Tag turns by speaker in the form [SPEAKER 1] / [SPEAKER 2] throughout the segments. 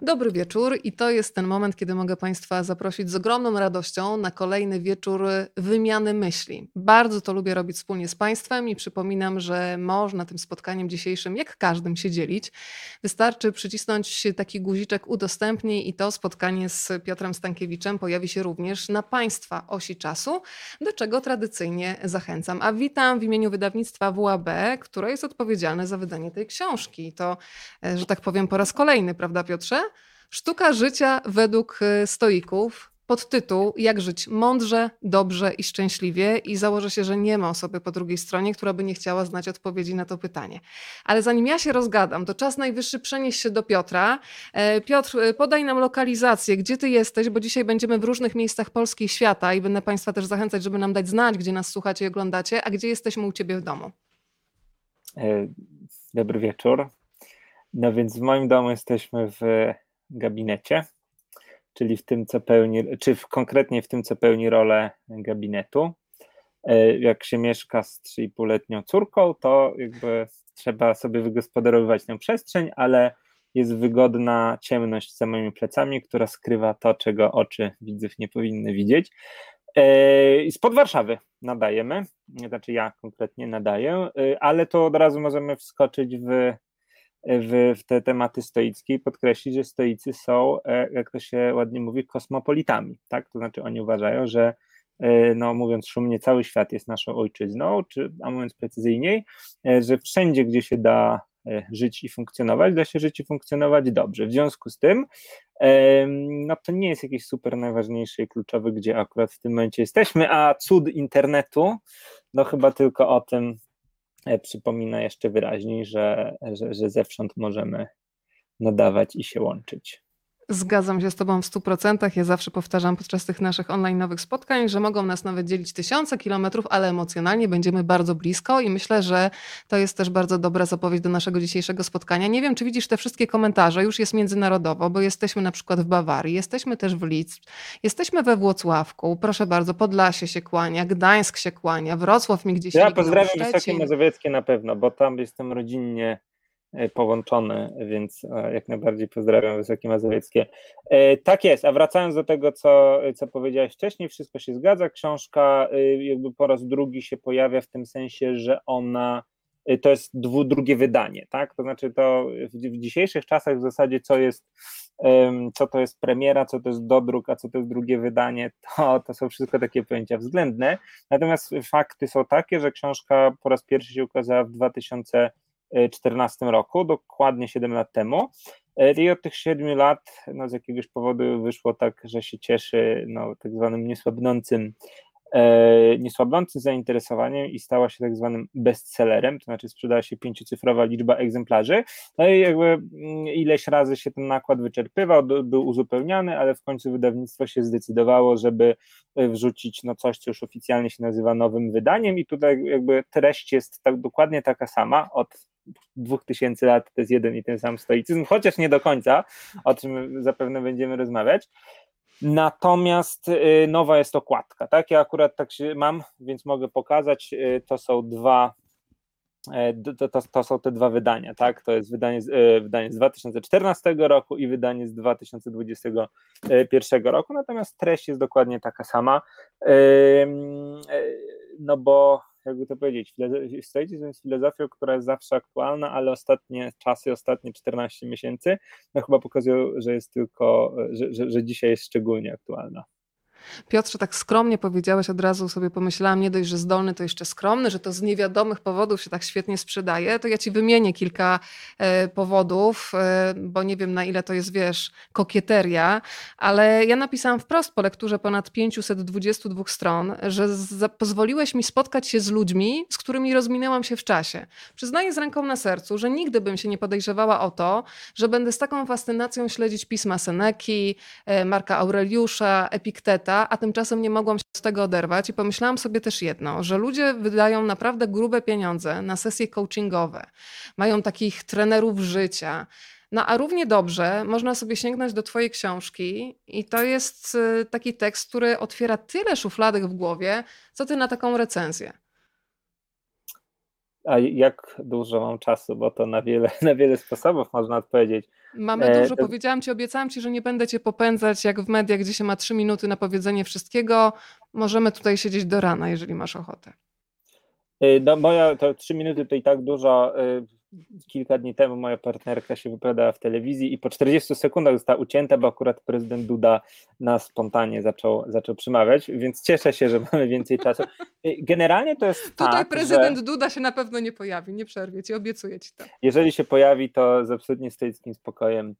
[SPEAKER 1] Dobry wieczór i to jest ten moment, kiedy mogę Państwa zaprosić z ogromną radością na kolejny wieczór wymiany myśli. Bardzo to lubię robić wspólnie z Państwem i przypominam, że można tym spotkaniem dzisiejszym, jak każdym, się dzielić. Wystarczy przycisnąć taki guziczek udostępnij i to spotkanie z Piotrem Stankiewiczem pojawi się również na Państwa osi czasu, do czego tradycyjnie zachęcam. A witam w imieniu wydawnictwa WAB, które jest odpowiedzialne za wydanie tej książki. To, e, że tak powiem, po raz kolejny, prawda Piotrze? Sztuka życia według y, stoików. Podtytuł Jak żyć mądrze, dobrze i szczęśliwie, i założę się, że nie ma osoby po drugiej stronie, która by nie chciała znać odpowiedzi na to pytanie. Ale zanim ja się rozgadam, to czas najwyższy przenieść się do Piotra. E, Piotr, y, podaj nam lokalizację, gdzie ty jesteś, bo dzisiaj będziemy w różnych miejscach Polski i świata i będę Państwa też zachęcać, żeby nam dać znać, gdzie nas słuchacie i oglądacie, a gdzie jesteśmy u Ciebie w domu.
[SPEAKER 2] E, dobry wieczór. No więc w moim domu jesteśmy w gabinecie, czyli w tym, co pełni, czy w, konkretnie w tym, co pełni rolę gabinetu. E, jak się mieszka z 3,5-letnią córką, to jakby trzeba sobie wygospodarowywać tę przestrzeń, ale jest wygodna ciemność za moimi plecami, która skrywa to, czego oczy widzów nie powinny widzieć. E, spod Warszawy nadajemy, znaczy ja konkretnie nadaję, e, ale to od razu możemy wskoczyć w w, w te tematy stoickie i podkreślić, że stoicy są, e, jak to się ładnie mówi, kosmopolitami, tak? To znaczy oni uważają, że e, no mówiąc szumnie, cały świat jest naszą ojczyzną, czy, a mówiąc precyzyjniej, e, że wszędzie, gdzie się da żyć i funkcjonować, da się żyć i funkcjonować dobrze. W związku z tym, no to nie jest jakiś super najważniejszy i kluczowy, gdzie akurat w tym momencie jesteśmy, a cud internetu, no chyba tylko o tym przypomina jeszcze wyraźniej, że, że, że zewsząd możemy nadawać i się łączyć.
[SPEAKER 1] Zgadzam się z Tobą w 100%. Ja zawsze powtarzam podczas tych naszych online nowych spotkań, że mogą nas nawet dzielić tysiące kilometrów, ale emocjonalnie będziemy bardzo blisko i myślę, że to jest też bardzo dobra zapowiedź do naszego dzisiejszego spotkania. Nie wiem, czy widzisz te wszystkie komentarze, już jest międzynarodowo, bo jesteśmy na przykład w Bawarii, jesteśmy też w Lidz, jesteśmy we Włocławku, proszę bardzo, Podlasie się kłania, Gdańsk się kłania, Wrocław mi gdzieś
[SPEAKER 2] Ja pozdrawiam Wysokie Mazowieckie na pewno, bo tam jestem rodzinnie połączony, więc e, jak najbardziej pozdrawiam Wysokie Mazowieckie. E, tak jest, a wracając do tego, co, co powiedziałeś wcześniej, wszystko się zgadza. Książka jakby po raz drugi się pojawia w tym sensie, że ona to jest dwu, drugie wydanie, tak? To znaczy to w, w dzisiejszych czasach w zasadzie co jest co to jest premiera, co to jest dodruk, a co to jest drugie wydanie, to, to są wszystko takie pojęcia względne. Natomiast fakty są takie, że książka po raz pierwszy się ukazała w 2000 2014 roku, dokładnie 7 lat temu. E, I od tych 7 lat no, z jakiegoś powodu wyszło tak, że się cieszy no, tak zwanym niesłabnącym, niesłabnącym zainteresowaniem i stała się tak zwanym bestsellerem, to znaczy sprzedała się pięciocyfrowa liczba egzemplarzy. No i jakby mm, ileś razy się ten nakład wyczerpywał, był uzupełniany, ale w końcu wydawnictwo się zdecydowało, żeby e, wrzucić no, coś, co już oficjalnie się nazywa nowym wydaniem i tutaj jakby treść jest tak, dokładnie taka sama od dwóch tysięcy lat to jest jeden i ten sam stoicyzm, chociaż nie do końca, o czym zapewne będziemy rozmawiać. Natomiast y, nowa jest okładka, tak? Ja akurat tak się mam, więc mogę pokazać. Y, to są dwa e, to, to, to, są te dwa wydania, tak? To jest wydanie, wydanie z 2014 roku i wydanie z 2021 roku, natomiast treść jest dokładnie taka sama. No bo jakby to powiedzieć, stoicyzm jest filozofią, która jest zawsze aktualna, ale ostatnie czasy, ostatnie 14 miesięcy, no chyba pokazują, że jest tylko, że, że, że dzisiaj jest szczególnie aktualna.
[SPEAKER 1] Piotrze, tak skromnie powiedziałeś, od razu sobie pomyślałam, nie dość, że zdolny, to jeszcze skromny, że to z niewiadomych powodów się tak świetnie sprzedaje, to ja ci wymienię kilka e, powodów, e, bo nie wiem na ile to jest, wiesz, kokieteria, ale ja napisałam wprost po lekturze ponad 522 stron, że pozwoliłeś mi spotkać się z ludźmi, z którymi rozminęłam się w czasie. Przyznaję z ręką na sercu, że nigdy bym się nie podejrzewała o to, że będę z taką fascynacją śledzić pisma Seneki, e, Marka Aureliusza, Epikteta, a tymczasem nie mogłam się z tego oderwać i pomyślałam sobie też jedno, że ludzie wydają naprawdę grube pieniądze na sesje coachingowe, mają takich trenerów życia. No a równie dobrze można sobie sięgnąć do Twojej książki, i to jest y, taki tekst, który otwiera tyle szufladek w głowie, co Ty na taką recenzję.
[SPEAKER 2] A jak dużo mam czasu, bo to na wiele, na wiele sposobów można odpowiedzieć.
[SPEAKER 1] Mamy e, dużo, powiedziałam ci, obiecałam ci, że nie będę cię popędzać jak w mediach, gdzie się ma trzy minuty na powiedzenie wszystkiego. Możemy tutaj siedzieć do rana, jeżeli masz ochotę.
[SPEAKER 2] E, no, moja to trzy minuty to i tak dużo. Kilka dni temu moja partnerka się wypowiadała w telewizji i po 40 sekundach została ucięta, bo akurat prezydent Duda na spontanie zaczął, zaczął przemawiać, więc cieszę się, że mamy więcej czasu. Generalnie to jest
[SPEAKER 1] Tutaj
[SPEAKER 2] tak,
[SPEAKER 1] prezydent
[SPEAKER 2] że...
[SPEAKER 1] Duda się na pewno nie pojawi, nie przerwie ci, obiecuję ci to.
[SPEAKER 2] Jeżeli się pojawi, to z absolutnie stoickim spokojem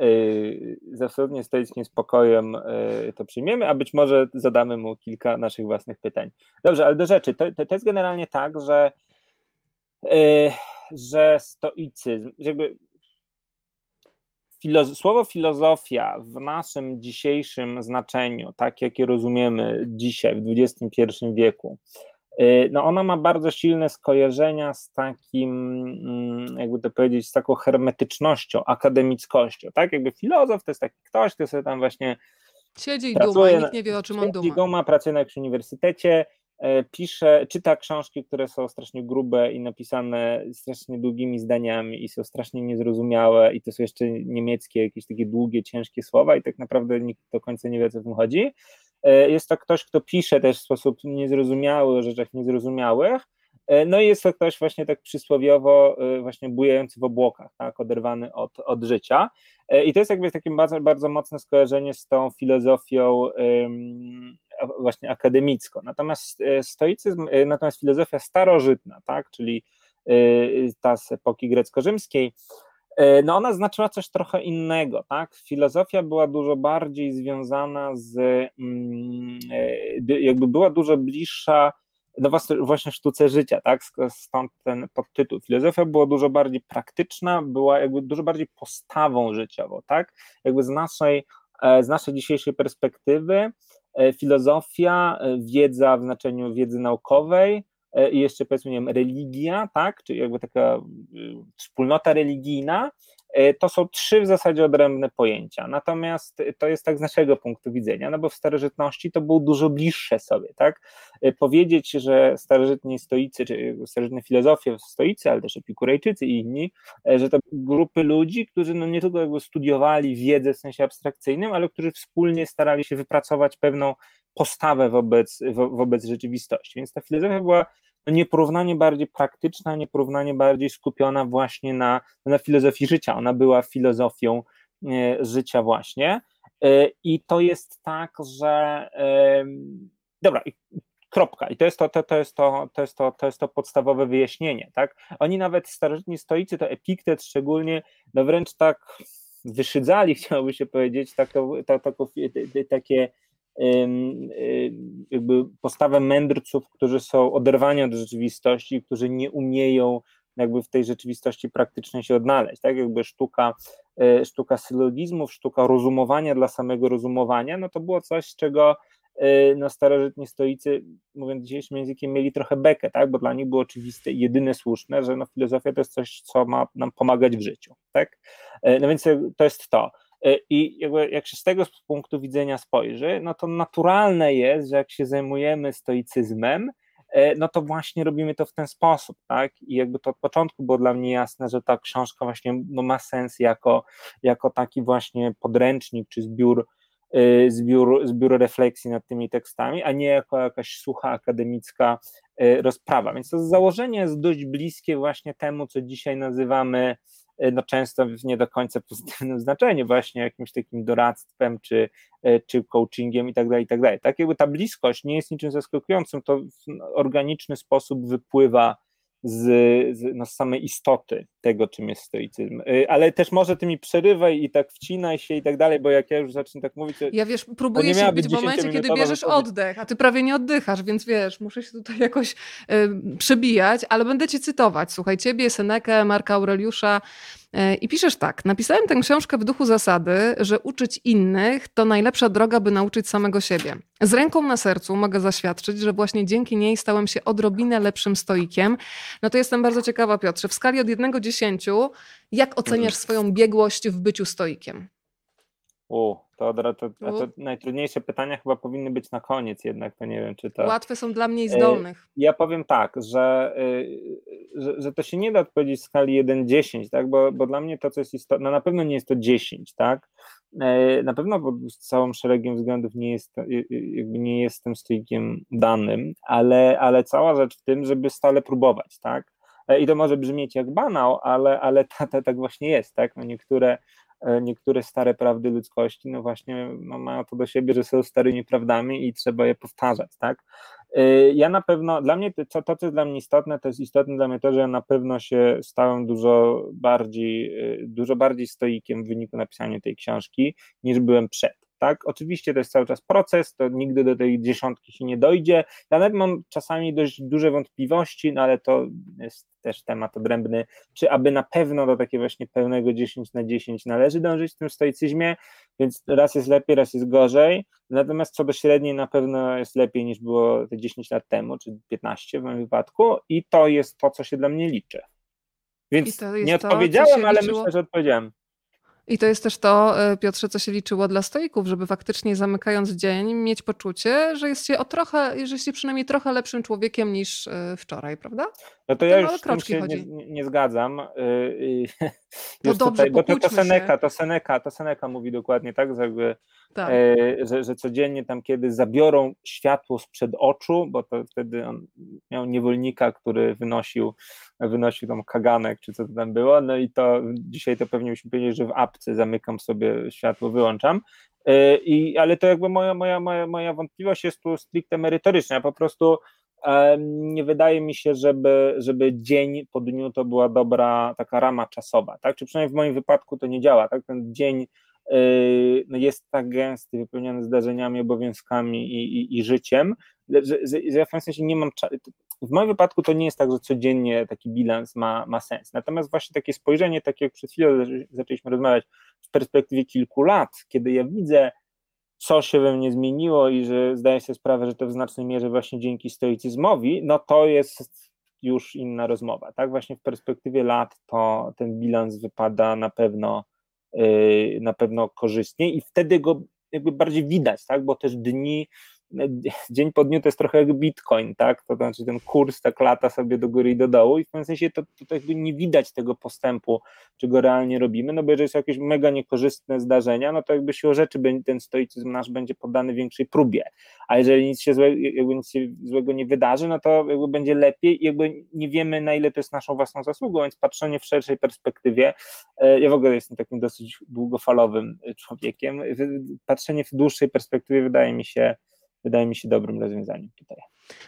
[SPEAKER 2] yy, z absolutnie stoickim spokojem yy, to przyjmiemy, a być może zadamy mu kilka naszych własnych pytań. Dobrze, ale do rzeczy. To, to, to jest generalnie tak, że że stoicyzm, jakby słowo filozofia w naszym dzisiejszym znaczeniu, tak jak je rozumiemy dzisiaj, w XXI wieku, y, no ona ma bardzo silne skojarzenia z takim, mm, jakby to powiedzieć, z taką hermetycznością, akademickością, tak? Jakby filozof to jest taki ktoś, kto sobie tam właśnie
[SPEAKER 1] Siedzi i duma, nikt nie wie o czym on duma.
[SPEAKER 2] duma, pracuje na jakimś uniwersytecie, pisze, czyta książki, które są strasznie grube i napisane strasznie długimi zdaniami i są strasznie niezrozumiałe i to są jeszcze niemieckie, jakieś takie długie, ciężkie słowa i tak naprawdę nikt do końca nie wie, o co w tym chodzi. E, jest to ktoś, kto pisze też w sposób niezrozumiały o rzeczach niezrozumiałych, e, no i jest to ktoś właśnie tak przysłowiowo właśnie bujający w obłokach, tak, oderwany od, od życia. I to jest jakby takie bardzo, bardzo mocne skojarzenie z tą filozofią właśnie akademicko. Natomiast e, stoicyzm, e, natomiast filozofia starożytna, tak, czyli e, ta z epoki grecko-rzymskiej, no ona znaczyła coś trochę innego, tak? Filozofia była dużo bardziej związana z, mm, jakby była dużo bliższa no właśnie sztuce życia, tak? Stąd ten podtytuł. Filozofia była dużo bardziej praktyczna, była jakby dużo bardziej postawą życiową, tak? Jakby z naszej, z naszej dzisiejszej perspektywy filozofia, e, wiedza w znaczeniu wiedzy naukowej e, i jeszcze powiedzmy, nie wiem, religia, tak, czyli jakby taka wspólnota religijna, to są trzy w zasadzie odrębne pojęcia. Natomiast to jest tak z naszego punktu widzenia, no bo w starożytności to było dużo bliższe sobie, tak? Powiedzieć, że starożytni stoicy, czy starożytne filozofie, stoicy, ale też epikurejczycy i inni, że to grupy ludzi, którzy no nie tylko jakby studiowali wiedzę w sensie abstrakcyjnym, ale którzy wspólnie starali się wypracować pewną postawę wobec, wo, wobec rzeczywistości. Więc ta filozofia była nieporównanie bardziej praktyczna, nieporównanie bardziej skupiona właśnie na, na filozofii życia. Ona była filozofią e, życia właśnie. E, I to jest tak, że dobra, kropka. I to jest to, to, to, jest to, to, jest to, to jest to podstawowe wyjaśnienie. Tak? Oni nawet starożytni stoicy, to Epiktet szczególnie, no wręcz tak wyszydzali, chciałoby się powiedzieć, takie jakby postawę mędrców, którzy są oderwani od rzeczywistości, którzy nie umieją jakby w tej rzeczywistości praktycznie się odnaleźć, tak jakby sztuka, e, sztuka sylogizmów, sztuka rozumowania dla samego rozumowania, no to było coś, czego e, no, starożytni stoicy, mówiąc dzisiejszym językiem, mieli trochę bekę, tak? bo dla nich było oczywiste i jedyne słuszne, że no, filozofia to jest coś, co ma nam pomagać w życiu. Tak? E, no więc to jest to. E, I jakby jak się z tego punktu widzenia spojrzy, no to naturalne jest, że jak się zajmujemy stoicyzmem, e, no to właśnie robimy to w ten sposób, tak? I jakby to od początku było dla mnie jasne, że ta książka właśnie no, ma sens jako, jako taki właśnie podręcznik czy zbiór, e, zbiór, zbiór refleksji nad tymi tekstami, a nie jako jakaś sucha akademicka rozprawa. Więc to założenie jest dość bliskie właśnie temu, co dzisiaj nazywamy no często w nie do końca pozytywnym znaczeniu, właśnie jakimś takim doradztwem, czy, e, czy coachingiem i tak dalej, i tak dalej. Tak jakby ta bliskość nie jest niczym zaskakującym, to w organiczny sposób wypływa z, z, no, samej istoty tego, czym jest stoicyzm. E, ale też może ty mi przerywaj i tak wcinaj się i tak dalej, bo jak ja już zacznę tak mówić,
[SPEAKER 1] Ja wiesz, próbuję się być w momencie, kiedy bierzesz oddech, a ty prawie nie oddychasz, więc wiesz, muszę się tutaj jakoś y, przebijać, ale będę cię cytować. Słuchaj, ciebie, Senekę, Marka Aureliusza, I piszesz tak: Napisałem tę książkę w duchu zasady, że uczyć innych to najlepsza droga, by nauczyć samego siebie. Z ręką na sercu mogę zaświadczyć, że właśnie dzięki niej stałem się odrobinę lepszym stoikiem. No to jestem bardzo ciekawa, Piotrze. W skali od 1 do 10, jak oceniasz swoją biegłość w byciu stoikiem?
[SPEAKER 2] U, to, to, to, to, najtrudniejsze pytania chyba powinny być na koniec jednak, to nie wiem, czy to...
[SPEAKER 1] Łatwe są dla mniej zdolnych.
[SPEAKER 2] Ja powiem tak, że, y, że, że to się nie da odpowiedzieć w skali 1-10, tak, bo, bo dla mnie to, co jest istotne, no na pewno nie jest to 10, tak, e, na pewno pod całym szeregiem względów nie, jest, nie jestem stoikiem danym, ale, ale cała rzecz w tym, żeby stale próbować, tak, e, i to może brzmieć jak banał, ale, ale tak właśnie jest, tak, no niektóre E, niektóre stare prawdy ludzkości, no właśnie no mają to do siebie, że są starymi prawdami i trzeba je powtarzać, tak? E, ja na pewno, dla mnie to, to, co jest dla mnie istotne, to jest istotne dla mnie to, że ja na pewno się stałem dużo bardziej, e, dużo bardziej stoikiem w wyniku napisania tej książki, niż byłem przed tak? Oczywiście to jest cały czas proces, to nigdy do tej dziesiątki się nie dojdzie. Ja nawet mam czasami dość duże wątpliwości, no ale to jest też temat odrębny, czy aby na pewno do takiego właśnie pełnego 10 na 10 należy dążyć w tym stoicyzmie, więc raz jest lepiej, raz jest gorzej, natomiast co do średniej na pewno jest lepiej niż było te 10 lat temu, czy 15 w moim wypadku i to jest to, co się dla mnie liczy. Więc nie odpowiedziałem, to, ale myślę, że odpowiedziałem.
[SPEAKER 1] I to jest też to, e, Piotrze, co się liczyło dla stoików, żeby faktycznie zamykając dzień mieć poczucie, że jest się o trochę, że jest się przynajmniej trochę lepszym człowiekiem niż e, wczoraj, prawda?
[SPEAKER 2] No to ja już się nie, nie, zgadzam. To dobrze, tutaj, bo to, to Seneca, to Seneca, to Seneca mówi dokładnie tak, że, jakby, tak. Yy, że, że codziennie tam, kiedy zabiorą światło sprzed oczu, bo to wtedy on miał niewolnika, który wynosił, wynosił tam kaganek, czy co to tam było, no i to dzisiaj to pewnie musimy powiedzieć, że w apce zamykam sobie światło, wyłączam, yy, i, ale to jakby moja, moja, moja, moja wątpliwość jest tu stricte merytoryczna. Po prostu nie wydaje mi się, żeby, żeby dzień po dniu to była dobra taka rama czasowa, tak? Czy przynajmniej w moim wypadku to nie działa, tak? Ten dzień yy, no jest tak gęsty, wypełniony zdarzeniami, obowiązkami i, i, i życiem, że, że, że ja w pewnym sensie nie mam w moim wypadku to nie jest tak, że codziennie taki bilans ma, ma sens. Natomiast właśnie takie spojrzenie, takie jak przed chwilą zaczęliśmy rozmawiać, w perspektywie kilku lat, kiedy ja widzę, co się we mnie zmieniło i że zdaję sobie sprawę, że to w znacznej mierze właśnie dzięki stoicyzmowi, no to jest już inna rozmowa, tak? Właśnie w perspektywie lat to ten bilans wypada na pewno yy, na pewno korzystnie i wtedy go jakby bardziej widać, tak? Bo też dni dzień po dniu to jest trochę jak bitcoin, tak? To znaczy ten kurs tak lata sobie do góry i do dołu i w pewnym sensie to, to jakby nie widać tego postępu, czy go realnie robimy, no bo jeżeli są jakieś mega niekorzystne zdarzenia, no to jakby siłą rzeczy ten stoicyzm nasz będzie poddany większej próbie, a jeżeli nic się, złe, jakby nic się złego nie wydarzy, no to jakby będzie lepiej i jakby nie wiemy na ile to jest naszą własną zasługą, więc patrzenie w szerszej perspektywie, e, ja w ogóle jestem takim dosyć długofalowym człowiekiem, patrzenie w dłuższej perspektywie wydaje mi się wydaje mi się dobrym rozwiązaniem tutaj.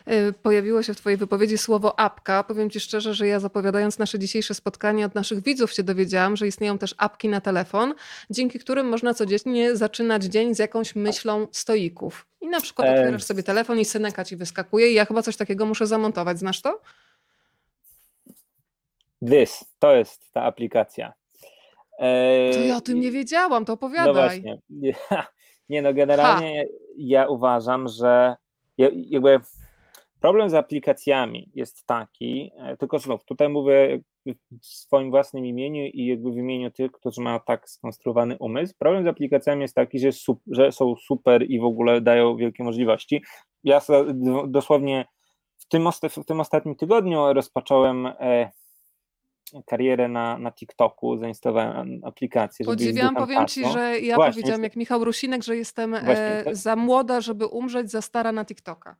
[SPEAKER 1] Y, pojawiło się w Twojej wypowiedzi słowo apka. Powiem Ci szczerze, że ja zapowiadając nasze dzisiejsze spotkanie od naszych widzów się dowiedziałam, że istnieją też apki na telefon, dzięki którym można codziennie zaczynać dzień z jakąś myślą stoików. I na przykład otwierasz sobie telefon i Seneka Ci wyskakuje i ja chyba coś takiego muszę zamontować. Znasz to?
[SPEAKER 2] This, to jest ta aplikacja.
[SPEAKER 1] To ja o tym nie wiedziałam, to opowiadaj. No właśnie.
[SPEAKER 2] Nie no, generalnie ha. ja uważam, że jakby problem z aplikacjami jest taki, e, tylko znów, tutaj mówię w swoim własnym imieniu i jakby w imieniu tych, którzy mają tak skonstruowany umysł. Problem z aplikacjami jest taki, że, że są super i w ogóle dają wielkie możliwości. Ja dosłownie w tym, w tym ostatnim tygodniu rozpocząłem e, karierę na, na TikToku, zainstalowałem aplikację.
[SPEAKER 1] Podziwiam, powiem Ci, że ja Właśnie, powiedziałam jak Michał Rusinek, że jestem e, za młoda, żeby umrzeć, za stara na TikToka.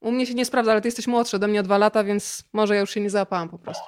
[SPEAKER 1] U mnie się nie sprawdza, ale ty jesteś młodszy ode mnie o dwa lata, więc może ja już się nie załapałam po prostu.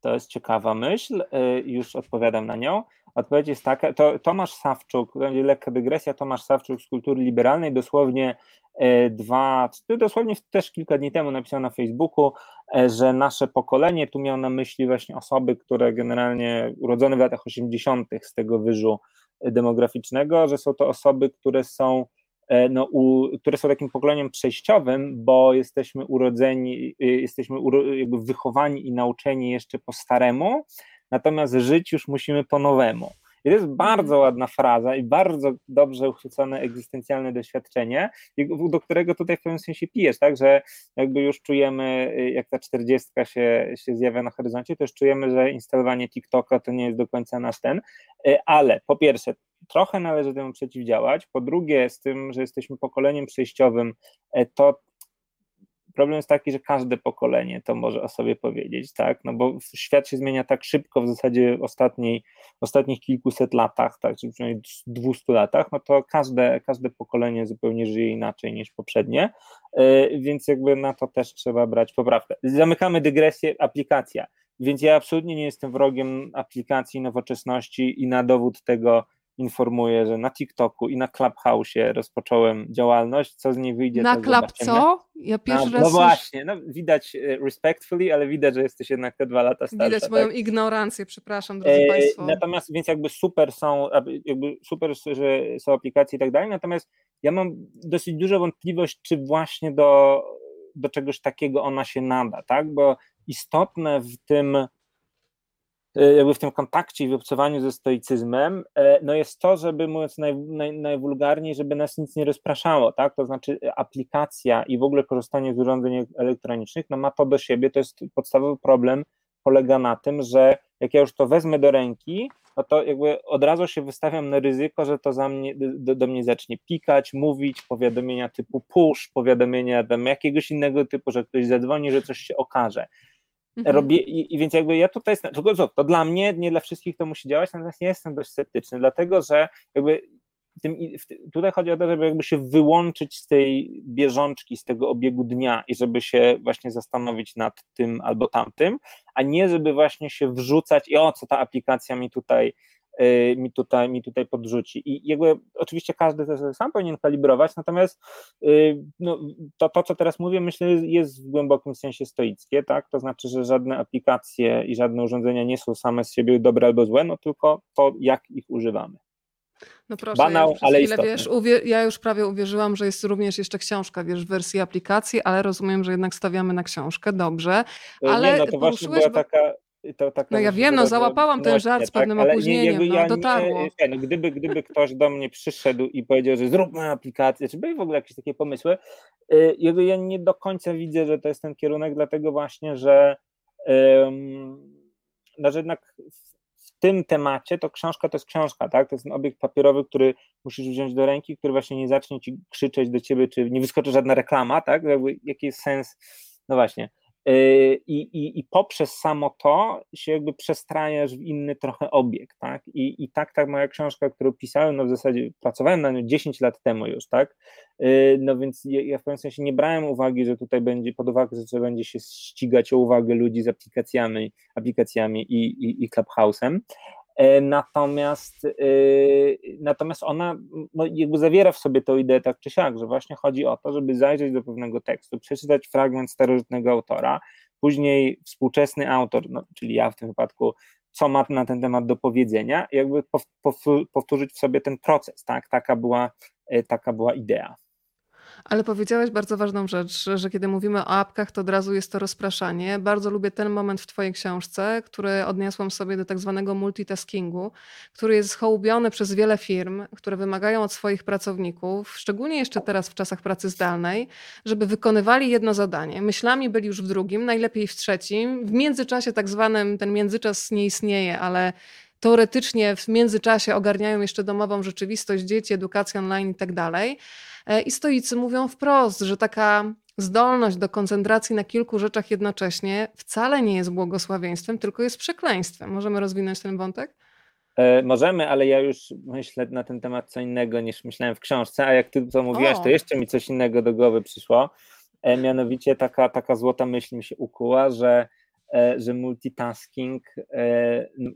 [SPEAKER 2] To jest ciekawa myśl, e, już odpowiadam na nią. Odpowiedź jest taka, to Tomasz Sawczuk, będzie lekka dygresja, Tomasz Sawczuk z kultury liberalnej dosłownie e, dwa, dosłownie też kilka dni temu napisał na Facebooku, e, że nasze pokolenie, tu miał na myśli właśnie osoby, które generalnie urodzone w latach 80. z tego wyżu demograficznego, że są to osoby, które są e, no, u, które są takim pokoleniem przejściowym, bo jesteśmy urodzeni, jesteśmy jakby wychowani i nauczeni jeszcze po staremu, natomiast żyć już musimy po nowemu. I to jest bardzo mhm. ładna fraza i bardzo dobrze uchwycone egzystencjalne doświadczenie, do którego tutaj w pewnym sensie pijesz, tak, że jakby już czujemy, jak ta czterdziestka się, się zjawia na horyzoncie, już czujemy, że instalowanie TikToka to nie jest do końca nasz ten, e, ale po pierwsze, trochę należy temu przeciwdziałać. Po drugie, z tym, że jesteśmy pokoleniem przejściowym, to Problem jest taki, że każde pokolenie to może o sobie powiedzieć, tak? No bo świat się zmienia tak szybko w zasadzie ostatniej, ostatnich kilkuset latach, tak, czy przynajmniej 200 latach, no to każde, każde pokolenie zupełnie żyje inaczej niż poprzednie, e, więc jakby na to też trzeba brać poprawkę. Zamykamy dygresję, aplikacja. Więc ja absolutnie nie jestem wrogiem aplikacji nowoczesności i na dowód tego informuję, że na TikToku i na Clubhouse'ie rozpocząłem działalność, co z niej wyjdzie.
[SPEAKER 1] Na Club co? Ja pierwszy
[SPEAKER 2] no,
[SPEAKER 1] raz.
[SPEAKER 2] No właśnie, no widać e, respectfully, ale widać, że jesteś jednak te dwa lata starsza.
[SPEAKER 1] Widać moją
[SPEAKER 2] tak?
[SPEAKER 1] ignorancję, przepraszam, drodzy e, Państwo.
[SPEAKER 2] Natomiast, więc jakby super są, jakby super, że są aplikacje i tak dalej, natomiast ja mam dosyć dużą wątpliwość, czy właśnie do, do czegoś takiego ona się nada, tak? Bo istotne w tym jakby w tym kontakcie i w obcowaniu ze stoicyzmem, e, no jest to, żeby mówiąc naj, naj, najwulgarniej, żeby nas nic nie rozpraszało, tak? To znaczy e, aplikacja i w ogóle korzystanie z urządzeń elektronicznych, no ma to do siebie, to jest podstawowy problem, polega na tym, że jak ja już to wezmę do ręki, no to jakby od razu się wystawiam na ryzyko, że to za mnie, do, do mnie zacznie pikać, mówić, powiadomienia typu push, powiadomienia tam jakiegoś innego typu, że ktoś zadzwoni, że coś się okaże. Mhm. Robię, i, i, więc jakby ja tutaj, tylko to dla mnie, nie dla wszystkich to musi działać, natomiast ja jestem dość sceptyczny, dlatego że jakby tym, tutaj chodzi o to, żeby jakby się wyłączyć z tej bieżączki, z tego obiegu dnia i żeby się właśnie zastanowić nad tym albo tamtym, a nie żeby właśnie się wrzucać i o, co ta aplikacja mi tutaj mi tutaj, mi tutaj podrzuci. I jakby oczywiście każdy sam powinien kalibrować, natomiast y, no, to, to, co teraz mówię, myślę, jest w głębokim sensie stoickie, tak? To znaczy, że żadne aplikacje i żadne urządzenia nie są same z siebie dobre albo złe, no tylko to, jak ich używamy.
[SPEAKER 1] No proszę, Banał, ja ale chwilę, wiesz, ja już prawie uwierzyłam, że jest również jeszcze książka, wiesz, w wersji aplikacji, ale rozumiem, że jednak stawiamy na książkę, dobrze. Ale
[SPEAKER 2] nie, no to właśnie była taka,
[SPEAKER 1] to taka no ja wiem, no załapałam ten żart z tak, pewnym tak, opóźnieniem, nie, no, ja dotarło.
[SPEAKER 2] Nie, no, gdyby, gdyby ktoś do mnie przyszedł i powiedział, że zróbmy aplikację, czy były w ogóle jakieś takie pomysły, y, ja nie do końca widzę, że to jest ten kierunek, dlatego właśnie, że, no, że jednak w tym temacie to książka to jest książka, tak? To jest ten obiekt papierowy, który musisz wziąć do ręki, który właśnie nie zacznie ci krzyczeć do ciebie, czy nie wyskoczy żadna reklama, tak? Jakby, jaki jest sens? No właśnie. Yy, I, i, I poprzez samo to się jakby przestrajasz w inny trochę obiekt, tak? I, i tak, tak moja książka, którą pisałem, no w zasadzie pracowałem na nią 10 lat temu już, tak? Yy, no więc ja, ja w pewnym sensie nie brałem uwagi, że tutaj będzie pod uwagę, że będzie się ścigać o uwagę ludzi z aplikacjami, aplikacjami i, i, i Clubhouse'em, E, natomiast, e, natomiast ona no, jakby zawiera w sobie tą ideę tak czy siak, że właśnie chodzi o to, żeby zajrzeć do pewnego tekstu, przeczytać fragment starożytnego autora, później współczesny autor, no, czyli ja w tym wypadku, co ma na ten temat do powiedzenia, jakby powtórzyć w sobie ten proces, tak? Taka była, e, taka była idea.
[SPEAKER 1] Ale powiedziałeś bardzo ważną rzecz, że kiedy mówimy o apkach, to od razu jest to rozpraszanie. Bardzo lubię ten moment w Twojej książce, który odniosłam sobie do tak zwanego multitaskingu, który jest hołubiony przez wiele firm, które wymagają od swoich pracowników, szczególnie jeszcze teraz w czasach pracy zdalnej, żeby wykonywali jedno zadanie. Myślami byli już w drugim, najlepiej w trzecim. W międzyczasie tak zwanym, ten międzyczas nie istnieje, ale teoretycznie w międzyczasie ogarniają jeszcze domową rzeczywistość, dzieci, edukację online i tak dalej. E, I stoicy mówią wprost, że taka zdolność do koncentracji na kilku rzeczach jednocześnie wcale nie jest błogosławieństwem, tylko jest przekleństwem. Możemy rozwinąć ten wątek?
[SPEAKER 2] E, możemy, ale ja już myślę na ten temat co innego niż myślałem w książce, a jak ty to mówiłaś, o. to jeszcze mi coś innego do głowy przyszło. E, mianowicie taka, taka złota myśl mi się ukuła, że że multitasking,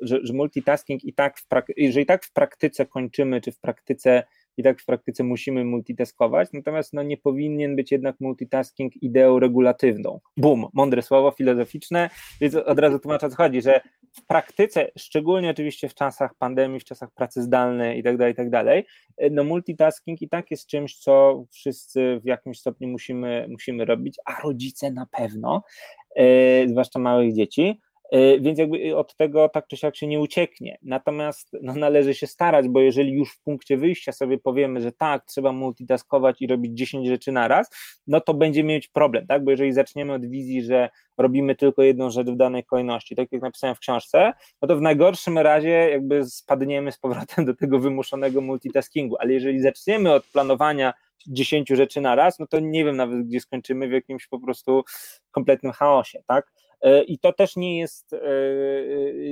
[SPEAKER 2] że, że multitasking i tak, w jeżeli tak w praktyce kończymy, czy w praktyce i tak w praktyce musimy multitaskować, natomiast no, nie powinien być jednak multitasking ideą regulatywną. Bum, mądre słowo filozoficzne, więc od razu tłumaczę co chodzi, że w praktyce, szczególnie oczywiście w czasach pandemii, w czasach pracy zdalnej i tak dalej, i tak no multitasking i tak jest czymś, co wszyscy w jakimś stopniu musimy, musimy robić, a rodzice na pewno, e, zwłaszcza małych dzieci, więc jakby od tego tak czy siak się nie ucieknie. Natomiast no, należy się starać, bo jeżeli już w punkcie wyjścia sobie powiemy, że tak, trzeba multitaskować i robić 10 rzeczy na raz, no to będziemy mieć problem, tak? Bo jeżeli zaczniemy od wizji, że robimy tylko jedną rzecz w danej kolejności, tak jak napisałem w książce, no to w najgorszym razie jakby spadniemy z powrotem do tego wymuszonego multitaskingu, ale jeżeli zaczniemy od planowania 10 rzeczy na raz, no to nie wiem nawet, gdzie skończymy w jakimś po prostu kompletnym chaosie, tak? E, I to też nie jest, e, e,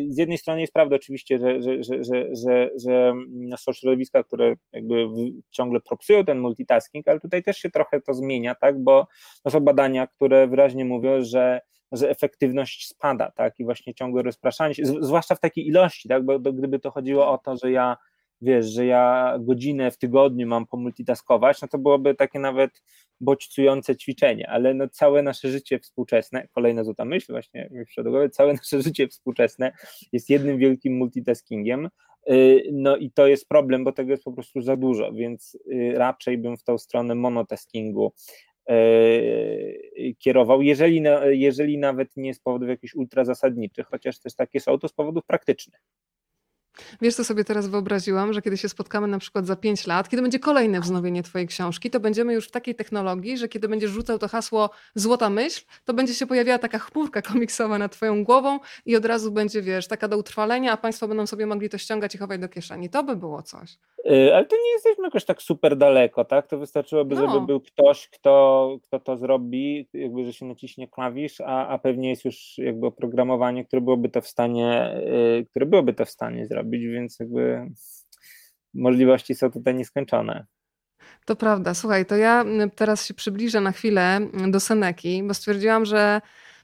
[SPEAKER 2] z jednej strony jest prawda oczywiście, że, że, że, że, że, że są środowiska, które jakby ciągle propsują ten multitasking, ale tutaj też się trochę to zmienia, tak, bo to są badania, które wyraźnie mówią, że że efektywność spada, tak, i właśnie ciągłe rozpraszanie się, zwłaszcza w takiej ilości, tak, bo gdyby to chodziło o to, że ja wiesz, że ja godzinę w tygodniu mam pomultitaskować, no to byłoby takie nawet bodźcujące ćwiczenie, ale no całe nasze życie współczesne, kolejna złota myśl właśnie mi głowy, całe nasze życie współczesne jest jednym wielkim multitaskingiem, y, no i to jest problem, bo tego jest po prostu za dużo, więc y, raczej bym w tą stronę monotaskingu y, kierował, jeżeli, jeżeli nawet nie z powodów jakichś ultra zasadniczych, chociaż też takie są, to z powodów praktycznych.
[SPEAKER 1] Wiesz, co sobie teraz wyobraziłam, że kiedy się spotkamy na przykład za 5 lat, kiedy będzie kolejne wznowienie Twojej książki, to będziemy już w takiej technologii, że kiedy będziesz rzucał to hasło złota myśl, to będzie się pojawiała taka chmurka komiksowa nad Twoją głową i od razu będzie, wiesz, taka do utrwalenia, a Państwo będą sobie mogli to ściągać i chować do kieszeni. To by było coś.
[SPEAKER 2] Y, ale to nie jesteśmy jakoś tak super daleko, tak? To wystarczyłoby, no. żeby był ktoś, kto, kto to zrobi, jakby, że się naciśnie klawisz, a, a pewnie jest już jakby oprogramowanie, które byłoby to w stanie, yy, które byłoby to w stanie zrobić, więc jakby możliwości są tutaj nieskończone.
[SPEAKER 1] To prawda. Słuchaj, to ja teraz się przybliżę na chwilę do Seneki, bo stwierdziłam, że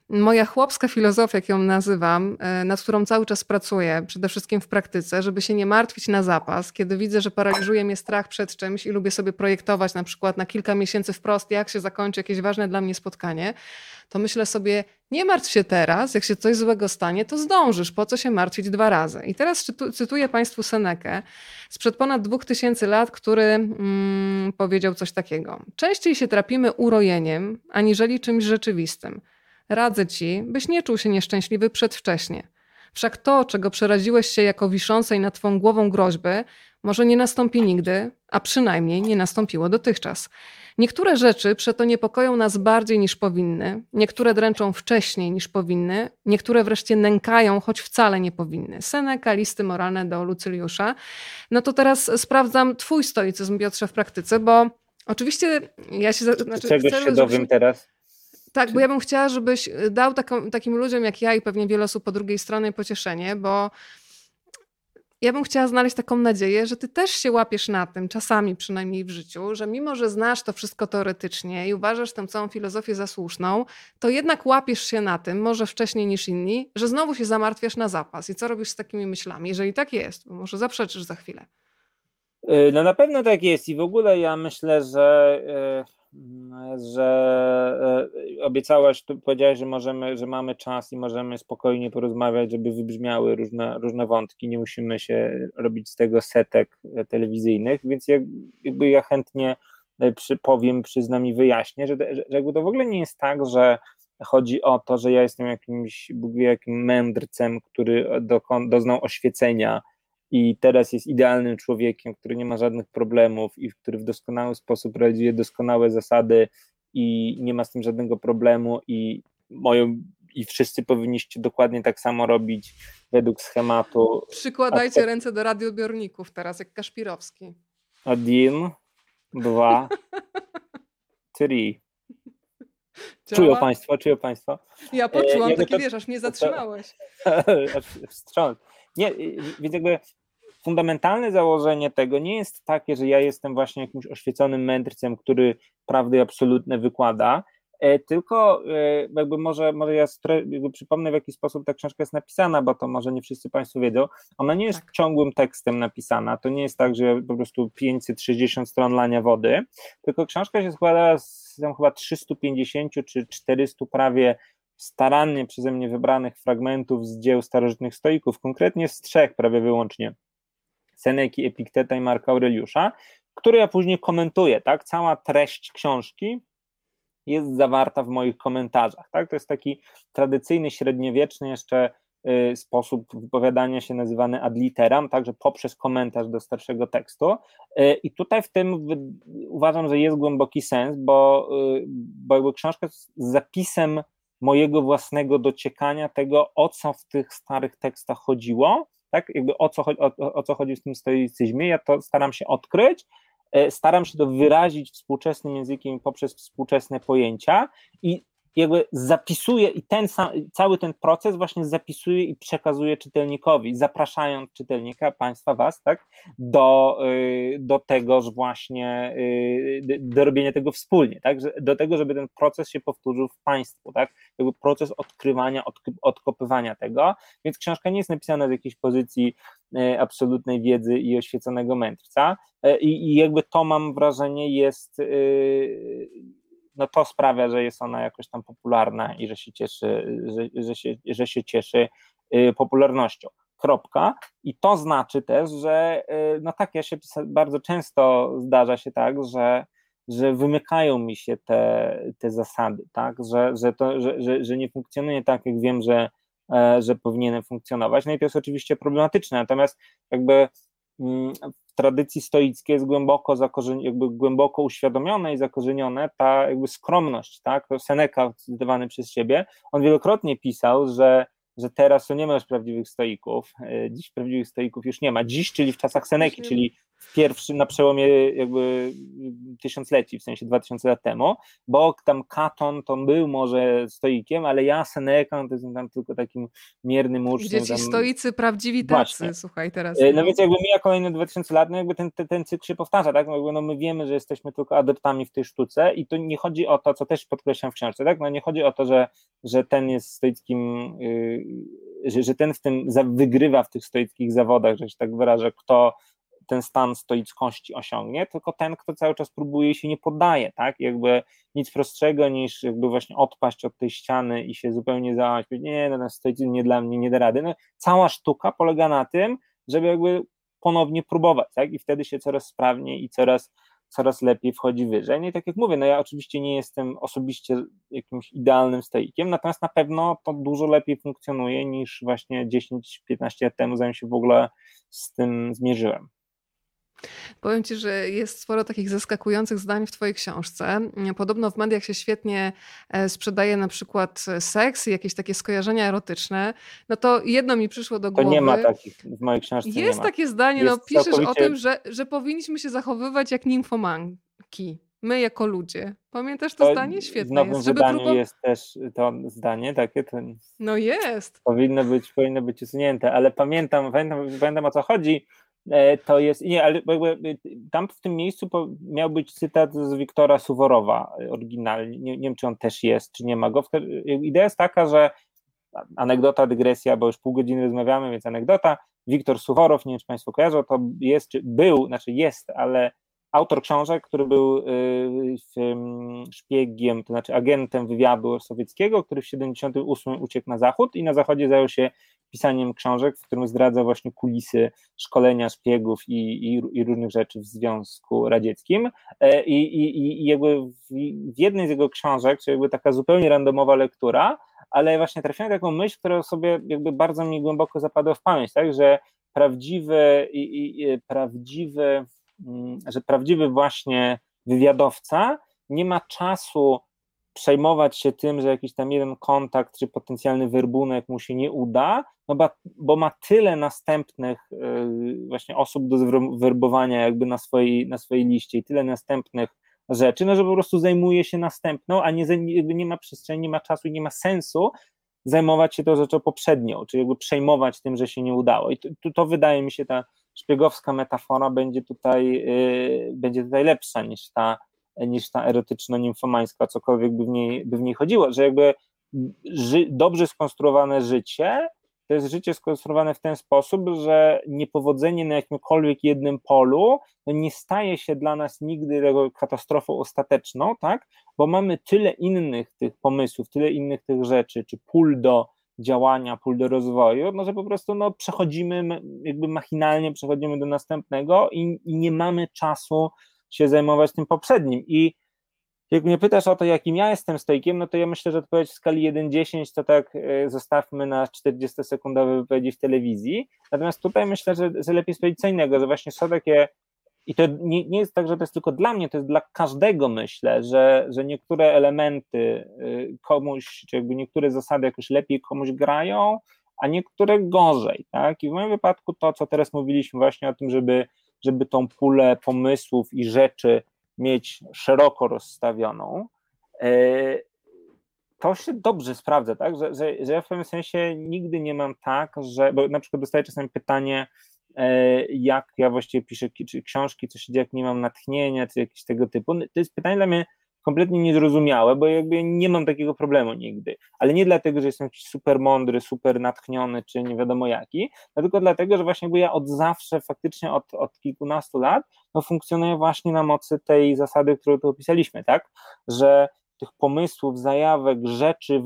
[SPEAKER 1] moja chłopska filozofia, jak ją nazywam, e, nad którą cały czas pracuję, przede wszystkim w praktyce, żeby się nie martwić na zapas, kiedy widzę, że paraliżuje mnie strach przed czymś i lubię sobie projektować na przykład na kilka miesięcy wprost, jak się zakończy jakieś ważne dla mnie spotkanie, to myślę sobie, nie martw się teraz, jak się coś złego stanie, to zdążysz, po co się martwić dwa razy. I teraz cytuję Państwu Senekę sprzed ponad dwóch tysięcy lat, który mm, powiedział coś takiego. Częściej się trapimy urojeniem, aniżeli czymś rzeczywistym. Radzę ci, byś nie czuł się nieszczęśliwy przedwcześnie. Wszak to, czego przeraziłeś się jako wiszącej nad twą głową groźby, może nie nastąpi nigdy, a przynajmniej nie nastąpiło dotychczas. Niektóre rzeczy przeto niepokoją nas bardziej niż powinny, niektóre dręczą wcześniej niż powinny, niektóre wreszcie nękają, choć wcale nie powinny. Seneca, listy moralne do Lucyliusza. No to teraz sprawdzam twój stoicyzm, Piotrze, w praktyce, bo oczywiście ja się...
[SPEAKER 2] Znaczy, Czegoś się dowiem teraz?
[SPEAKER 1] Tak, bo ja bym chciała, żebyś y, dał taką, takim ludziom jak ja i pewnie wiele osób po drugiej stronie pocieszenie, bo ja bym chciała znaleźć taką nadzieję, że ty też się łapiesz na tym, czasami przynajmniej w życiu, że mimo, że znasz to wszystko teoretycznie i uważasz tę całą filozofię za słuszną, to jednak łapiesz się na tym, może wcześniej niż inni, że znowu się zamartwiasz na zapas. I co robisz z takimi myślami? Jeżeli tak jest, bo może zaprzeczysz za chwilę.
[SPEAKER 2] Y, no na pewno tak jest i w ogóle ja myślę, że y, że e, obiecałaś, powiedziałeś, że możemy, że mamy czas i możemy spokojnie porozmawiać, żeby wybrzmiały różne, różne wątki, nie musimy się robić z tego setek e, telewizyjnych, więc jakby ja chętnie e, przy, powiem, przyznam i wyjaśnię, że, że jakby to w ogóle nie jest tak, że chodzi o to, że ja jestem jakimś, Bóg mędrcem, który doznał oświecenia i teraz jest idealnym człowiekiem, który nie ma żadnych problemów i który w doskonały sposób realizuje doskonałe zasady i nie ma z tym żadnego problemu i moją i wszyscy powinniście dokładnie tak samo robić według schematu.
[SPEAKER 1] Przykładajcie A... ręce do radioodbiorników teraz, jak Kaszpirowski.
[SPEAKER 2] Один, dwa, trzy. Czują Państwo, czują Państwo.
[SPEAKER 1] Ja poczułam, e, takie to... wiesz, aż mnie zatrzymałeś.
[SPEAKER 2] Wstrząs. Nie, więc jakby fundamentalne założenie tego nie jest takie, że ja jestem właśnie jakimś oświeconym mędrcem, który prawdy absolutne wykłada, e, tylko e, jakby może, może ja przypomnę w jaki sposób ta książka jest napisana, bo to może nie wszyscy Państwo wiedzą. Ona nie jest tak. ciągłym tekstem napisana, to nie jest tak, że po prostu 560 stron lania wody, tylko książka się składa z tam chyba 350 czy 400 prawie starannie przeze mnie wybranych fragmentów z dzieł starożytnych stoików, konkretnie z trzech prawie wyłącznie. Seneki, Epikteta i Marka Aureliusza, które ja później komentuję, tak? Cała treść książki jest zawarta w moich komentarzach, tak? To jest taki tradycyjny, średniowieczny jeszcze y, sposób wypowiadania się nazywany ad literam, także poprzez komentarz do starszego tekstu. Y, I tutaj w tym uważam, że jest głęboki sens, bo, y, bo jakby książka jest zapisem mojego własnego dociekania tego, o co w tych starych tekstach chodziło, tak, jakby o co, o, o co chodzi w tym stoicyzmie, ja to staram się odkryć, staram się to wyrazić współczesnym językiem poprzez współczesne pojęcia i jakby zapisuje i ten sam, cały ten proces właśnie zapisuje i przekazuje czytelnikowi, zapraszając czytelnika, państwa, was, tak, do, y, do tegoż właśnie, y, do robienia tego wspólnie, tak, do tego, żeby ten proces się powtórzył w państwu, tak, jakby proces odkrywania, odkopywania tego, więc książka nie jest napisana z jakiejś pozycji y, absolutnej wiedzy i oświeconego mędrca i, i jakby to mam wrażenie jest no to sprawia, że jest ona jakoś tam popularna i że się cieszy, że, że, się, że się cieszy y, popularnością. Kropka. I to znaczy też, że y, no tak, ja się bardzo często zdarza się tak, że, że wymykają mi się te, te zasady, tak, że, że, to, że, że, że nie funkcjonuje tak, jak wiem, że, e, że powinienem funkcjonować. No i to jest oczywiście problematyczne, natomiast jakby mm, tradycji stoickiej jest głęboko, jakby głęboko uświadomione i zakorzenione ta jakby skromność, tak? Seneca cytowany przez siebie, on wielokrotnie pisał, że że teraz to nie ma już prawdziwych stoików, e, dziś prawdziwych stoików już nie ma. Dziś, czyli w czasach Seneki, czyli w pierwszym, na przełomie jakby tysiącleci, w sensie 2000 lat temu, bo tam Katon to był może stoikiem, ale ja Seneca to jestem tam tylko takim miernym uczniem.
[SPEAKER 1] Gdzie ci stoicy prawdziwi tacy, Właśnie. słuchaj teraz.
[SPEAKER 2] E, no, więc jakby mija kolejne 2000 lat, no jakby ten, ten, ten cykl się powtarza, tak, no no my wiemy, że jesteśmy tylko adeptami w tej sztuce i to nie chodzi o to, co też podkreślam w książce, tak, no nie chodzi o to, że, że ten jest stoickim yy, że, że ten w tym wygrywa w tych stoickich zawodach, że się tak wyrażę, kto ten stan stoickości osiągnie, tylko ten, kto cały czas próbuje się nie poddaje, tak? Jakby nic prostszego niż jakby właśnie odpaść od tej ściany i się zupełnie załamać, nie, no ten stoicyzm nie dla mnie, nie da rady. No, cała sztuka polega na tym, żeby jakby ponownie próbować, tak? I wtedy się coraz sprawniej i coraz coraz lepiej wchodzi wyżej. No i tak jak mówię, no ja oczywiście nie jestem osobiście jakimś idealnym stoikiem, natomiast na pewno to dużo lepiej funkcjonuje niż właśnie 10-15 lat temu, zanim się w ogóle z tym zmierzyłem.
[SPEAKER 1] Powiem Ci, że jest sporo takich zaskakujących zdań w Twojej książce. Podobno w mediach się świetnie e, sprzedaje na przykład seks i jakieś takie skojarzenia erotyczne. No to jedno mi przyszło do głowy.
[SPEAKER 2] To nie ma takich w mojej książce.
[SPEAKER 1] Jest takie zdanie, no jest no piszesz całkowicie... o tym, że, że powinniśmy się zachowywać jak nimfomanki. My jako ludzie. Pamiętasz to, to zdanie? Świetne
[SPEAKER 2] w nowym jest. wydaniu próbować... jest też to zdanie takie. To
[SPEAKER 1] no jest.
[SPEAKER 2] Powinno być, powinno być usunięte, ale pamiętam, pamiętam, pamiętam o co chodzi E, to jest, nie, ale jakby tam w tym miejscu miał być cytat z Wiktora Suworowa oryginalnie, nie, nie wiem czy on też jest, czy nie ma go. Idea jest taka, że anegdota, dygresja, bo już pół godziny rozmawiamy, więc anegdota. Wiktor Suworow, nie wiem czy Państwo kojarzą, to jest, czy był, znaczy jest, ale autor książek, który był y, szpiegiem, to znaczy agentem wywiadu sowieckiego, który w 78 uciekł na zachód i na zachodzie zajął się pisaniem książek, w którym zdradza właśnie kulisy szkolenia szpiegów i, i, i różnych rzeczy w Związku Radzieckim. E, I, i, i jakby w, w jednej z jego książek, czy jakby taka zupełnie randomowa lektura, ale właśnie trafiłem taką myśl, która sobie jakby bardzo mi głęboko zapadła w pamięć, tak, że prawdziwy, i, i, mm, że prawdziwy właśnie wywiadowca nie ma czasu przejmować się tym, że jakiś tam jeden kontakt czy potencjalny werbunek mu się nie uda, no bo, bo ma tyle następnych y, właśnie osób do werbowania jakby na swojej, na swojej liście i tyle następnych rzeczy, no że po prostu zajmuje się następną, a nie, nie ma przestrzeni, nie ma czasu i nie ma sensu zajmować się tą rzeczą poprzednią, czyli jakby przejmować tym, że się nie udało. I to, to wydaje mi się ta szpiegowska metafora będzie tutaj, yy, będzie tutaj lepsza niż ta niż ta erotyczno-nimfomańska, cokolwiek by w niej, by w niej chodziło, że jakby ży, dobrze skonstruowane życie to jest życie skonstruowane w ten sposób, że niepowodzenie na jakimkolwiek jednym polu no nie staje się dla nas nigdy katastrofą ostateczną, tak? Bo mamy tyle innych tych pomysłów, tyle innych tych rzeczy, czy pól do działania, pól do rozwoju, no że po prostu no, przechodzimy, jakby machinalnie przechodzimy do następnego i, i nie mamy czasu się zajmować tym poprzednim. I Jak mnie pytasz o to, jakim ja jestem stoikiem, no to ja myślę, że odpowiedź w skali 1-10 to tak e, zostawmy na 40-sekundowe wypowiedzi w telewizji. Natomiast tutaj myślę, że, że lepiej powiedzieć co innego, że właśnie są takie i to nie, nie, jest tak, że to jest tylko dla mnie, to jest dla każdego, myślę, że, że niektóre elementy y, komuś, czy jakby niektóre zasady jakoś lepiej komuś grają, a niektóre gorzej, tak? I w moim wypadku to, co teraz mówiliśmy właśnie o tym, żeby, żeby tą pulę pomysłów i rzeczy mieć szeroko rozstawioną, y, to się dobrze sprawdza, tak? Że, że, że ja w pewnym sensie nigdy nie mam tak, że, bo na przykład dostaję czasami pytanie, jak ja właściwie piszę czy książki, co się dzieje, jak nie mam natchnienia, czy jakieś tego typu. No, to jest pytanie dla mnie kompletnie niezrozumiałe, bo jakby nie mam takiego problemu nigdy. Ale nie dlatego, że jestem jakiś super mądry, super natchniony, czy nie wiadomo jaki, tylko dlatego, że właśnie jakby ja od zawsze, faktycznie od, od kilkunastu lat, no funkcjonuję właśnie na mocy tej zasady, którą tu opisaliśmy, tak? Że tych pomysłów, zajawek, rzeczy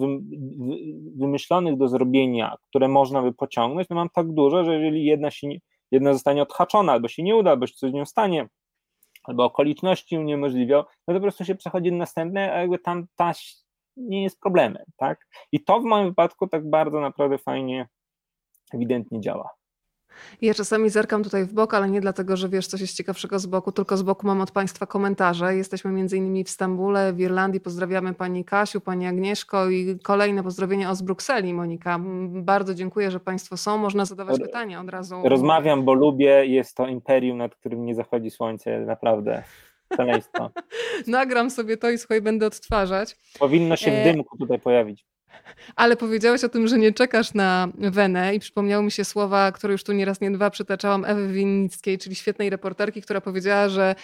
[SPEAKER 2] wymyślonych do zrobienia, które można by pociągnąć, no mam tak dużo, że jeżeli jedna się nie, jedna zostanie odhaczona, albo się nie uda, albo się coś z nią stanie, albo okoliczności uniemożliwią, no to po prostu się przechodzi na następne, a jakby tam ta nie jest problemem, tak? I to w moim wypadku tak bardzo naprawdę fajnie, ewidentnie działa.
[SPEAKER 1] Ja czasami zerkam tutaj w bok, ale nie dlatego, że wiesz coś jest ciekawszego z boku, tylko z boku mam od Państwa komentarze. Jesteśmy między innymi w Stambule, w Irlandii. Pozdrawiamy Pani Kasiu, Pani Agnieszko i kolejne pozdrowienia z Brukseli, Monika. Bardzo dziękuję, że Państwo są. Można zadawać pytania od razu.
[SPEAKER 2] Rozmawiam, bo lubię. Jest to imperium, nad którym nie zachodzi słońce. Naprawdę.
[SPEAKER 1] Nagram sobie to i słuchaj, będę odtwarzać.
[SPEAKER 2] Powinno się w e, dymku tutaj pojawić.
[SPEAKER 1] Ale powiedziałeś o tym, że nie czekasz na Wenę i przypomniały mi się słowa, które już tu nieraz, nie dwa przytaczałam Ewy Winnickiej, czyli świetnej reporterki, która powiedziała, że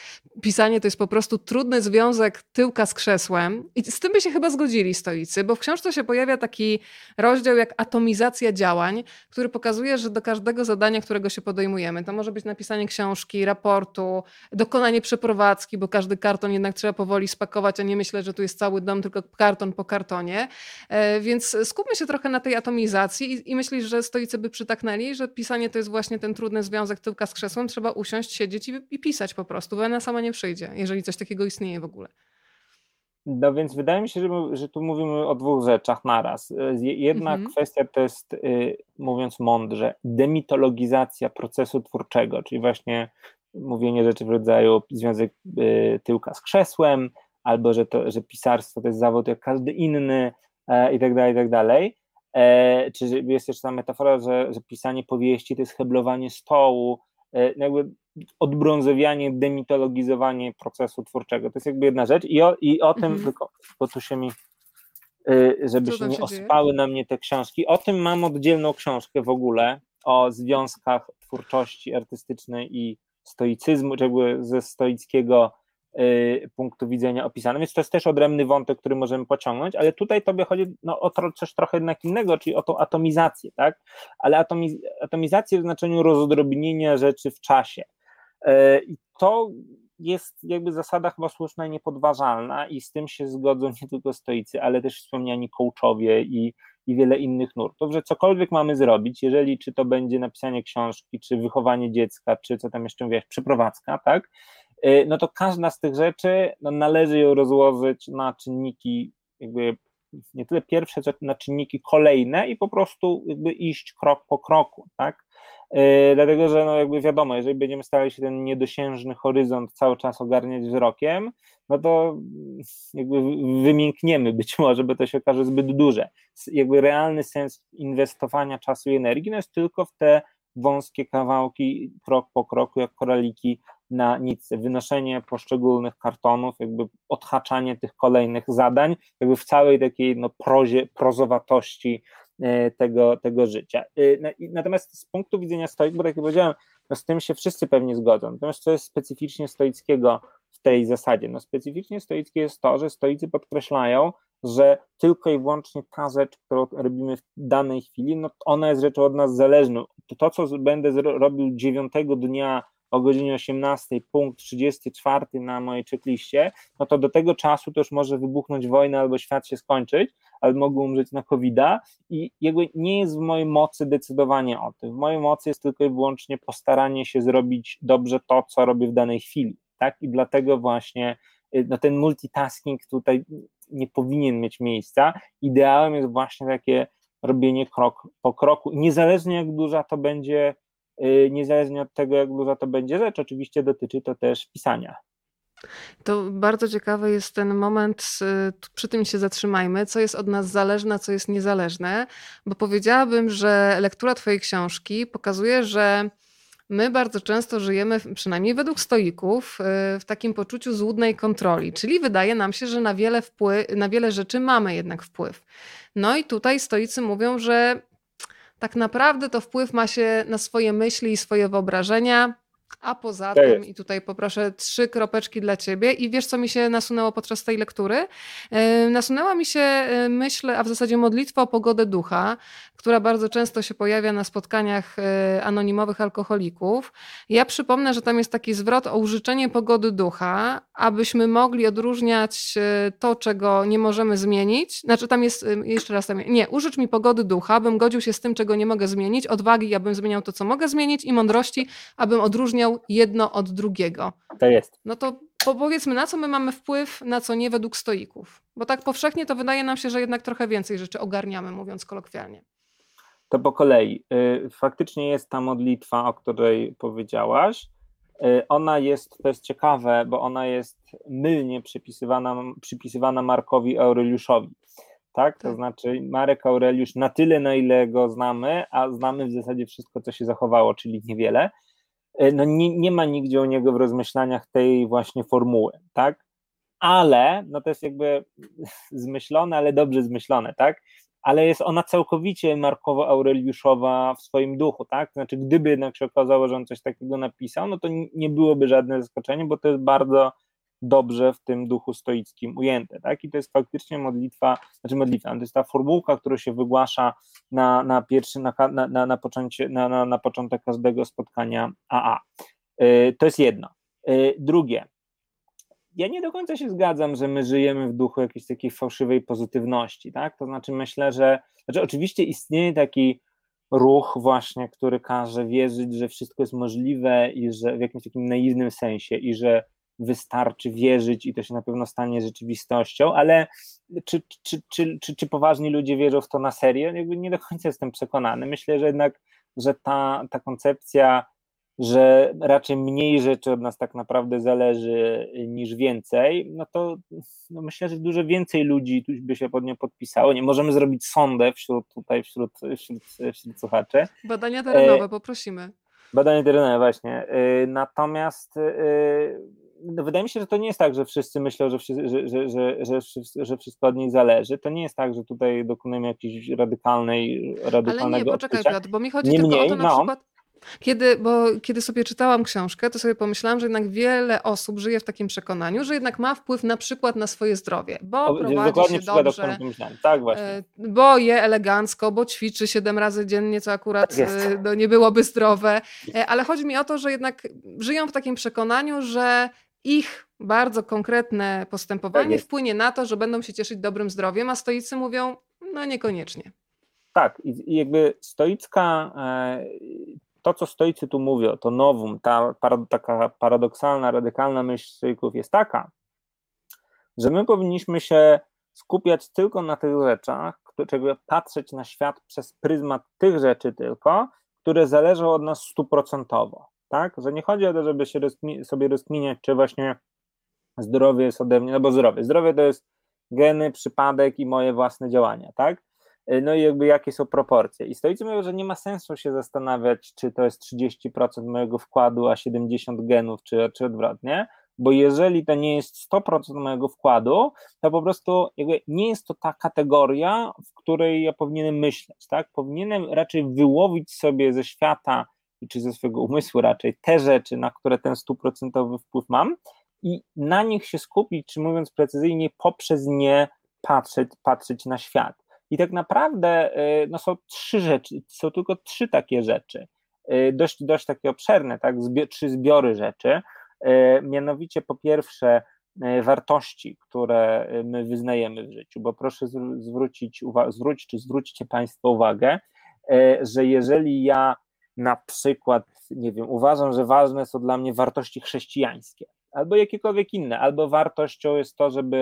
[SPEAKER 1] pisanie to jest po prostu trudny związek tyłka z krzesłem. I z tym by się chyba zgodzili stoicy, bo w książce się pojawia taki rozdział jak atomizacja działań, który pokazuje, że do każdego zadania, którego się podejmujemy, to może być napisanie książki, raportu, dokonanie przeprowadzki, bo każdy karton jednak trzeba powoli spakować, a nie myśleć, że tu jest cały dom, tylko karton po kartonie e, więc skupmy się trochę na tej atomizacji i, i myślisz, że stoicy by przytaknęli, że pisanie to jest właśnie ten trudny związek tyłka z krzesłem, trzeba usiąść, siedzieć i, i pisać po prostu, bo ona sama nie przyjdzie, jeżeli coś takiego istnieje w ogóle.
[SPEAKER 2] No więc wydaje mi się, że, że tu mówimy o dwóch rzeczach naraz. Jedna mhm. kwestia to jest, y, mówiąc mądrze, demitologizacja procesu twórczego, czyli właśnie mówienie rzeczy w rodzaju związek y, tyłka z krzesłem, albo że, to, że pisarstwo to jest zawód jak każdy inny, i tak dalej, i tak dalej. E, czy jest też ta metafora, że, że pisanie powieści to jest heblowanie stołu, e, no jakby odbrązowianie, demitologizowanie procesu twórczego. To jest jakby jedna rzecz i o, i o tym, mhm. tylko, bo tu się mi żeby się nie ospały na mnie te książki. O tym mam oddzielną książkę w ogóle, o związkach twórczości artystycznej i stoicyzmu, czy jakby ze stoickiego punktu widzenia opisane, więc to jest też odrębny wątek, który możemy pociągnąć, ale tutaj tobie chodzi no, o to, coś trochę jednak innego, czyli o tą atomizację, tak? Ale atomiz atomizację w znaczeniu rozdrobnienia rzeczy w czasie. Y, I to jest jakby zasada chyba słuszna i niepodważalna i z tym się zgodzą nie tylko stoicy, ale też wspomniani coachowie i, i wiele innych nurtów, że cokolwiek mamy zrobić, jeżeli czy to będzie napisanie książki, czy wychowanie dziecka, czy co tam jeszcze mówiłaś, przeprowadzka, tak, Y, no to każda z tych rzeczy no, należy ją rozłożyć na czynniki jakby nie tyle pierwsze, co na czynniki kolejne i po prostu jakby iść krok po kroku, tak? Yy, dlatego, że no jakby wiadomo, jeżeli będziemy starali się ten niedosiężny horyzont cały czas ogarniać wzrokiem, no to jakby wymiękniemy być może, bo to się okaże zbyt duże. Jakby realny sens inwestowania czasu i energii no jest tylko w te wąskie kawałki, krok po kroku, jak koraliki na nic, wynoszenie poszczególnych kartonów, jakby odhaczanie tych kolejnych zadań, jakby w całej takiej no, prozie, prozowatości e, tego, tego życia. E, natomiast z punktu widzenia stoik, bo tak jak powiedziałem, no z tym się wszyscy pewnie zgodzą, natomiast co jest specyficznie stoickiego w tej zasadzie? No specyficznie stoickie jest to, że stoicy podkreślają, że tylko i wyłącznie ta rzecz, którą robimy w danej chwili, no ona jest rzeczą od nas zależną. To, to co będę robił dziewiątego dnia o godzinie 18, punkt 34 na mojej checkliście, no to do tego czasu już może wybuchnąć wojna albo świat się skończyć, albo mogę umrzeć na covid i jakby nie jest w mojej mocy decydowanie o tym. W mojej mocy jest tylko i wyłącznie postaranie się zrobić dobrze to, co robię w danej chwili, tak? I dlatego właśnie no ten multitasking tutaj nie powinien mieć miejsca. Ideałem jest właśnie takie robienie krok po kroku, niezależnie jak duża to będzie, niezależnie od tego, jak duża to będzie rzecz, oczywiście dotyczy to też pisania.
[SPEAKER 1] To bardzo ciekawy jest ten moment, przy tym się zatrzymajmy, co jest od nas zależne, co jest niezależne, bo powiedziałabym, że lektura Twojej książki pokazuje, że my bardzo często żyjemy, przynajmniej według stoików, y, w takim poczuciu złudnej kontroli, czyli wydaje nam się, że na wiele, wpływ, na wiele rzeczy mamy jednak wpływ. No i tutaj stoicy mówią, że tak naprawdę to wpływ ma się na swoje myśli i swoje wyobrażenia, a poza tym, i tutaj poproszę trzy kropeczki dla ciebie, i wiesz, co mi się nasunęło podczas tej lektury? Yy, nasunęła mi się yy, myśl, a w zasadzie modlitwa o pogodę ducha, która bardzo często się pojawia na spotkaniach yy, anonimowych alkoholików. Ja przypomnę, że tam jest taki zwrot o użyczenie pogody ducha, abyśmy mogli odróżniać to, czego nie możemy zmienić. Znaczy, tam jest, jeszcze raz tam, nie, użycz mi pogody ducha, abym godził się z tym, czego nie mogę zmienić, odwagi, abym zmieniał to, co mogę zmienić, i mądrości, abym odróżniał odróżniał jedno od drugiego.
[SPEAKER 2] To jest.
[SPEAKER 1] No to powiedzmy, na co my mamy wpływ, na co nie według stoików. Bo tak powszechnie to wydaje nam się, że jednak trochę więcej rzeczy ogarniamy, mówiąc kolokwialnie.
[SPEAKER 2] To po kolei. Y, faktycznie jest ta modlitwa, o której powiedziałaś. Y, ona jest, to jest ciekawe, bo ona jest mylnie przypisywana, przypisywana Markowi Aureliuszowi. Tak? To tak. znaczy Marek Aureliusz na tyle, na ile go znamy, a znamy w zasadzie wszystko, co się zachowało, czyli niewiele, E, no nie, nie ma nigdzie u niego w rozmyślaniach tej właśnie formuły, tak? Ale, no to jest jakby zmyślone, ale dobrze zmyślone, tak? Ale jest ona całkowicie Markowo-Aureliuszowa w swoim duchu, tak? Znaczy, gdyby jednak się okazało, że on coś takiego napisał, no to nie byłoby żadne zaskoczenie, bo to jest bardzo dobrze w tym duchu stoickim ujęte, tak? I to jest faktycznie modlitwa, znaczy modlitwa, to jest ta formułka, która się wygłasza na, na pierwszy, na, na, na, na, począcie, na, na, na początek każdego spotkania AA. Yy, to jest jedno. Yy, drugie, ja nie do końca się zgadzam, że my żyjemy w duchu jakiejś takiej fałszywej pozytywności, tak? To znaczy myślę, że, znaczy oczywiście istnieje taki ruch właśnie, który każe wierzyć, że wszystko jest możliwe i że w jakimś takim naiwnym sensie i że wystarczy wierzyć i to się na pewno stanie rzeczywistością, ale czy, czy, czy, czy, czy poważni ludzie wierzą w to na serio? Jakby nie do końca jestem przekonany. Myślę, że jednak, że ta, ta koncepcja, że raczej mniej rzeczy od nas tak naprawdę zależy niż więcej, no to no myślę, że dużo więcej ludzi tu by się pod nią podpisało. Nie możemy zrobić sondę wśród tutaj, wśród, wśród, wśród słuchaczy.
[SPEAKER 1] Badania terenowe, e, poprosimy.
[SPEAKER 2] Badania terenowe, właśnie. E, natomiast e, no wydaje mi się, że to nie jest tak, że wszyscy myślą, że, że, że, że, że, że wszystko od nich zależy. To nie jest tak, że tutaj dokonujemy jakiejś radykalnej, radykalnego
[SPEAKER 1] Ale nie, poczekaj Piotr, bo mi chodzi tylko o to na no, przykład, kiedy, bo kiedy sobie czytałam książkę, to sobie pomyślałam, że jednak wiele osób żyje w takim przekonaniu, że jednak ma wpływ na przykład na swoje zdrowie, bo o, prowadzi się dobrze,
[SPEAKER 2] tak, właśnie. E,
[SPEAKER 1] bo je elegancko, bo ćwiczy siedem razy dziennie, co akurat tak e, no, nie byłoby zdrowe. E, ale chodzi mi o to, że jednak żyją w takim przekonaniu, że ich bardzo konkretne postępowanie tak wpłynie na to, że będą się cieszyć dobrym zdrowiem, a stoicy mówią, no niekoniecznie.
[SPEAKER 2] Tak, i jakby stoicka, to co stoicy tu mówią, to nowum, ta taka paradoksalna, radykalna myśl stoików jest taka, że my powinniśmy się skupiać tylko na tych rzeczach, czego patrzeć na świat przez pryzmat tych rzeczy tylko, które zależą od nas stuprocentowo tak? Że nie chodzi o to, żeby się sobie rozkminiać, czy właśnie zdrowie jest ode mnie, no bo zdrowie. Zdrowie to jest geny, przypadek i moje własne działania, tak? Y, no i jakby jakie są proporcje. I stoicy mówią, że nie ma sensu się zastanawiać, czy to jest 30% mojego wkładu, a 70 genów, czy, czy odwrotnie, bo jeżeli to nie jest 100% mojego wkładu, to po prostu jakby nie jest to ta kategoria, w której ja powinienem myśleć, tak? Powinienem raczej wyłowić sobie ze świata czy ze swojego umysłu raczej te rzeczy, na które ten stuprocentowy wpływ mam i na nich się skupić, czy mówiąc precyzyjnie, poprzez nie patrzeć, patrzeć na świat. I tak naprawdę y, no, są trzy rzeczy, są tylko trzy takie rzeczy, y, dość, dość takie obszerne, tak, trzy zbiory rzeczy, y, mianowicie po pierwsze wartości, które my wyznajemy w życiu, bo proszę zwrócić, zwróć, czy zwróćcie Państwo uwagę, że jeżeli ja na przykład, nie wiem, uważam, że ważne są dla mnie wartości chrześcijańskie, albo jakiekolwiek inne, albo wartością jest to, żeby,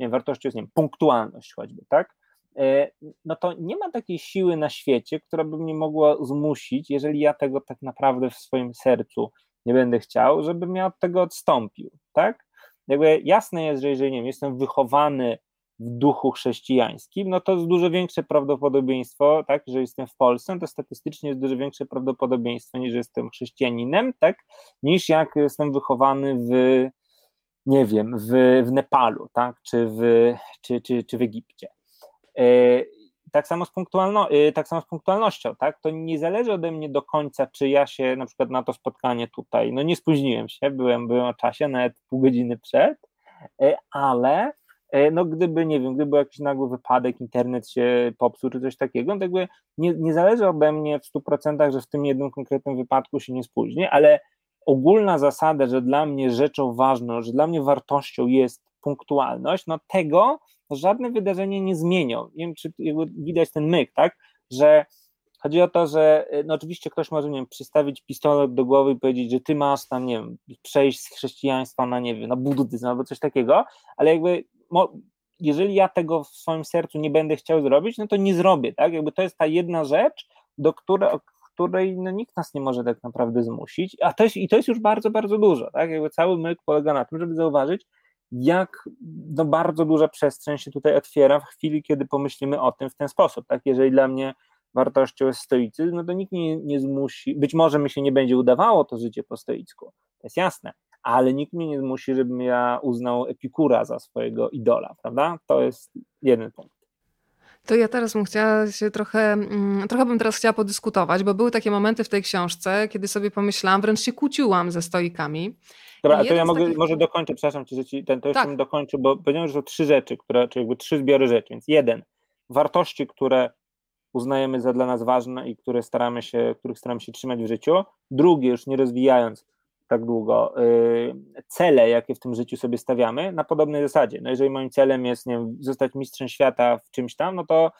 [SPEAKER 2] nie wiem, wartością jest, nie wiem, punktualność choćby, tak? E, no to nie ma takiej siły na świecie, która by mnie mogła zmusić, jeżeli ja tego tak naprawdę w swoim sercu nie będę chciał, żebym ja od tego odstąpił, tak? Jakby jasne jest, że jeżeli nie wiem, jestem wychowany w duchu chrześcijańskim, no to jest dużo większe prawdopodobieństwo, tak, że jestem w Polsce, no to statystycznie jest dużo większe prawdopodobieństwo niż jestem chrześcijaninem, tak, niż jak jestem wychowany w, nie wiem, w, w Nepalu, tak, czy w, czy, czy, czy w Egipcie. E, tak samo, z punktualno, e, tak samo z punktualnością, tak? To nie zależy ode mnie do końca, czy ja się na przykład na to spotkanie tutaj, no nie spóźniłem się, byłem, byłem o czasie, nawet pół godziny przed, e, ale no gdyby, nie wiem, gdyby był jakiś nagły wypadek, internet się popsuł czy coś takiego, no to jakby nie, nie zależy ode mnie w 100%, że w tym jednym konkretnym wypadku się nie spóźni, ale ogólna zasada, że dla mnie rzeczą ważną, że dla mnie wartością jest punktualność, no tego żadne wydarzenie nie zmienią. Nie wiem, czy widać ten myk, tak, że chodzi o to, że no oczywiście ktoś może, nie wiem, przystawić pistolet do głowy i powiedzieć, że ty masz tam, nie wiem, przejść z chrześcijaństwa na, nie wiem, na buddyzm albo coś takiego, ale jakby jeżeli ja tego w swoim sercu nie będę chciał zrobić, no to nie zrobię, tak, jakby to jest ta jedna rzecz, do której, której no, nikt nas nie może tak naprawdę zmusić, a to jest, i to jest już bardzo, bardzo dużo, tak, jakby cały myk polega na tym, żeby zauważyć, jak no, bardzo duża przestrzeń się tutaj otwiera w chwili, kiedy pomyślimy o tym w ten sposób. Tak? Jeżeli dla mnie wartością jest stoicyzm, no to nikt mnie nie zmusi, być może mi się nie będzie udawało to życie po stoicku, to jest jasne, ale nikt mnie nie zmusi, żebym ja uznał Epikura za swojego idola, prawda? To jest jeden punkt.
[SPEAKER 1] To ja teraz bym chciała się trochę, mm, trochę bym teraz chciała podyskutować, bo były takie momenty w tej książce, kiedy sobie pomyślałam, wręcz się kłóciłam ze stoikami.
[SPEAKER 2] Dobra, to ja mogę, takich... może dokończę, przepraszam cię, że ci ten, to jeszcze tak. dokończę, bo powiedziałem, że są trzy rzeczy, które, czy jakby trzy zbiory rzeczy, więc jeden, wartości, które uznajemy za dla nas ważne i które staramy się, których staramy się trzymać w życiu. Drugie, już nie rozwijając tak długo, yy, cele, jakie w tym życiu sobie stawiamy, na podobnej zasadzie. No jeżeli moim celem jest, nie wiem, zostać mistrzem świata w czymś tam, no to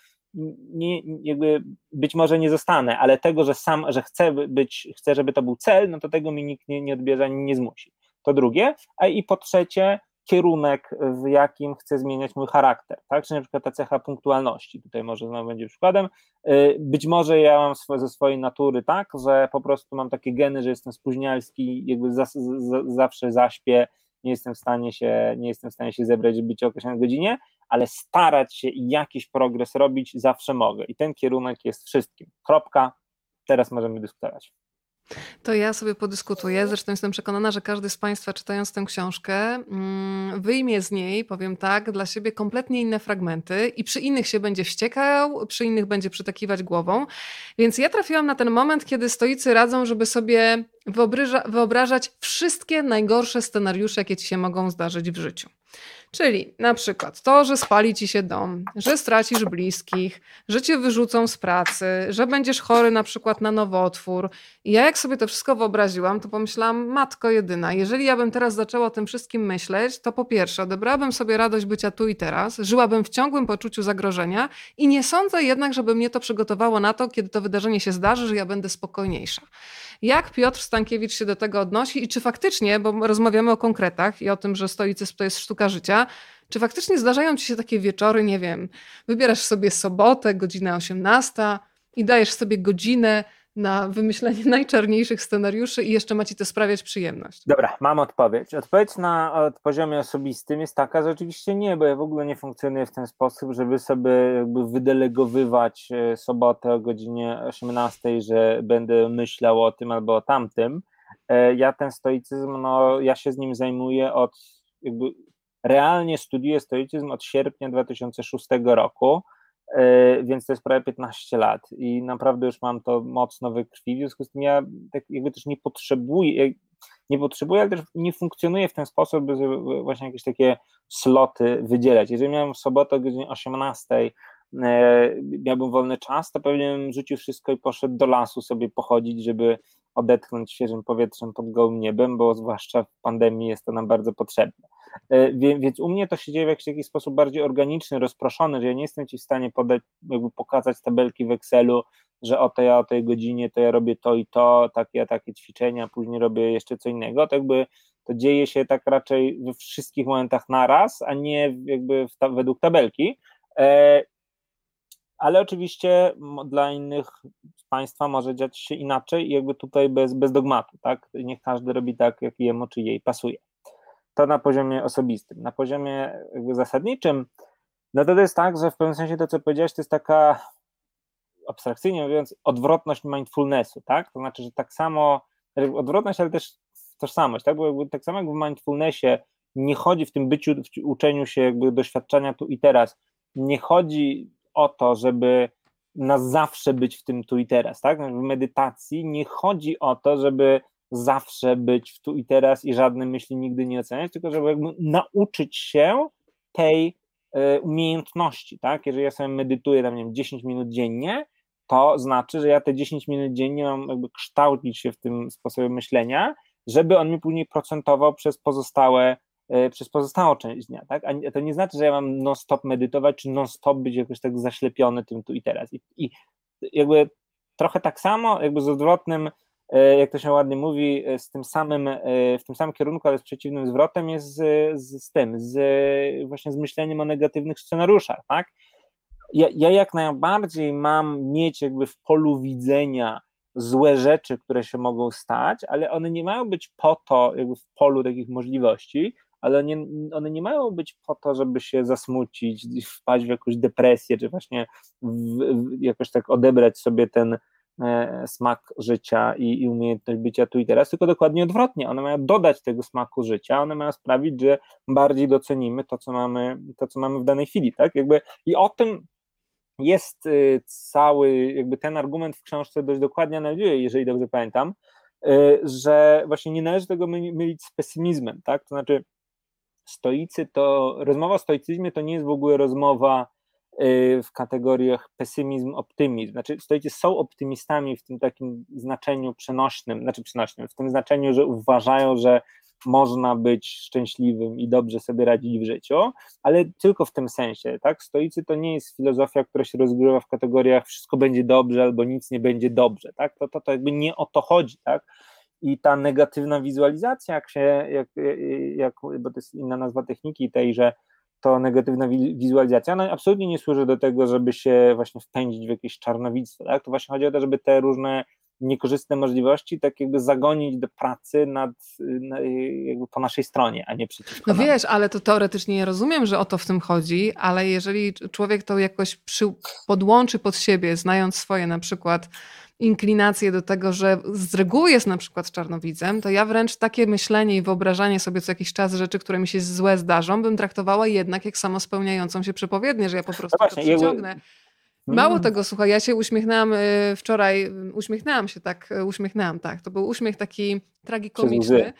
[SPEAKER 2] nie, jakby być może nie zostanę, ale tego, że sam, że chcę być, chcę, żeby to był cel, no to tego mi nikt nie, nie odbierze ani nie zmusi. To drugie, a i po trzecie, kierunek, w jakim chcę zmieniać mój charakter, tak? Czy na przykład ta cecha punktualności, tutaj może znowu będzie przykładem. Y, być może ja mam ze swojej natury tak, że po prostu mam takie geny, że jestem spóźnialski, jakby za, za, zawsze zaśpię, nie jestem w stanie się, nie jestem w stanie się zebrać, żeby być o godzinie, ale starać się i jakiś progres robić zawsze mogę. I ten kierunek jest wszystkim. Kropka. Teraz możemy dyskutować.
[SPEAKER 1] To ja sobie podyskutuję. Zresztą jestem przekonana, że każdy z Państwa czytając tę książkę mm, wyjmie z niej, powiem tak, dla siebie kompletnie inne fragmenty i przy innych się będzie wściekał, przy innych będzie przytakiwać głową. Więc ja trafiłam na ten moment, kiedy stoicy radzą, żeby sobie wyobrażać wszystkie najgorsze scenariusze, jakie ci się mogą zdarzyć w życiu. Czyli na przykład to, że spali ci się dom, że stracisz bliskich, że cię wyrzucą z pracy, że będziesz chory na przykład na nowotwór. I ja jak sobie to wszystko wyobraziłam, to pomyślałam, matko jedyna, jeżeli ja bym teraz zaczęła o tym wszystkim myśleć, to po pierwsze odebrałabym sobie radość bycia tu i teraz, żyłabym w ciągłym poczuciu zagrożenia i nie sądzę jednak, żeby mnie to przygotowało na to, kiedy to wydarzenie się zdarzy, że ja będę spokojniejsza. Jak Piotr Stankiewicz się do tego odnosi i czy faktycznie, bo rozmawiamy o konkretach i o tym, że stoicyzm to jest sztuka życia, czy faktycznie zdarzają ci się takie wieczory, nie wiem, wybierasz sobie sobotę, godzina 18 i dajesz sobie godzinę na wymyślenie najczarniejszych scenariuszy i jeszcze ma ci to sprawiać przyjemność?
[SPEAKER 2] Dobra, mam odpowiedź. Odpowiedź na od poziomie osobistym jest taka, że oczywiście nie, bo ja w ogóle nie funkcjonuję w ten sposób, żeby sobie jakby wydelegowywać e, sobotę o godzinie 18, że będę myślał o tym albo o tamtym. E, ja ten stoicyzm, no ja się z nim zajmuję od jakby realnie studiuję stoicyzm od sierpnia 2006 roku więc to jest prawie 15 lat i naprawdę już mam to mocno we krwi, w związku z tym ja tak jakby też nie potrzebuję, nie potrzebuję, ale też nie funkcjonuję w ten sposób, by właśnie jakieś takie sloty wydzielać. Jeżeli miałem w sobotę o godzinie 18 e, miałbym wolny czas, to pewnie bym rzucił wszystko i poszedł do lasu sobie pochodzić, żeby odetchnąć świeżym powietrzem pod gołym niebem, bo zwłaszcza w pandemii jest to nam bardzo potrzebne. E, więc u mnie to się dzieje w jakiś sposób bardziej organiczny, rozproszony, że ja nie jestem ci w stanie podać, jakby pokazać tabelki w Excelu, że o tej, o tej godzinie to ja robię to i to, takie, takie ćwiczenia, później robię jeszcze co innego. To jakby to dzieje się tak raczej we wszystkich momentach naraz, a nie jakby ta, według tabelki. E, ale oczywiście dla innych państwa może dziać się inaczej i jakby tutaj bez, bez dogmatu, tak? Niech każdy robi tak, jak jemu czy jej pasuje. To na poziomie osobistym. Na poziomie jakby zasadniczym, no to, jest tak, że w pewnym sensie to, co powiedziałeś, to jest taka abstrakcyjnie mówiąc, odwrotność mindfulnessu, tak? To znaczy, że tak samo, odwrotność, ale też tożsamość, tak? Bo jakby, tak samo jak w mindfulnessie nie chodzi w tym byciu, w uczeniu się jakby doświadczenia tu i teraz, nie chodzi o to, żeby na zawsze być w tym tu i teraz, tak? W medytacji nie chodzi o to, żeby zawsze być w tu i teraz i żadne myśli nigdy nie oceniać, tylko żeby jakby nauczyć się tej y, umiejętności, tak? Jeżeli ja sobie medytuję tam, nie wiem, 10 minut dziennie, to znaczy, że ja te 10 minut dziennie mam jakby kształcić się w tym sposobie myślenia, żeby on mi później procentował przez pozostałe przez pozostałą część dnia, tak? A to nie znaczy, że ja mam non-stop medytować, czy non-stop być jakoś tak zaślepiony tym tu i teraz. I, I, jakby trochę tak samo, jakby z odwrotnym, e, jak to się ładnie mówi, e, z tym samym, w tym samym kierunku, ale z przeciwnym zwrotem jest z, z, z tym, z właśnie z myśleniem o negatywnych scenariuszach, tak? ja, ja jak najbardziej mam mieć jakby w polu widzenia złe rzeczy, które się mogą stać, ale one nie mają być po to, jakby w polu takich możliwości, ale nie, one nie mają być po to, żeby się zasmucić, wpaść w jakąś depresję, czy właśnie w, w, jakoś tak odebrać sobie ten e, smak życia i, i, umiejętność bycia tu i teraz, tylko dokładnie odwrotnie. One mają dodać tego smaku życia, one mają sprawić, że bardziej docenimy to, co mamy, to, co mamy w danej chwili, tak? Jakby, I o tym jest y, cały, jakby ten argument w książce dość dokładnie analizuje, jeżeli dobrze pamiętam, y, że właśnie nie należy tego mylić z pesymizmem, tak? To znaczy, stoicy to, rozmowa o stoicyzmie to nie jest w ogóle rozmowa y, w kategoriach pesymizm, optymizm. Znaczy, stoicy są optymistami w tym takim znaczeniu przenośnym, znaczy przenośnym, w tym znaczeniu, że uważają, że można być szczęśliwym i dobrze sobie radzić w życiu, ale tylko w tym sensie, tak? Stoicy to nie jest filozofia, która się rozgrywa w kategoriach wszystko będzie dobrze albo nic nie będzie dobrze, tak? To, to, to jakby nie o to chodzi, tak? I ta negatywna wizualizacja, jak się, jak, jak, bo to jest inna nazwa techniki tej, że to negatywna wizualizacja, ona absolutnie nie służy do tego, żeby się właśnie wpędzić w jakieś czarnowictwo, tak? To właśnie chodzi o to, żeby te różne niekorzystne możliwości tak jakby zagonić do pracy nad, jakby po naszej stronie, a nie przeciwko
[SPEAKER 1] No nam. wiesz, ale to teoretycznie nie rozumiem, że o to w tym chodzi, ale jeżeli człowiek to jakoś przy, podłączy pod siebie, znając swoje na przykład inklinacje do tego, że z reguły jest na przykład czarnowidzem, to ja wręcz takie myślenie i wyobrażanie sobie co jakiś czas rzeczy, które mi się złe zdarzą, bym traktowała jednak jak samo spełniającą się przepowiednię, że ja po prostu no właśnie, to przyciągnę. Jakby Mało mm. tego, słuchaj, ja się uśmiechnęłam y, wczoraj, uśmiechnęłam się tak, y, uśmiechnęłam, tak. To był uśmiech taki tragikomiczny.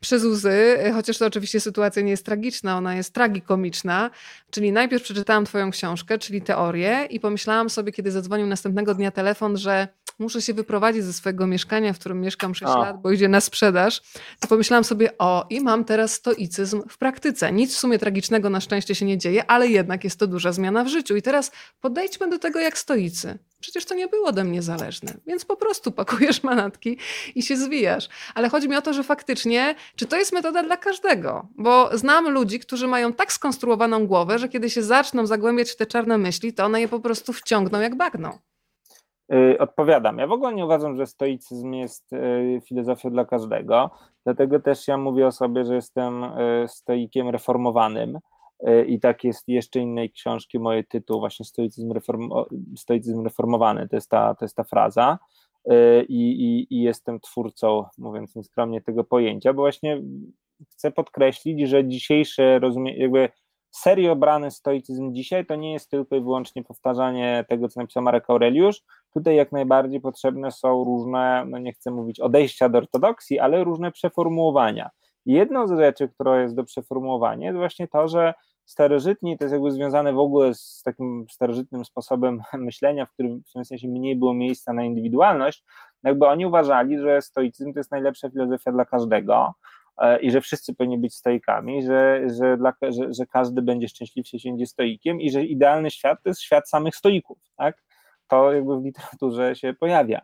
[SPEAKER 1] Przez łzy, y, chociaż to oczywiście sytuacja nie jest tragiczna, ona jest tragikomiczna. Czyli najpierw przeczytałam Twoją książkę, czyli teorię, i pomyślałam sobie, kiedy zadzwonił następnego dnia telefon, że muszę się wyprowadzić ze swojego mieszkania, w którym mieszkam 6 lat, bo idzie na sprzedaż, to pomyślałam sobie, o i mam teraz stoicyzm w praktyce. Nic w sumie tragicznego na szczęście się nie dzieje, ale jednak jest to duża zmiana w życiu. I teraz podejdźmy do tego jak stoicy. Przecież to nie było ode mnie zależne, więc po prostu pakujesz manatki i się zwijasz. Ale chodzi mi o to, że faktycznie, czy to jest metoda dla każdego? Bo znam ludzi, którzy mają tak skonstruowaną głowę, że kiedy się zaczną zagłębiać w te czarne myśli, to one je po prostu wciągną jak bagno.
[SPEAKER 2] Y, odpowiadam. Ja w ogóle nie uważam, że stoicyzm jest y, filozofią dla każdego, dlatego też ja mówię o sobie, że jestem y, stoikiem reformowanym i tak jest jeszcze innej książki, moje tytuł właśnie stoicyzm, reform, stoicyzm reformowany, to jest ta, to jest ta fraza I, i, i jestem twórcą, mówiąc nieskromnie, tego pojęcia, bo właśnie chcę podkreślić, że dzisiejsze rozumienie, jakby serio brany stoicyzm dzisiaj to nie jest tylko i wyłącznie powtarzanie tego, co napisał Marek Aureliusz. Tutaj jak najbardziej potrzebne są różne, no nie chcę mówić odejścia do ortodoksji, ale różne przeformułowania. Jedną z rzeczy, która jest do przeformułowania, jest właśnie to, że starożytni, to jest jakby związane w ogóle z takim starożytnym sposobem myślenia, w którym w tym sensie mniej było miejsca na indywidualność, jakby oni uważali, że stoicyzm to jest najlepsza filozofia dla każdego, E, i że wszyscy powinni być stoikami, że, że, dla, że, że każdy będzie szczęśliwszy się będzie stoikiem i że idealny świat to jest świat samych stoików, tak? To jakby w literaturze się pojawia.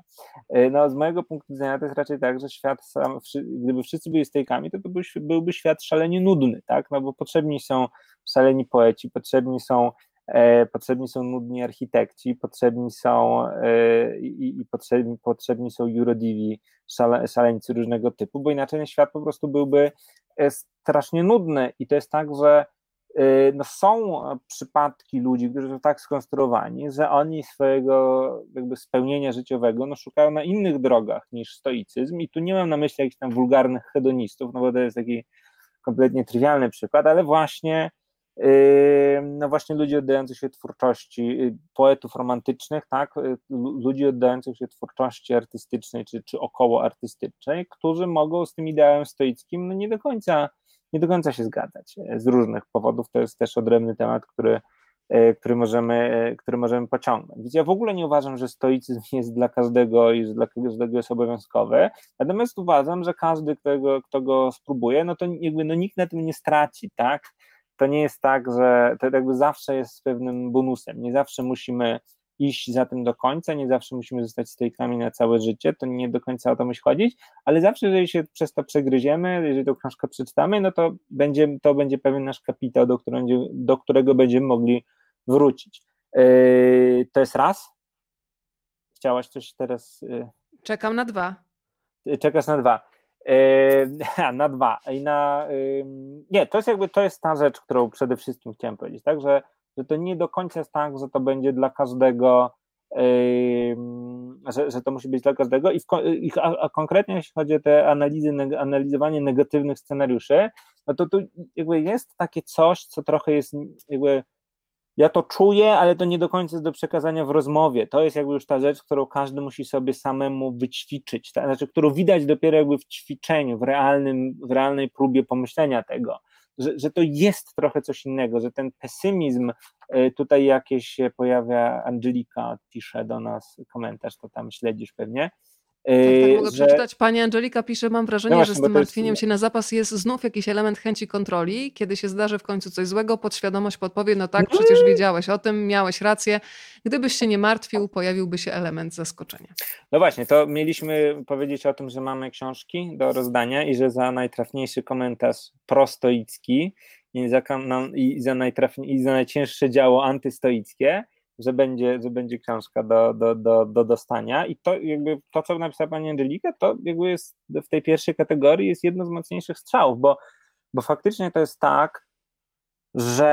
[SPEAKER 2] No, z mojego punktu widzenia to jest raczej tak, że świat sam, gdyby wszyscy byli stoikami, to, to byłby świat szalenie nudny, tak? No bo potrzebni są szaleni poeci, potrzebni są E, potrzebni są nudni architekci, potrzebni są e, i, i potrzebni, potrzebni są jurodiwi, szale, szaleńcy różnego typu, bo inaczej świat po prostu byłby e, strasznie nudny i to jest tak, że no są przypadki ludzi, którzy są tak skonstruowani, że oni swojego jakby spełnienia życiowego no, szukają na innych drogach niż stoicyzm i tu nie mam na myśli jakichś tam wulgarnych hedonistów, no bo to jest taki kompletnie trywialny przykład, ale właśnie no właśnie ludzi oddających się twórczości, y, poetów romantycznych, tak, y, ludzi oddających się twórczości artystycznej czy, czy około artystycznej, którzy mogą z tym ideałem stoickim no nie do końca nie do końca się zgadzać z różnych powodów. To jest też odrębny temat, który, y, który, możemy, który możemy pociągnąć. Więc ja w ogóle nie uważam, że stoicyzm jest dla każdego i że dla każdego jest obowiązkowy, natomiast uważam, że każdy, kto go, kto go spróbuje, no to jakby no nikt na tym nie straci, tak? to nie jest tak, że to jakby zawsze jest pewnym bonusem. Nie zawsze musimy iść za tym do końca, nie zawsze musimy zostać stoikami na całe życie, to nie do końca o to musi chodzić, ale zawsze, jeżeli się przez to przegryziemy, jeżeli tą książkę przeczytamy, no to będzie, to będzie pewien nasz kapitał, do którego, do którego będziemy mogli wrócić. Yy, to jest raz. Chciałaś coś teraz. Yy...
[SPEAKER 1] Czekam na dwa.
[SPEAKER 2] Czekasz na dwa. na dwa. I na, nie, to jest jakby to jest ta rzecz, którą przede wszystkim chciałem powiedzieć, tak, że, że to nie do końca jest tak, że to będzie dla każdego, że, że to musi być dla każdego i, w, a, a, konkretnie jeśli chodzi o te analizy, analizowanie negatywnych scenariuszy, no to tu jakby jest takie coś, co trochę jest jakby ja to czuję, ale to nie do końca jest do przekazania w rozmowie. To jest jakby już ta rzecz, którą każdy musi sobie samemu wyćwiczyć, tak? znaczy, którą widać dopiero jakby w ćwiczeniu, w, realnym, w realnej próbie pomyślenia tego, że, że to jest trochę coś innego, że ten pesymizm, y, tutaj jakieś się pojawia, Angelika pisze do nas komentarz, to tam śledzisz pewnie,
[SPEAKER 1] tak, tak, mogę że... przeczytać. Pani Angelika pisze, mam wrażenie, no właśnie, że z tym martwieniem jest... się na zapas jest znów jakiś element chęci kontroli. Kiedy się zdarzy w końcu coś złego, podświadomość podpowie, no tak, no przecież wiedziałeś o tym, miałeś rację. Gdybyś się nie martwił, pojawiłby się element zaskoczenia.
[SPEAKER 2] No właśnie, to mieliśmy powiedzieć o tym, że mamy książki do rozdania i że za najtrafniejszy komentarz prostoicki i za, i za, najtrafniej, i za najcięższe działo antystoickie że będzie, że będzie książka do, do, do, do dostania i to jakby to, co napisała pani Angelika, to jakby jest w tej pierwszej kategorii jest jedno z mocniejszych strzałów, bo, bo faktycznie to jest tak, że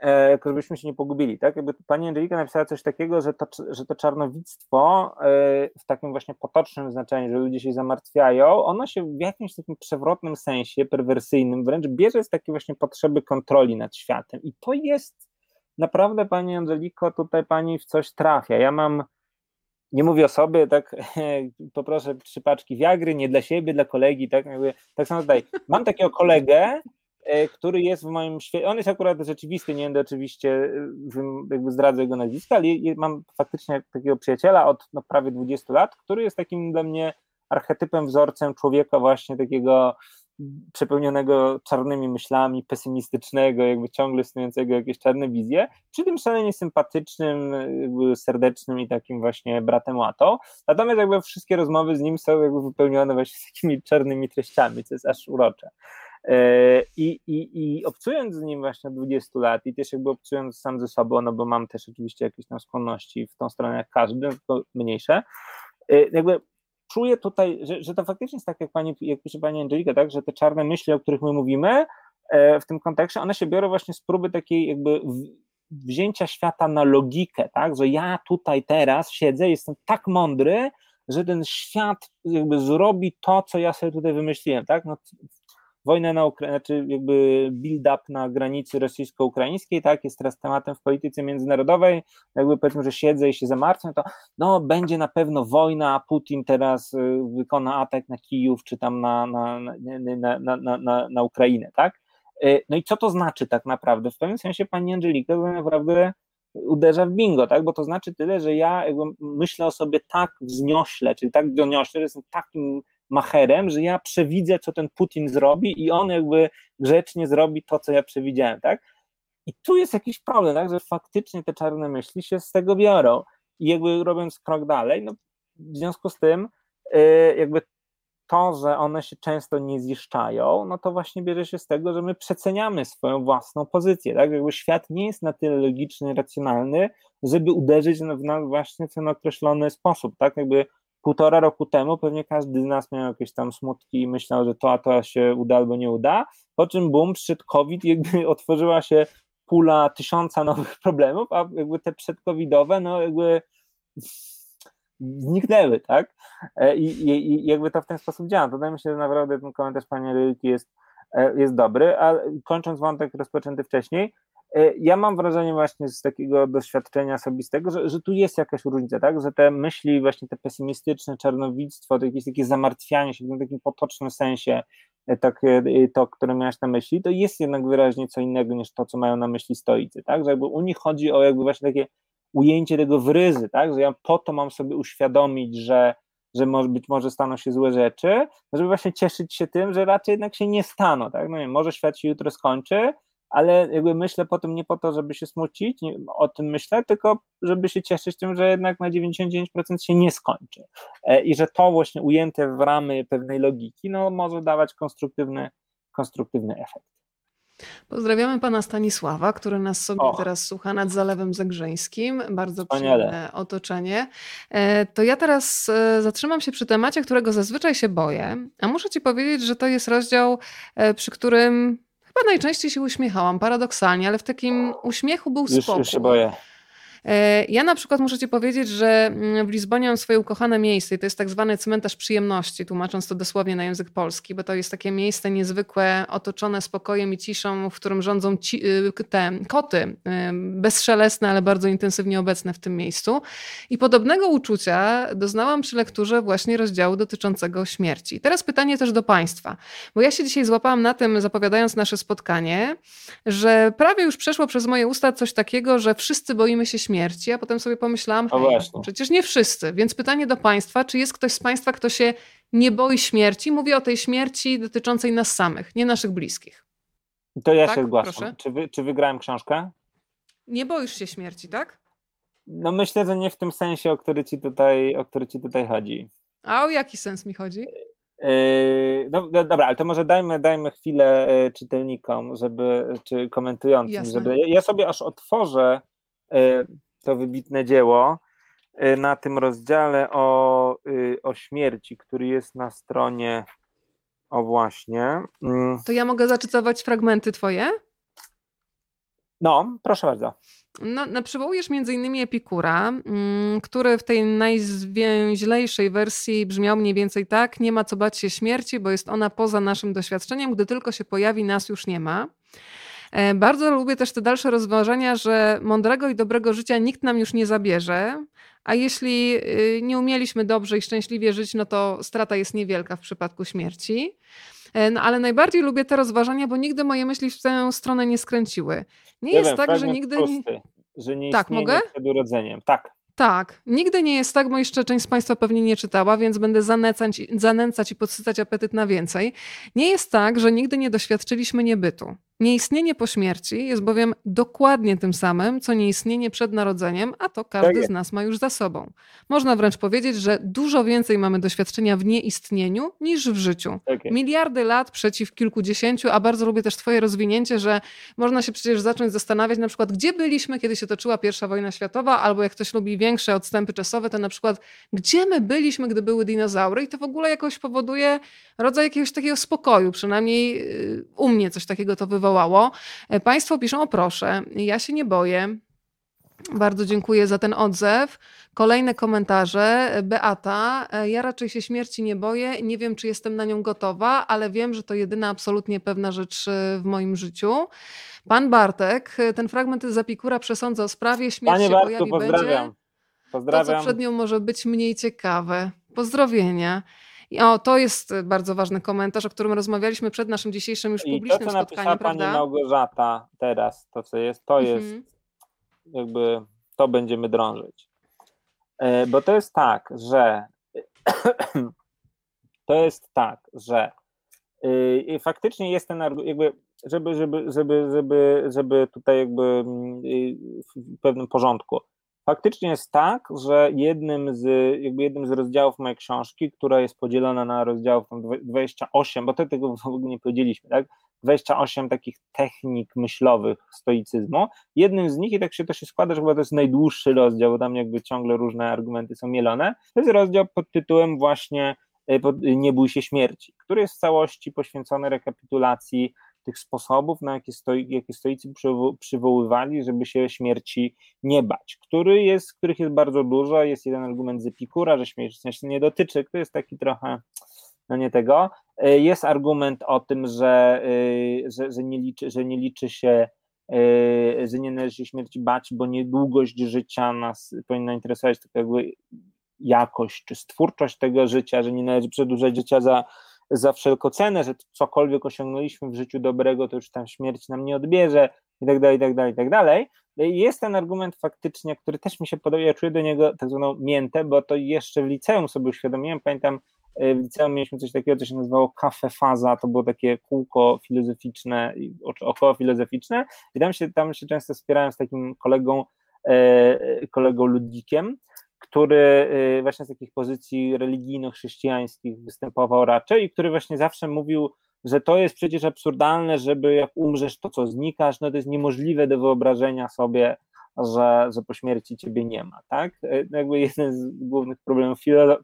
[SPEAKER 2] e, żebyśmy się nie pogubili, tak? Jakby pani Angelika napisała coś takiego, że to, że to czarnowictwo e, w takim właśnie potocznym znaczeniu, że ludzie się zamartwiają, ono się w jakimś takim przewrotnym sensie, perwersyjnym wręcz bierze z takiej właśnie potrzeby kontroli nad światem i to jest naprawdę Pani Angeliko, tutaj Pani w coś trafia. Ja mam, nie mówię o sobie, tak poproszę trzy paczki Wiagry, nie dla siebie, dla kolegi, tak, jakby, tak samo tutaj. Mam takiego kolegę, e, który jest w moim świecie, on jest akurat rzeczywisty, nie będę oczywiście e, jakby zdradzę jego nazwiska, ale mam faktycznie takiego przyjaciela od no, prawie 20 lat, który jest takim dla mnie archetypem, wzorcem człowieka właśnie takiego przepełnionego czarnymi myślami, pesymistycznego, jakby ciągle snującego jakieś czarne wizje, przy tym szalenie sympatycznym, serdecznym i takim właśnie bratem łatą. Natomiast jakby wszystkie rozmowy z nim są jakby wypełnione właśnie takimi czarnymi treściami, co jest aż urocze. E, I, i, I obcując z nim właśnie 20 lat i też jakby obcując sam ze sobą, no bo mam też oczywiście jakieś tam skłonności w tą stronę jak każdy, tylko mniejsze, e, jakby czuję tutaj, że, że to faktycznie jest tak, jak, pani, jak pisze pani Angelika, tak, że te czarne myśli, o których my mówimy e, w tym kontekście, one się biorą właśnie z próby takiej jakby wzięcia świata na logikę, tak, że ja tutaj teraz siedzę, jestem tak mądry, że ten świat jakby zrobi to, co ja sobie tutaj wymyśliłem, tak, no, wojna na Ukrainie, znaczy jakby build-up na granicy rosyjsko-ukraińskiej, tak, jest teraz tematem w polityce międzynarodowej, jakby powiedzmy, że siedzę i się zamartwiam, to no będzie na pewno wojna, a Putin teraz y, wykona atak na Kijów, czy tam na, na, na, na, na, na Ukrainę, tak, y, no i co to znaczy tak naprawdę? W pewnym sensie pani Angelika tak naprawdę uderza w bingo, tak? Bo to znaczy tyle, że ja myślę o sobie tak wzniośle, czyli tak doniośle, że jestem takim macherem, że ja przewidzę, co ten Putin zrobi i on jakby grzecznie zrobi to, co ja przewidziałem, tak? I tu jest jakiś problem, tak, że faktycznie te czarne myśli się z tego biorą. I jakby robiąc krok dalej, no w związku z tym jakby to, że one się często nie ziszczają, no to właśnie bierze się z tego, że my przeceniamy swoją własną pozycję, tak? Jakby świat nie jest na tyle logiczny, racjonalny, żeby uderzyć w nas właśnie w ten określony sposób, tak? Jakby półtora roku temu pewnie każdy z nas miał jakieś tam smutki i myślał, że to a to się uda albo nie uda, po czym boom, przyszedł COVID, jakby otworzyła się pula tysiąca nowych problemów, a jakby te przedcovidowe, no jakby zniknęły, tak? E, I, i, I, jakby to w ten sposób działa. To wydaje mi się, że naprawdę ten komentarz pani Lilki jest, e, jest dobry, a kończąc wątek rozpoczęty wcześniej, ja mam wrażenie właśnie z takiego doświadczenia osobistego, że, że tu jest jakaś różnica, tak? Że te myśli, właśnie te pesymistyczne, czarnowictwo, to jakieś takie zamartwianie się w takim potocznym sensie, tak, to, które miałeś na myśli, to jest jednak wyraźnie co innego niż to, co mają na myśli stoicy, tak? Że jakby u nich chodzi o jakby właśnie takie ujęcie tego w ryzy, tak? że ja po to mam sobie uświadomić, że, że może, być może staną się złe rzeczy, żeby właśnie cieszyć się tym, że raczej jednak się nie staną. Tak? No nie, może świat się jutro skończy, ale jakby myślę po tym nie po to, żeby się smucić, nie, o tym myślę, tylko żeby się cieszyć tym, że jednak na 99% się nie skończy. E, I że to właśnie ujęte w ramy pewnej logiki, no może dawać konstruktywny, konstruktywny efekt.
[SPEAKER 1] Pozdrawiamy pana Stanisława, który nas sobie teraz słucha nad Zalewem Zagrzeńskim. Bardzo przyjemne otoczenie. E, to ja teraz e, zatrzymam się przy temacie, którego zazwyczaj się boję, a muszę ci powiedzieć, że to jest rozdział, przy którym chyba najczęściej się uśmiechałam, paradoksalnie, ale w takim uśmiechu był
[SPEAKER 2] Już, już się boję.
[SPEAKER 1] E, ja na przykład muszę Ci powiedzieć, że mm, w Lizbonie mam swoje ukochane miejsce i to jest tak zwany cmentarz przyjemności, tłumacząc to dosłownie na język polski, bo to jest takie miejsce niezwykłe, otoczone spokojem i ciszą, w którym rządzą ci, y, te koty, y, bezszelestne, ale bardzo intensywnie obecne w tym miejscu. I podobnego uczucia doznałam przy lekturze właśnie rozdziału dotyczącego śmierci. Teraz pytanie też do Państwa, bo ja się dzisiaj złapałam na tym, zapowiadając nasze spotkanie, że prawie już przeszło przez moje usta coś takiego, że wszyscy boimy się śmierci śmierci, a potem sobie pomyślałam, hej, przecież nie wszyscy. Więc pytanie do Państwa, czy jest ktoś z Państwa, kto się nie boi śmierci? Mówię o tej śmierci dotyczącej nas samych, nie naszych bliskich.
[SPEAKER 2] To ja tak? się zgłaszam. Czy, wy, czy wygrałem książkę?
[SPEAKER 1] Nie boisz się śmierci, tak?
[SPEAKER 2] No myślę, że nie w tym sensie, o który ci tutaj, o który ci tutaj chodzi.
[SPEAKER 1] A o jaki sens mi chodzi?
[SPEAKER 2] Yy, no, no dobra, ale to może dajmy, dajmy chwilę e, czytelnikom, żeby, czy komentującym, Jasne. żeby. Ja sobie aż otworzę to wybitne dzieło y, na tym rozdziale o, y, o śmierci, który jest na stronie. O właśnie.
[SPEAKER 1] Mm. To ja mogę zacytować fragmenty twoje?
[SPEAKER 2] No, proszę bardzo.
[SPEAKER 1] No, no, przywołujesz między innymi Epikura, mm, który w tej najzwięźlejszej wersji brzmiał mniej więcej tak: Nie ma co bać się śmierci, bo jest ona poza naszym doświadczeniem. Gdy tylko się pojawi, nas już nie ma. E, bardzo lubię też te dalsze rozważania, że mądrego i dobrego życia nikt nam już nie zabierze, a jeśli y, nie umieliśmy dobrze i szczęśliwie żyć, no to strata jest niewielka w przypadku śmierci. E, no, ale najbardziej lubię te rozważania, bo nigdy moje myśli w tę stronę nie skręciły. Nie jest wiem, tak, że nigdy.
[SPEAKER 2] Prosty, że nie tak, mogę? przed urodzeniem. Tak.
[SPEAKER 1] Tak, nigdy nie jest tak, bo jeszcze część z Państwa pewnie nie czytała, więc będę zanęcać, zanęcać i podsycać apetyt na więcej. Nie jest tak, że nigdy nie doświadczyliśmy niebytu. Nieistnienie po śmierci jest bowiem dokładnie tym samym, co nieistnienie przed narodzeniem, a to każdy tak z nas ma już za sobą. Można wręcz powiedzieć, że dużo więcej mamy doświadczenia w nieistnieniu niż w życiu. Tak Miliardy lat przeciw kilkudziesięciu, a bardzo lubię też Twoje rozwinięcie, że można się przecież zacząć zastanawiać na przykład, gdzie byliśmy, kiedy się toczyła pierwsza wojna światowa, albo jak ktoś lubi większe odstępy czasowe, to na przykład, gdzie my byliśmy, gdy były dinozaury, i to w ogóle jakoś powoduje rodzaj jakiegoś takiego spokoju, przynajmniej y, u mnie coś takiego to wywołało wywołało. E, państwo piszą, o proszę, ja się nie boję. Bardzo dziękuję za ten odzew. Kolejne komentarze. Beata, e, ja raczej się śmierci nie boję. Nie wiem, czy jestem na nią gotowa, ale wiem, że to jedyna absolutnie pewna rzecz e, w moim życiu. Pan Bartek, ten fragment z Apikura przesądza o sprawie, śmierć Panie się Bartku, pojawi pozdrawiam. będzie. Pozdrawiam. To, co przed nią może być mniej ciekawe. Pozdrowienia. I o, to jest y, bardzo ważny komentarz, o którym rozmawialiśmy przed naszym dzisiejszym już publicznym
[SPEAKER 2] I to, co
[SPEAKER 1] spotkaniem,
[SPEAKER 2] pani Małgorzata teraz, to co jest, to jest mhm. jakby, to będziemy drążyć. E, bo to jest tak, że to jest tak, że y, faktycznie jest ten jakby, żeby, żeby, żeby, żeby, żeby tutaj jakby mm, w pewnym porządku. Faktycznie jest tak, że jednym z, jakby jednym z rozdziałów mojej książki, która jest podzielona na rozdziałów tam 28, bo to tego w ogóle nie powiedzieliśmy, tak? 28 takich technik myślowych stoicyzmu. Jednym z nich, i tak się to się składa, że chyba to jest najdłuższy rozdział, bo tam jakby ciągle różne argumenty są mielone, to jest rozdział pod tytułem właśnie e, Nie bój się śmierci, który jest w całości poświęcony rekapitulacji tych sposobów, na jakie, stoi, jakie stoicy przywoływali, żeby się śmierci nie bać, który jest, których jest bardzo dużo, jest jeden argument z Epikura, że śmierć nie dotyczy, który jest taki trochę no nie tego. E, jest argument o tym, że, e, że, że, nie, liczy, że nie liczy się, e, że nie należy się śmierci bać, bo niedługość życia nas powinna interesować, tylko jakby jakość czy stwórczość tego życia, że nie należy przedłużać życia za, za wszelką cenę, że cokolwiek osiągnęliśmy w życiu dobrego, to już tam śmierć nam nie odbierze i tak dalej, i tak dalej, i tak dalej. Jest ten argument faktycznie, który też mi się podoba, ja czuję do niego tak zwaną miętę, bo to jeszcze w liceum sobie uświadomiłem, pamiętam w liceum mieliśmy coś takiego, co się nazywało kafe faza, to było takie kółko filozoficzne, około filozoficzne i tam się, tam się często wspierałem z takim kolegą, e, kolegą Ludwikiem, który e, właśnie z takich pozycji religijno-chrześcijańskich występował raczej i który właśnie zawsze mówił, że to jest przecież absurdalne, żeby jak umrzesz, to co znikasz, no to jest niemożliwe do wyobrażenia sobie, że, że po śmierci ciebie nie ma, tak? E, jakby jeden z głównych problemów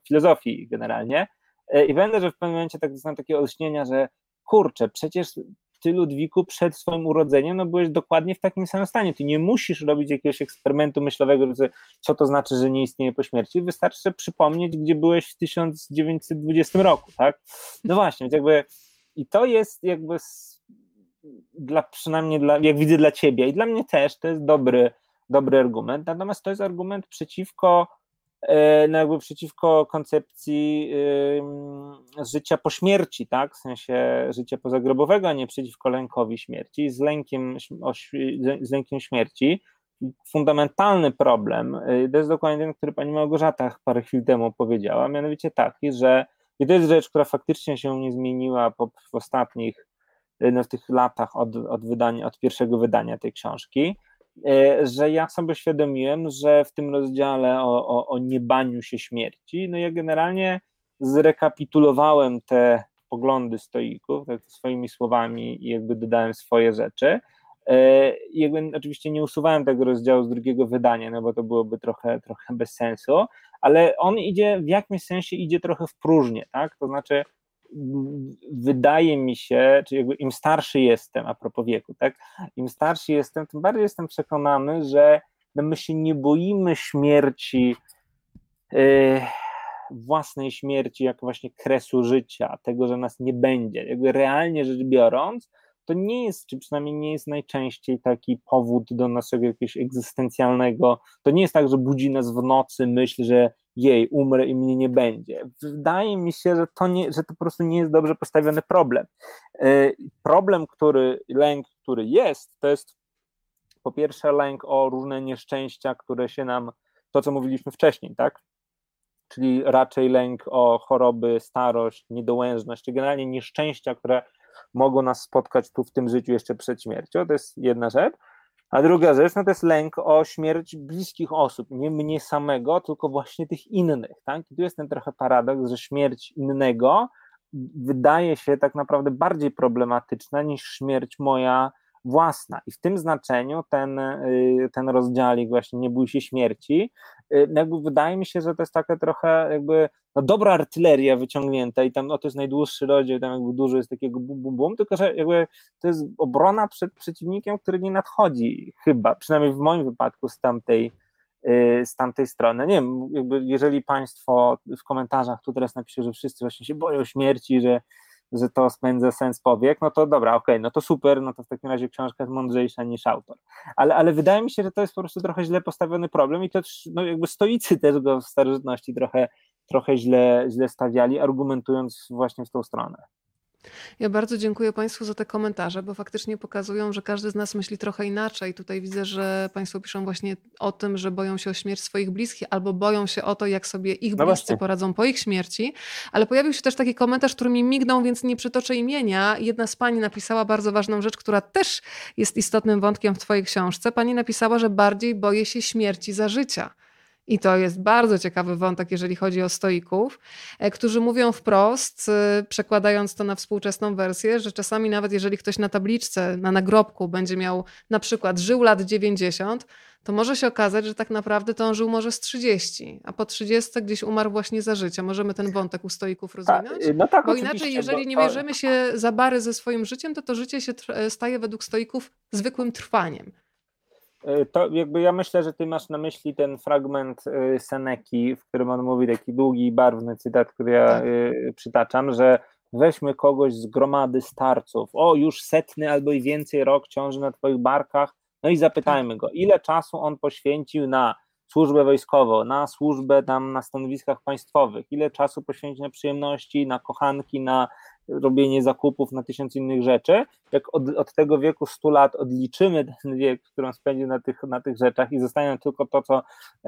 [SPEAKER 2] filozofii generalnie. E, I będę, że w pewnym momencie tak dostałem takie olśnienia, że kurczę, przecież ty Ludwiku przed swoim urodzeniem no byłeś dokładnie w takim samym stanie. Ty nie musisz robić jakiegoś eksperymentu myślowego, co to znaczy, że nie istnieje po śmierci. Wystarczy przypomnieć, gdzie byłeś w 1920 roku, tak? No właśnie, więc jakby i to jest jakby dla przynajmniej dla, jak widzę dla ciebie i dla mnie też to jest dobry, dobry argument. Natomiast to jest argument przeciwko no jakby przeciwko koncepcji życia po śmierci, tak? W sensie życia pozagrobowego, a nie przeciwko lękowi śmierci, z lękiem, z lękiem śmierci. Fundamentalny problem, y, to jest dokładnie ten, który pani Małgorzata parę chwil temu powiedziała, mianowicie taki, że i to jest rzecz, która faktycznie się nie zmieniła po, w ostatnich, y, no w tych latach od, od, wydania, od pierwszego wydania tej książki, E, że ja sobie świadomiłem, że w tym rozdziale o, o, o niebaniu się śmierci, no ja generalnie zrekapitulowałem te poglądy stoików, tak swoimi słowami i jakby dodałem swoje rzeczy. E, jakby oczywiście nie usuwałem tego rozdziału z drugiego wydania, no bo to byłoby trochę, trochę bez sensu, ale on idzie, w jakimś sensie idzie trochę w próżnię, tak? To znaczy wydaje mi się, czy jakby im starszy jestem, a propos wieku, tak, im starszy jestem, tym bardziej jestem przekonany, że no my się nie boimy śmierci, yy, własnej śmierci, jako właśnie kresu życia, tego, że nas nie będzie. Jakby realnie rzecz biorąc, to nie jest, czy przynajmniej nie jest najczęściej taki powód do naszego jakiegoś egzystencjalnego. To nie jest tak, że budzi nas w nocy myśl, że jej, umrę i mnie nie będzie. Wydaje mi się, że to, nie, że to po prostu nie jest dobrze postawiony problem. E, problem, który, lęk, który jest, to jest po pierwsze lęk o różne nieszczęścia, które się nam, to co mówiliśmy wcześniej, tak? Czyli raczej lęk o choroby, starość, niedołężność, czy generalnie nieszczęścia, które mogą nas spotkać tu w tym życiu jeszcze przed śmiercią. To jest jedna rzecz. A druga rzecz, no to jest lęk o śmierć bliskich osób, nie mnie samego, tylko właśnie tych innych, tak? I tu jest ten trochę paradoks, że śmierć innego wydaje się tak naprawdę bardziej problematyczna niż śmierć moja własna. I w tym znaczeniu ten, y, ten rozdziałik właśnie nie bój się śmierci, y, jakby wydaje mi się, że to jest taka trochę jakby no dobra artyleria wyciągnięta i tam no to jest najdłuższy rozdział, tam jakby dużo jest takiego bum, bum, bum, tylko że jakby to jest obrona przed przeciwnikiem, który nie nadchodzi chyba, przynajmniej w moim wypadku z tamtej, y, z tamtej strony. Nie wiem, jakby jeżeli Państwo w komentarzach tu teraz napiszą, że wszyscy właśnie się boją śmierci, że że to spędza sens powiek, no to dobra, okej, okay, no to super, no to w takim razie książka jest mądrzejsza niż autor. Ale, ale wydaje mi się, że to jest po prostu trochę źle postawiony problem i to no jakby stoicy też go w starożytności trochę, trochę źle, źle stawiali, argumentując właśnie w tą stronę.
[SPEAKER 1] Ja bardzo dziękuję Państwu za te komentarze, bo faktycznie pokazują, że każdy z nas myśli trochę inaczej. Tutaj widzę, że Państwo piszą właśnie o tym, że boją się o śmierć swoich bliskich albo boją się o to, jak sobie ich
[SPEAKER 2] No
[SPEAKER 1] bliscy poradzą po ich śmierci. Ale pojawił się też taki komentarz, który mi mignął, więc nie przytoczę imienia. Jedna z Pani napisała bardzo ważną rzecz, która też jest istotnym wątkiem w Twojej książce. Pani napisała, że bardziej boję się śmierci za życia. I to jest bardzo ciekawy wątek, jeżeli chodzi o stoików, e, którzy mówią wprost, e, przekładając to na współczesną wersję, że czasami nawet jeżeli ktoś na tabliczce, na nagrobku będzie miał na przykład żył lat 90, to może się okazać, że tak naprawdę to on żył może z 30, a po 30 gdzieś umarł właśnie za życia. Możemy ten wątek u stoików rozwinąć?
[SPEAKER 2] no tak,
[SPEAKER 1] Bo inaczej, jeżeli nie bierzemy się za bary ze swoim życiem, to to życie się staje według stoików zwykłym trwaniem.
[SPEAKER 2] Y, To jakby ja myślę, że ty masz na myśli ten fragment y, Seneki, w którym on mówi taki długi barwny cytat, który ja
[SPEAKER 1] Tak.
[SPEAKER 2] y, przytaczam, że weźmy kogoś z gromady starców, o już setny albo i więcej rok ciąży na twoich barkach, no i zapytajmy go, ile czasu on poświęcił na służbę wojskową, na służbę tam na stanowiskach państwowych, ile czasu poświęcił na przyjemności, na kochanki, na robienie zakupów, na tysiąc innych rzeczy. Jak od, od tego wieku 100 lat odliczymy ten wiek, który on spędził na tych, na tych rzeczach i zostanie nam tylko to, co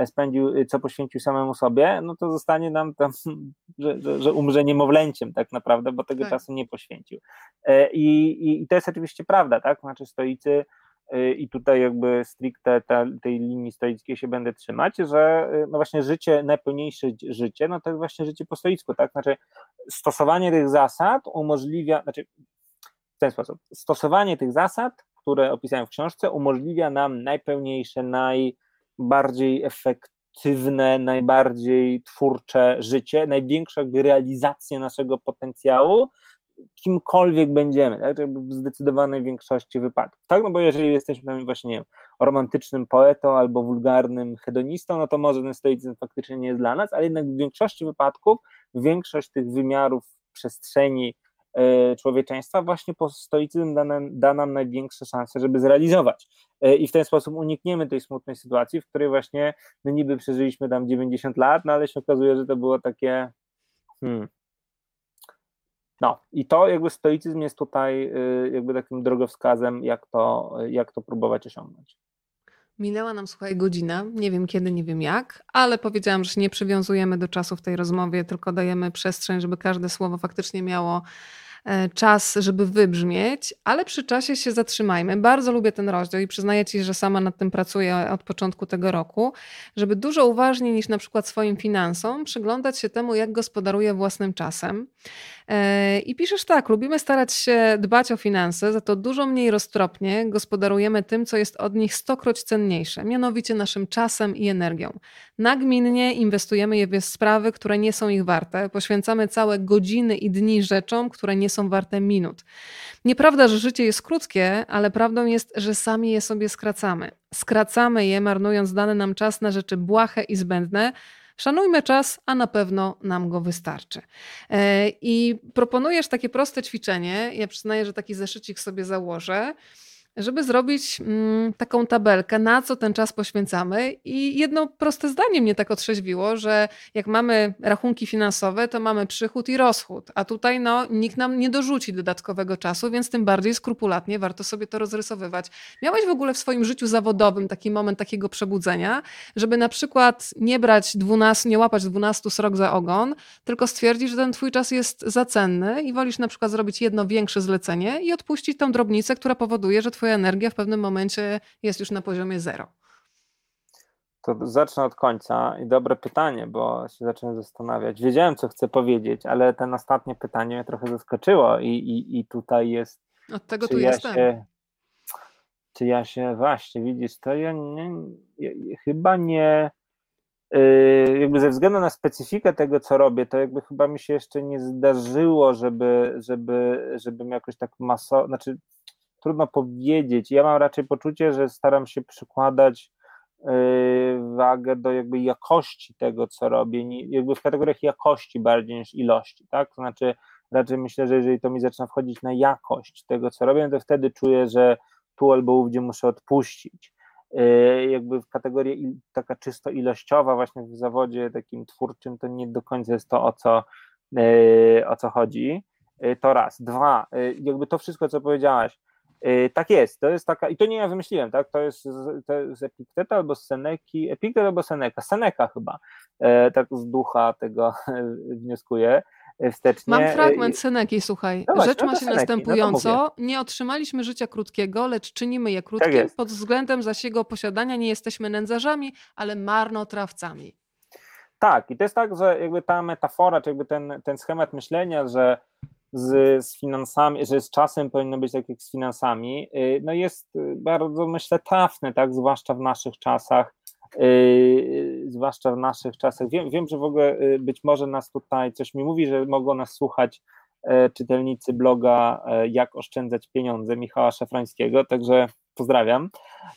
[SPEAKER 2] spędził, co poświęcił samemu sobie, no to zostanie nam tam, że, że, że umrze niemowlęciem tak naprawdę, bo tego
[SPEAKER 1] Tak.
[SPEAKER 2] czasu nie poświęcił. E, I, i, I to jest oczywiście prawda, tak? Znaczy stoicy i tutaj jakby stricte tej linii stoickiej się będę trzymać, że y, no właśnie życie, najpełniejsze ży- życie, no to jest właśnie życie po stoicku, tak? Znaczy stosowanie tych zasad umożliwia, znaczy w ten sposób, stosowanie tych zasad, które opisałem w książce, umożliwia nam najpełniejsze, najbardziej efektywne, najbardziej twórcze życie, największą realizację naszego potencjału, kimkolwiek będziemy, tak? W zdecydowanej większości wypadków. Tak, no bo jeżeli jesteśmy właśnie, nie wiem, romantycznym poetą albo wulgarnym hedonistą, no to może ten stoicyzm faktycznie nie jest dla nas, ale jednak w większości wypadków większość tych wymiarów przestrzeni e, człowieczeństwa właśnie po stoicyzm da nam, da nam największe szanse, żeby zrealizować. E, I w ten sposób unikniemy tej smutnej sytuacji, w której właśnie no niby przeżyliśmy tam 90 lat, no ale się okazuje, że to było takie hmm, no i to jakby stoicyzm jest tutaj y, jakby takim drogowskazem, jak to, jak to próbować osiągnąć.
[SPEAKER 1] Minęła nam, słuchaj, godzina. Nie wiem kiedy, nie wiem jak, ale powiedziałam, że nie przywiązujemy do czasu w tej rozmowie, tylko dajemy przestrzeń, żeby każde słowo faktycznie miało e, czas, żeby wybrzmieć, ale przy czasie się zatrzymajmy. Bardzo lubię ten rozdział i przyznaję Ci, że sama nad tym pracuję od początku tego roku, żeby dużo uważniej niż na przykład swoim finansom przyglądać się temu, jak gospodaruję własnym czasem. E, I piszesz tak, lubimy starać się dbać o finanse, za to dużo mniej roztropnie gospodarujemy tym, co jest od nich stokroć cenniejsze, mianowicie naszym czasem i energią. Nagminnie inwestujemy je w sprawy, które nie są ich warte, poświęcamy całe godziny i dni rzeczom, które nie są warte minut. Nieprawda, że życie jest krótkie, ale prawdą jest, że sami je sobie skracamy. Skracamy je, marnując dany nam czas na rzeczy błahe i zbędne, Szanujmy czas, a na pewno nam go wystarczy. E, I proponujesz takie proste ćwiczenie. Ja przyznaję, że taki zeszycik sobie założę, żeby zrobić mm, taką tabelkę, na co ten czas poświęcamy. I jedno proste zdanie mnie tak otrzeźwiło, że jak mamy rachunki finansowe, to mamy przychód i rozchód, a tutaj no, nikt nam nie dorzuci dodatkowego czasu, więc tym bardziej skrupulatnie warto sobie to rozrysowywać. Miałeś w ogóle w swoim życiu zawodowym taki moment takiego przebudzenia, żeby na przykład nie brać 12, nie łapać 12 srok za ogon, tylko stwierdzić, że ten twój czas jest za cenny i wolisz na przykład zrobić jedno większe zlecenie i odpuścić tą drobnicę, która powoduje, że twoja energia w pewnym momencie jest już na poziomie zero.
[SPEAKER 2] To zacznę od końca i dobre pytanie, bo się zacząłem zastanawiać. Wiedziałem, co chcę powiedzieć, ale ten ostatnie pytanie mnie trochę zaskoczyło i, i, i tutaj jest.
[SPEAKER 1] Od tego tu
[SPEAKER 2] ja
[SPEAKER 1] jestem.
[SPEAKER 2] Się, czy ja się właśnie, widzisz, to ja nie, ja, chyba nie. Yy, jakby ze względu na specyfikę tego, co robię, to jakby chyba mi się jeszcze nie zdarzyło, żeby, żeby, żebym jakoś tak masowo, znaczy trudno powiedzieć. Ja mam raczej poczucie, że staram się przykładać yy, wagę do jakby jakości tego, co robię, jakby w kategoriach jakości bardziej niż ilości, tak? To znaczy raczej myślę, że jeżeli to mi zaczyna wchodzić na jakość tego, co robię, to wtedy czuję, że tu albo ówdzie muszę odpuścić. Yy, Jakby w kategorii taka czysto ilościowa, właśnie w zawodzie takim twórczym, to nie do końca jest to, o co, yy, o co chodzi. To raz. Dwa, jakby to wszystko, co powiedziałaś, tak jest, to jest taka, i to nie ja wymyśliłem, tak, to jest, to jest z Epikteta albo z Seneki, Epiktet albo Seneca, Seneca chyba, tak z ducha tego wnioskuję, wstecznie.
[SPEAKER 1] Mam fragment Seneki, słuchaj. No właśnie, Rzecz no ma się Seneki, następująco. No nie otrzymaliśmy życia krótkiego, lecz czynimy je krótkim. Tak Pod względem zaś jego posiadania nie jesteśmy nędzarzami, ale marnotrawcami.
[SPEAKER 2] Tak, i to jest tak, że jakby ta metafora, czy jakby ten, ten schemat myślenia, że z, z finansami, że z czasem powinno być tak jak z finansami, y, no jest y, bardzo, myślę, trafny, tak, zwłaszcza w naszych czasach, Yy, zwłaszcza w naszych czasach. Wiem, wiem, że w ogóle być może nas tutaj coś mi mówi, że mogą nas słuchać e, czytelnicy bloga e, Jak oszczędzać pieniądze Michała Szafrańskiego, także pozdrawiam.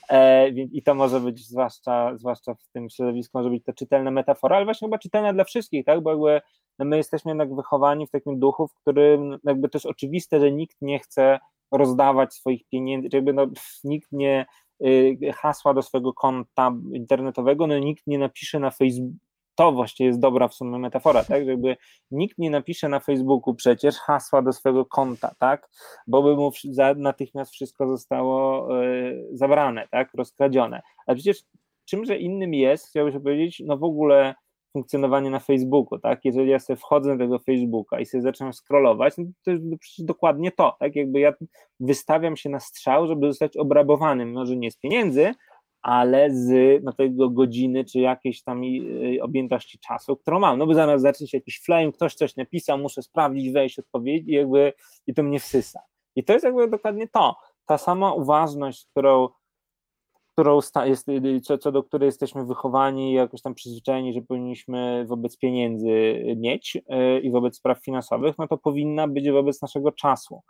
[SPEAKER 2] E, I to może być, zwłaszcza, zwłaszcza w tym środowisku, może być to czytelna metafora, ale właśnie chyba czytelna dla wszystkich, tak? Bo jakby no my jesteśmy jednak wychowani w takim duchu, w którym jakby też oczywiste, że nikt nie chce rozdawać swoich pieniędzy, jakby no, nikt nie Y, hasła do swojego konta internetowego, no nikt nie napisze na Facebooku, to właściwie jest dobra w sumie metafora, tak, żeby nikt nie napisze na Facebooku przecież hasła do swojego konta, tak, bo by mu natychmiast wszystko zostało y, zabrane, tak, rozkradzione, ale przecież czymże innym jest, chciałbym powiedzieć, no w ogóle funkcjonowanie na Facebooku, tak? Jeżeli ja sobie wchodzę na tego Facebooka i sobie zaczynam scrollować, no to jest przecież dokładnie to, tak? Jakby ja wystawiam się na strzał, żeby zostać obrabowanym, może nie z pieniędzy, ale z no, tego godziny, czy jakiejś tam y, objętości czasu, którą mam, no bo zaraz się jakiś flame, ktoś coś napisał, muszę sprawdzić, wejść, odpowiedzieć i jakby i to mnie wsysa. I to jest jakby dokładnie to, ta sama uważność, którą którą jest, y, co, co do której jesteśmy wychowani, jakoś tam przyzwyczajeni, że powinniśmy wobec pieniędzy mieć y, i wobec spraw finansowych, no to powinna być wobec naszego czasu,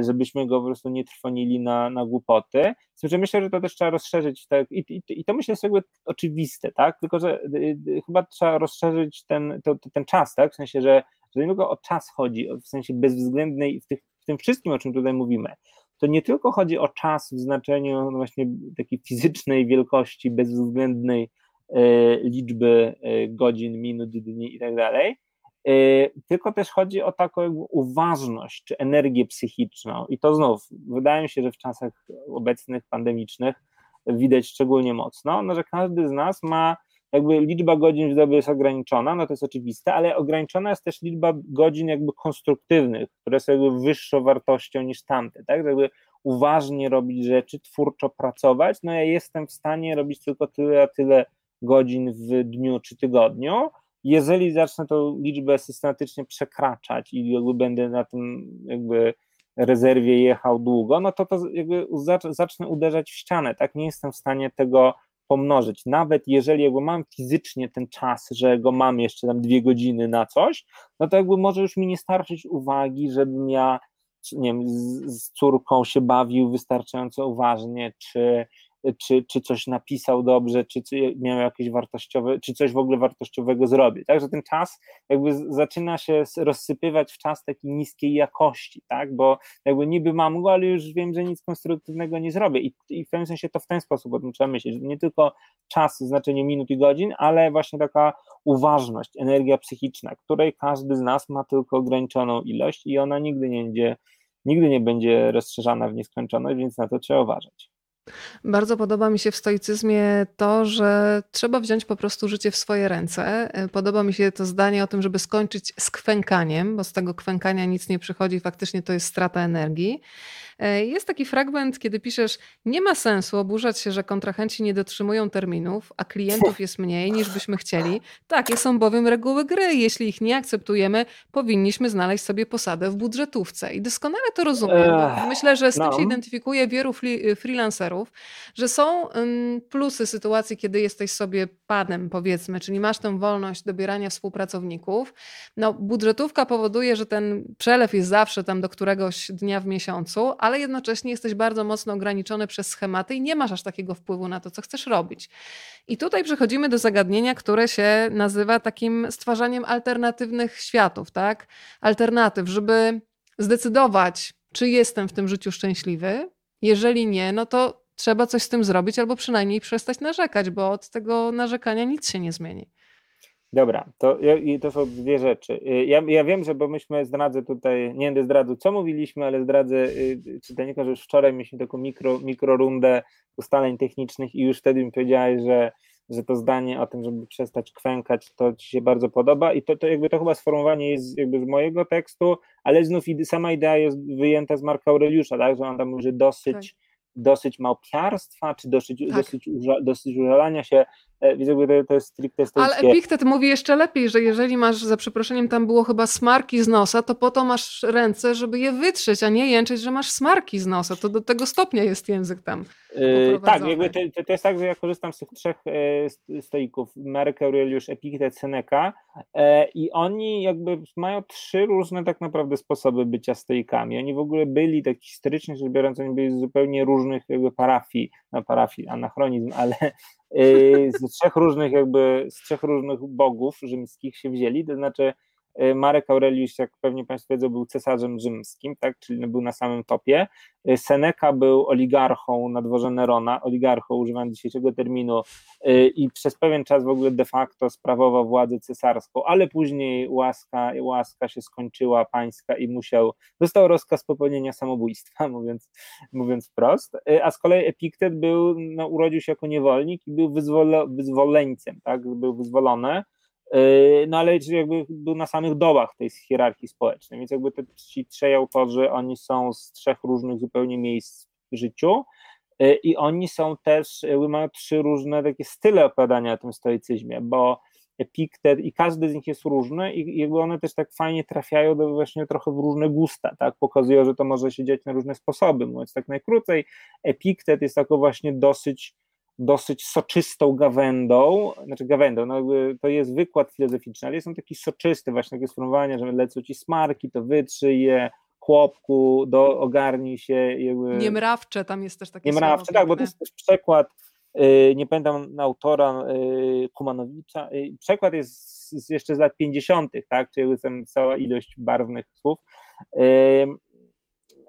[SPEAKER 2] żebyśmy go po prostu nie trwonili na, na głupoty. Z tym, że myślę, że to też trzeba rozszerzyć i, i, i to myślę jest oczywiste, tak? Tylko, że y, chyba trzeba rozszerzyć ten, to, ten czas, tak? W sensie, że, że nie tylko o czas chodzi, w sensie bezwzględnej w, tych, w tym wszystkim, o czym tutaj mówimy, to nie tylko chodzi o czas w znaczeniu właśnie takiej fizycznej wielkości, bezwzględnej e, liczby e, godzin, minut, dni i tak dalej, e, tylko też chodzi o taką uważność czy energię psychiczną. I to znów, wydaje mi się, że w czasach obecnych, pandemicznych widać szczególnie mocno, no, że każdy z nas ma jakby liczba godzin w dobie jest ograniczona, no to jest oczywiste, ale ograniczona jest też liczba godzin jakby konstruktywnych, które są jakby wyższą wartością niż tamte, tak, jakby uważnie robić rzeczy, twórczo pracować, no ja jestem w stanie robić tylko tyle, a tyle godzin w dniu czy tygodniu, jeżeli zacznę tą liczbę systematycznie przekraczać i jakby będę na tym jakby rezerwie jechał długo, no to to jakby zacznę uderzać w ścianę, tak, nie jestem w stanie tego pomnożyć. Nawet jeżeli jakby mam fizycznie ten czas, że go mam jeszcze tam dwie godziny na coś, no to jakby może już mi nie starczyć uwagi, żebym ja nie wiem, z, z córką się bawił wystarczająco uważnie, czy czy, czy coś napisał dobrze, czy, czy miał jakieś wartościowe, czy coś w ogóle wartościowego zrobił. Także ten czas jakby zaczyna się rozsypywać w czas takiej niskiej jakości, tak? Bo jakby niby mam go, ale już wiem, że nic konstruktywnego nie zrobię. I, i w pewnym sensie to w ten sposób o tym trzeba myśleć, nie tylko czas w znaczeniu minut i godzin, ale właśnie taka uważność, energia psychiczna, której każdy z nas ma tylko ograniczoną ilość i ona nigdy nie będzie, nigdy nie będzie rozszerzana w nieskończoność, więc na to trzeba uważać.
[SPEAKER 1] Bardzo podoba mi się w stoicyzmie to, że trzeba wziąć po prostu życie w swoje ręce. Podoba mi się to zdanie o tym, żeby skończyć z kwękaniem, bo z tego kwękania nic nie przychodzi, faktycznie to jest strata energii. E, jest taki fragment, kiedy piszesz: Nie ma sensu oburzać się, że kontrahenci nie dotrzymują terminów, a klientów jest mniej niż byśmy chcieli. Takie są bowiem reguły gry. Jeśli ich nie akceptujemy, powinniśmy znaleźć sobie posadę w budżetówce. I doskonale to rozumiem. Myślę, że z tym no. się identyfikuje wielu freelancerów, że są plusy sytuacji, kiedy jesteś sobie panem, powiedzmy, czyli masz tę wolność dobierania współpracowników. No, budżetówka powoduje, że ten przelew jest zawsze tam do któregoś dnia w miesiącu, ale jednocześnie jesteś bardzo mocno ograniczony przez schematy i nie masz aż takiego wpływu na to, co chcesz robić. I tutaj przechodzimy do zagadnienia, które się nazywa takim stwarzaniem alternatywnych światów, tak? Alternatyw, żeby zdecydować, czy jestem w tym życiu szczęśliwy. Jeżeli nie, no to trzeba coś z tym zrobić, albo przynajmniej przestać narzekać, bo od tego narzekania nic się nie zmieni.
[SPEAKER 2] Dobra, to, to są dwie rzeczy. Y, ja, ja wiem, że bo myśmy zdradzę tutaj, nie będę zdradzał co mówiliśmy, ale zdradzę y, czytelnikom, że już wczoraj mieliśmy taką mikro, mikro rundę ustaleń technicznych i już wtedy mi powiedziałeś, że, że to zdanie o tym, żeby przestać kwękać, to ci się bardzo podoba i to, to jakby to chyba sformułowanie jest jakby z mojego tekstu, ale znów sama idea jest wyjęta z Marka Aureliusza, tak, że on tam mówi, że dosyć tak dosyć małpiarstwa, czy dosyć, tak. dosyć, dosyć użalania się, więc jakby to, jest stricte
[SPEAKER 1] stoickie. Ale Epiktet mówi jeszcze lepiej, że jeżeli masz, za przeproszeniem, tam było chyba smarki z nosa, to po to masz ręce, żeby je wytrzeć, a nie jęczeć, że masz smarki z nosa. To do tego stopnia jest język tam
[SPEAKER 2] yy, Tak, jakby to, to, jest tak, że ja korzystam z tych trzech e, stoików, Marek Aureliusz, Epiktet, Seneca e, i oni jakby mają trzy różne tak naprawdę sposoby bycia stoikami. Oni w ogóle byli, tak historycznie rzecz biorąc, oni byli zupełnie różni różnych jakby parafii, na parafii anachronizm, ale z trzech różnych jakby, z trzech różnych bogów rzymskich się wzięli, to znaczy Y, Marek Aureliusz, jak pewnie Państwo wiedzą, był cesarzem rzymskim, tak, czyli był na samym topie. Y, Seneca był oligarchą na dworze Nerona, oligarchą używając dzisiejszego terminu y, i przez pewien czas w ogóle de facto sprawował władzę cesarską, ale później łaska, łaska się skończyła pańska i musiał, dostał rozkaz popełnienia samobójstwa, mówiąc, mówiąc wprost, a z kolei Epiktet był, no, urodził się jako niewolnik i był wyzwolo, wyzwoleńcem, tak, był wyzwolony, no ale jakby był na samych dołach tej hierarchii społecznej, więc jakby te, ci trzej autorzy, oni są z trzech różnych zupełnie miejsc w życiu yy, i oni są też, jakby mają trzy różne takie style opowiadania o tym stoicyzmie, bo Epiktet i każdy z nich jest różny i jakby one też tak fajnie trafiają do właśnie trochę w różne gusta, tak, pokazują, że to może się dziać na różne sposoby, mówiąc tak najkrócej, Epiktet jest taką właśnie dosyć dosyć soczystą gawędą, znaczy gawędą, no to jest wykład filozoficzny, ale jest on taki soczysty, właśnie takie sformułowania, że lecą ci smarki, to wytrzyj je, chłopku, do, ogarnij się. Jakby...
[SPEAKER 1] Niemrawcze, tam jest też takie
[SPEAKER 2] Niemrawcze, tak, bo to jest też przekład, yy, nie pamiętam autora yy, Kumanowicza, yy, przekład jest z, jeszcze z lat 50., tak, czyli jest tam cała ilość barwnych słów,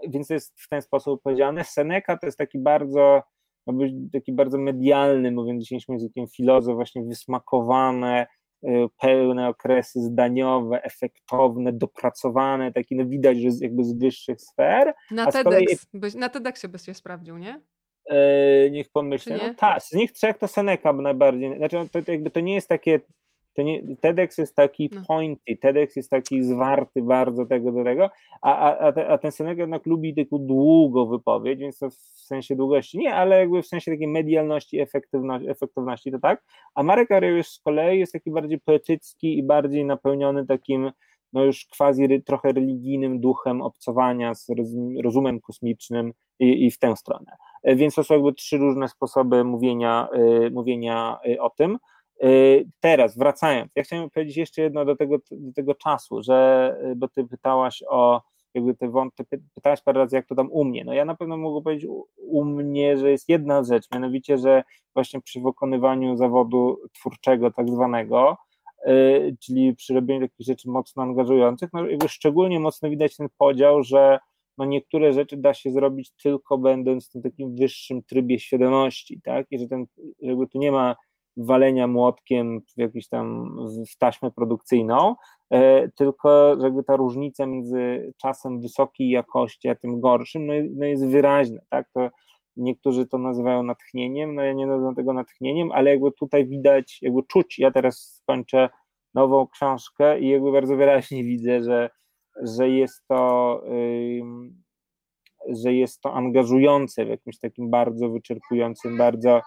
[SPEAKER 2] więc jest w ten sposób powiedziane. Seneca to jest taki bardzo ma być taki bardzo medialny, mówiąc dzisiejszym językiem, filozof, właśnie wysmakowane, y, pełne okresy zdaniowe, efektowne, dopracowane, takie no widać, że jakby z wyższych sfer.
[SPEAKER 1] Na, TEDx, kolei... na TEDxie byś się sprawdził, nie?
[SPEAKER 2] E, niech pomyślę. No tak, z nich trzech to Seneca najbardziej. Znaczy, to, to, jakby to nie jest takie nie, TEDx jest taki no. pointy, TEDx jest taki zwarty bardzo tego do tego, a, a, a ten Seneca jednak lubi taką długą wypowiedź, więc to w sensie długości nie, ale jakby w sensie takiej medialności, efektywności, efektywności to tak, a Marek Aureliusz z kolei jest taki bardziej poetycki i bardziej napełniony takim no już quasi trochę religijnym duchem obcowania z rozumem kosmicznym i, i w tę stronę. E, więc to są jakby trzy różne sposoby mówienia, y, mówienia y, o tym. Y, teraz, wracając, ja chciałem powiedzieć jeszcze jedno do tego, do tego czasu, że, y, bo ty pytałaś o, jakby te wątki, pytałaś parę razy, jak to tam u mnie. No ja na pewno mogę powiedzieć u, u mnie, że jest jedna rzecz, mianowicie, że właśnie przy wykonywaniu zawodu twórczego, tak zwanego, yy, czyli przy robieniu takich rzeczy mocno angażujących, no jakby szczególnie mocno widać ten podział, że no niektóre rzeczy da się zrobić tylko będąc w tym takim wyższym trybie świadomości, tak? I że ten, jakby tu nie ma walenia młotkiem w jakiś tam w taśmę produkcyjną, e, tylko jakby ta różnica między czasem wysokiej jakości a tym gorszym no, no jest wyraźna, tak, to niektórzy to nazywają natchnieniem, no ja nie nazywam tego natchnieniem, ale jakby tutaj widać, jakby czuć, ja teraz skończę nową książkę i jakby bardzo wyraźnie widzę, że, że jest to że jest to angażujące w jakimś takim bardzo wyczerpującym, bardzo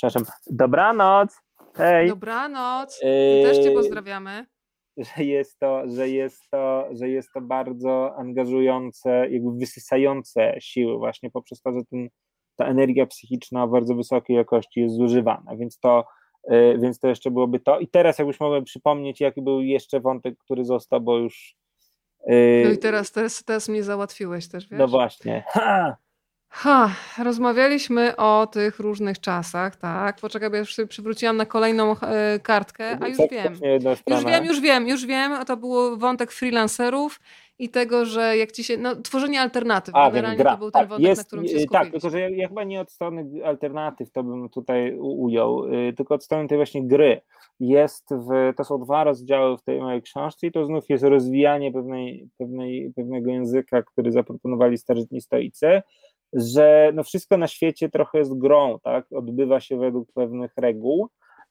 [SPEAKER 2] Przepraszam. Dobranoc. Hej.
[SPEAKER 1] Dobranoc. My też cię pozdrawiamy.
[SPEAKER 2] Że jest to, że jest to, że jest to bardzo angażujące, jakby wysysające siły właśnie poprzez to, że ten, ta energia psychiczna bardzo wysokiej jakości jest zużywana, więc to, yy, więc to jeszcze byłoby to. I teraz jakbyś mogła przypomnieć, jaki był jeszcze wątek, który został, bo już
[SPEAKER 1] yy, No i teraz, teraz, teraz mnie załatwiłeś też, wiesz?
[SPEAKER 2] No właśnie. Ha!
[SPEAKER 1] Ha, rozmawialiśmy o tych różnych czasach, tak. Poczekaj, bo już sobie przywróciłam na kolejną e, kartkę, a już wiem. Już wiem, już wiem, już wiem. To był wątek freelancerów i tego, że jak ci się, no tworzenie alternatyw,
[SPEAKER 2] A,
[SPEAKER 1] generalnie
[SPEAKER 2] gra.
[SPEAKER 1] to był ten wątek,
[SPEAKER 2] jest,
[SPEAKER 1] na którym się skupiliśmy.
[SPEAKER 2] Tak, tylko że ja, ja chyba nie od strony alternatyw to bym tutaj ujął, y, tylko od strony tej właśnie gry. Jest w, to są dwa rozdziały w tej mojej książce i to znów jest rozwijanie pewnej, pewnej, pewnego języka, który zaproponowali starożytni stoicy, że no wszystko na świecie trochę jest grą, tak? Odbywa się według pewnych reguł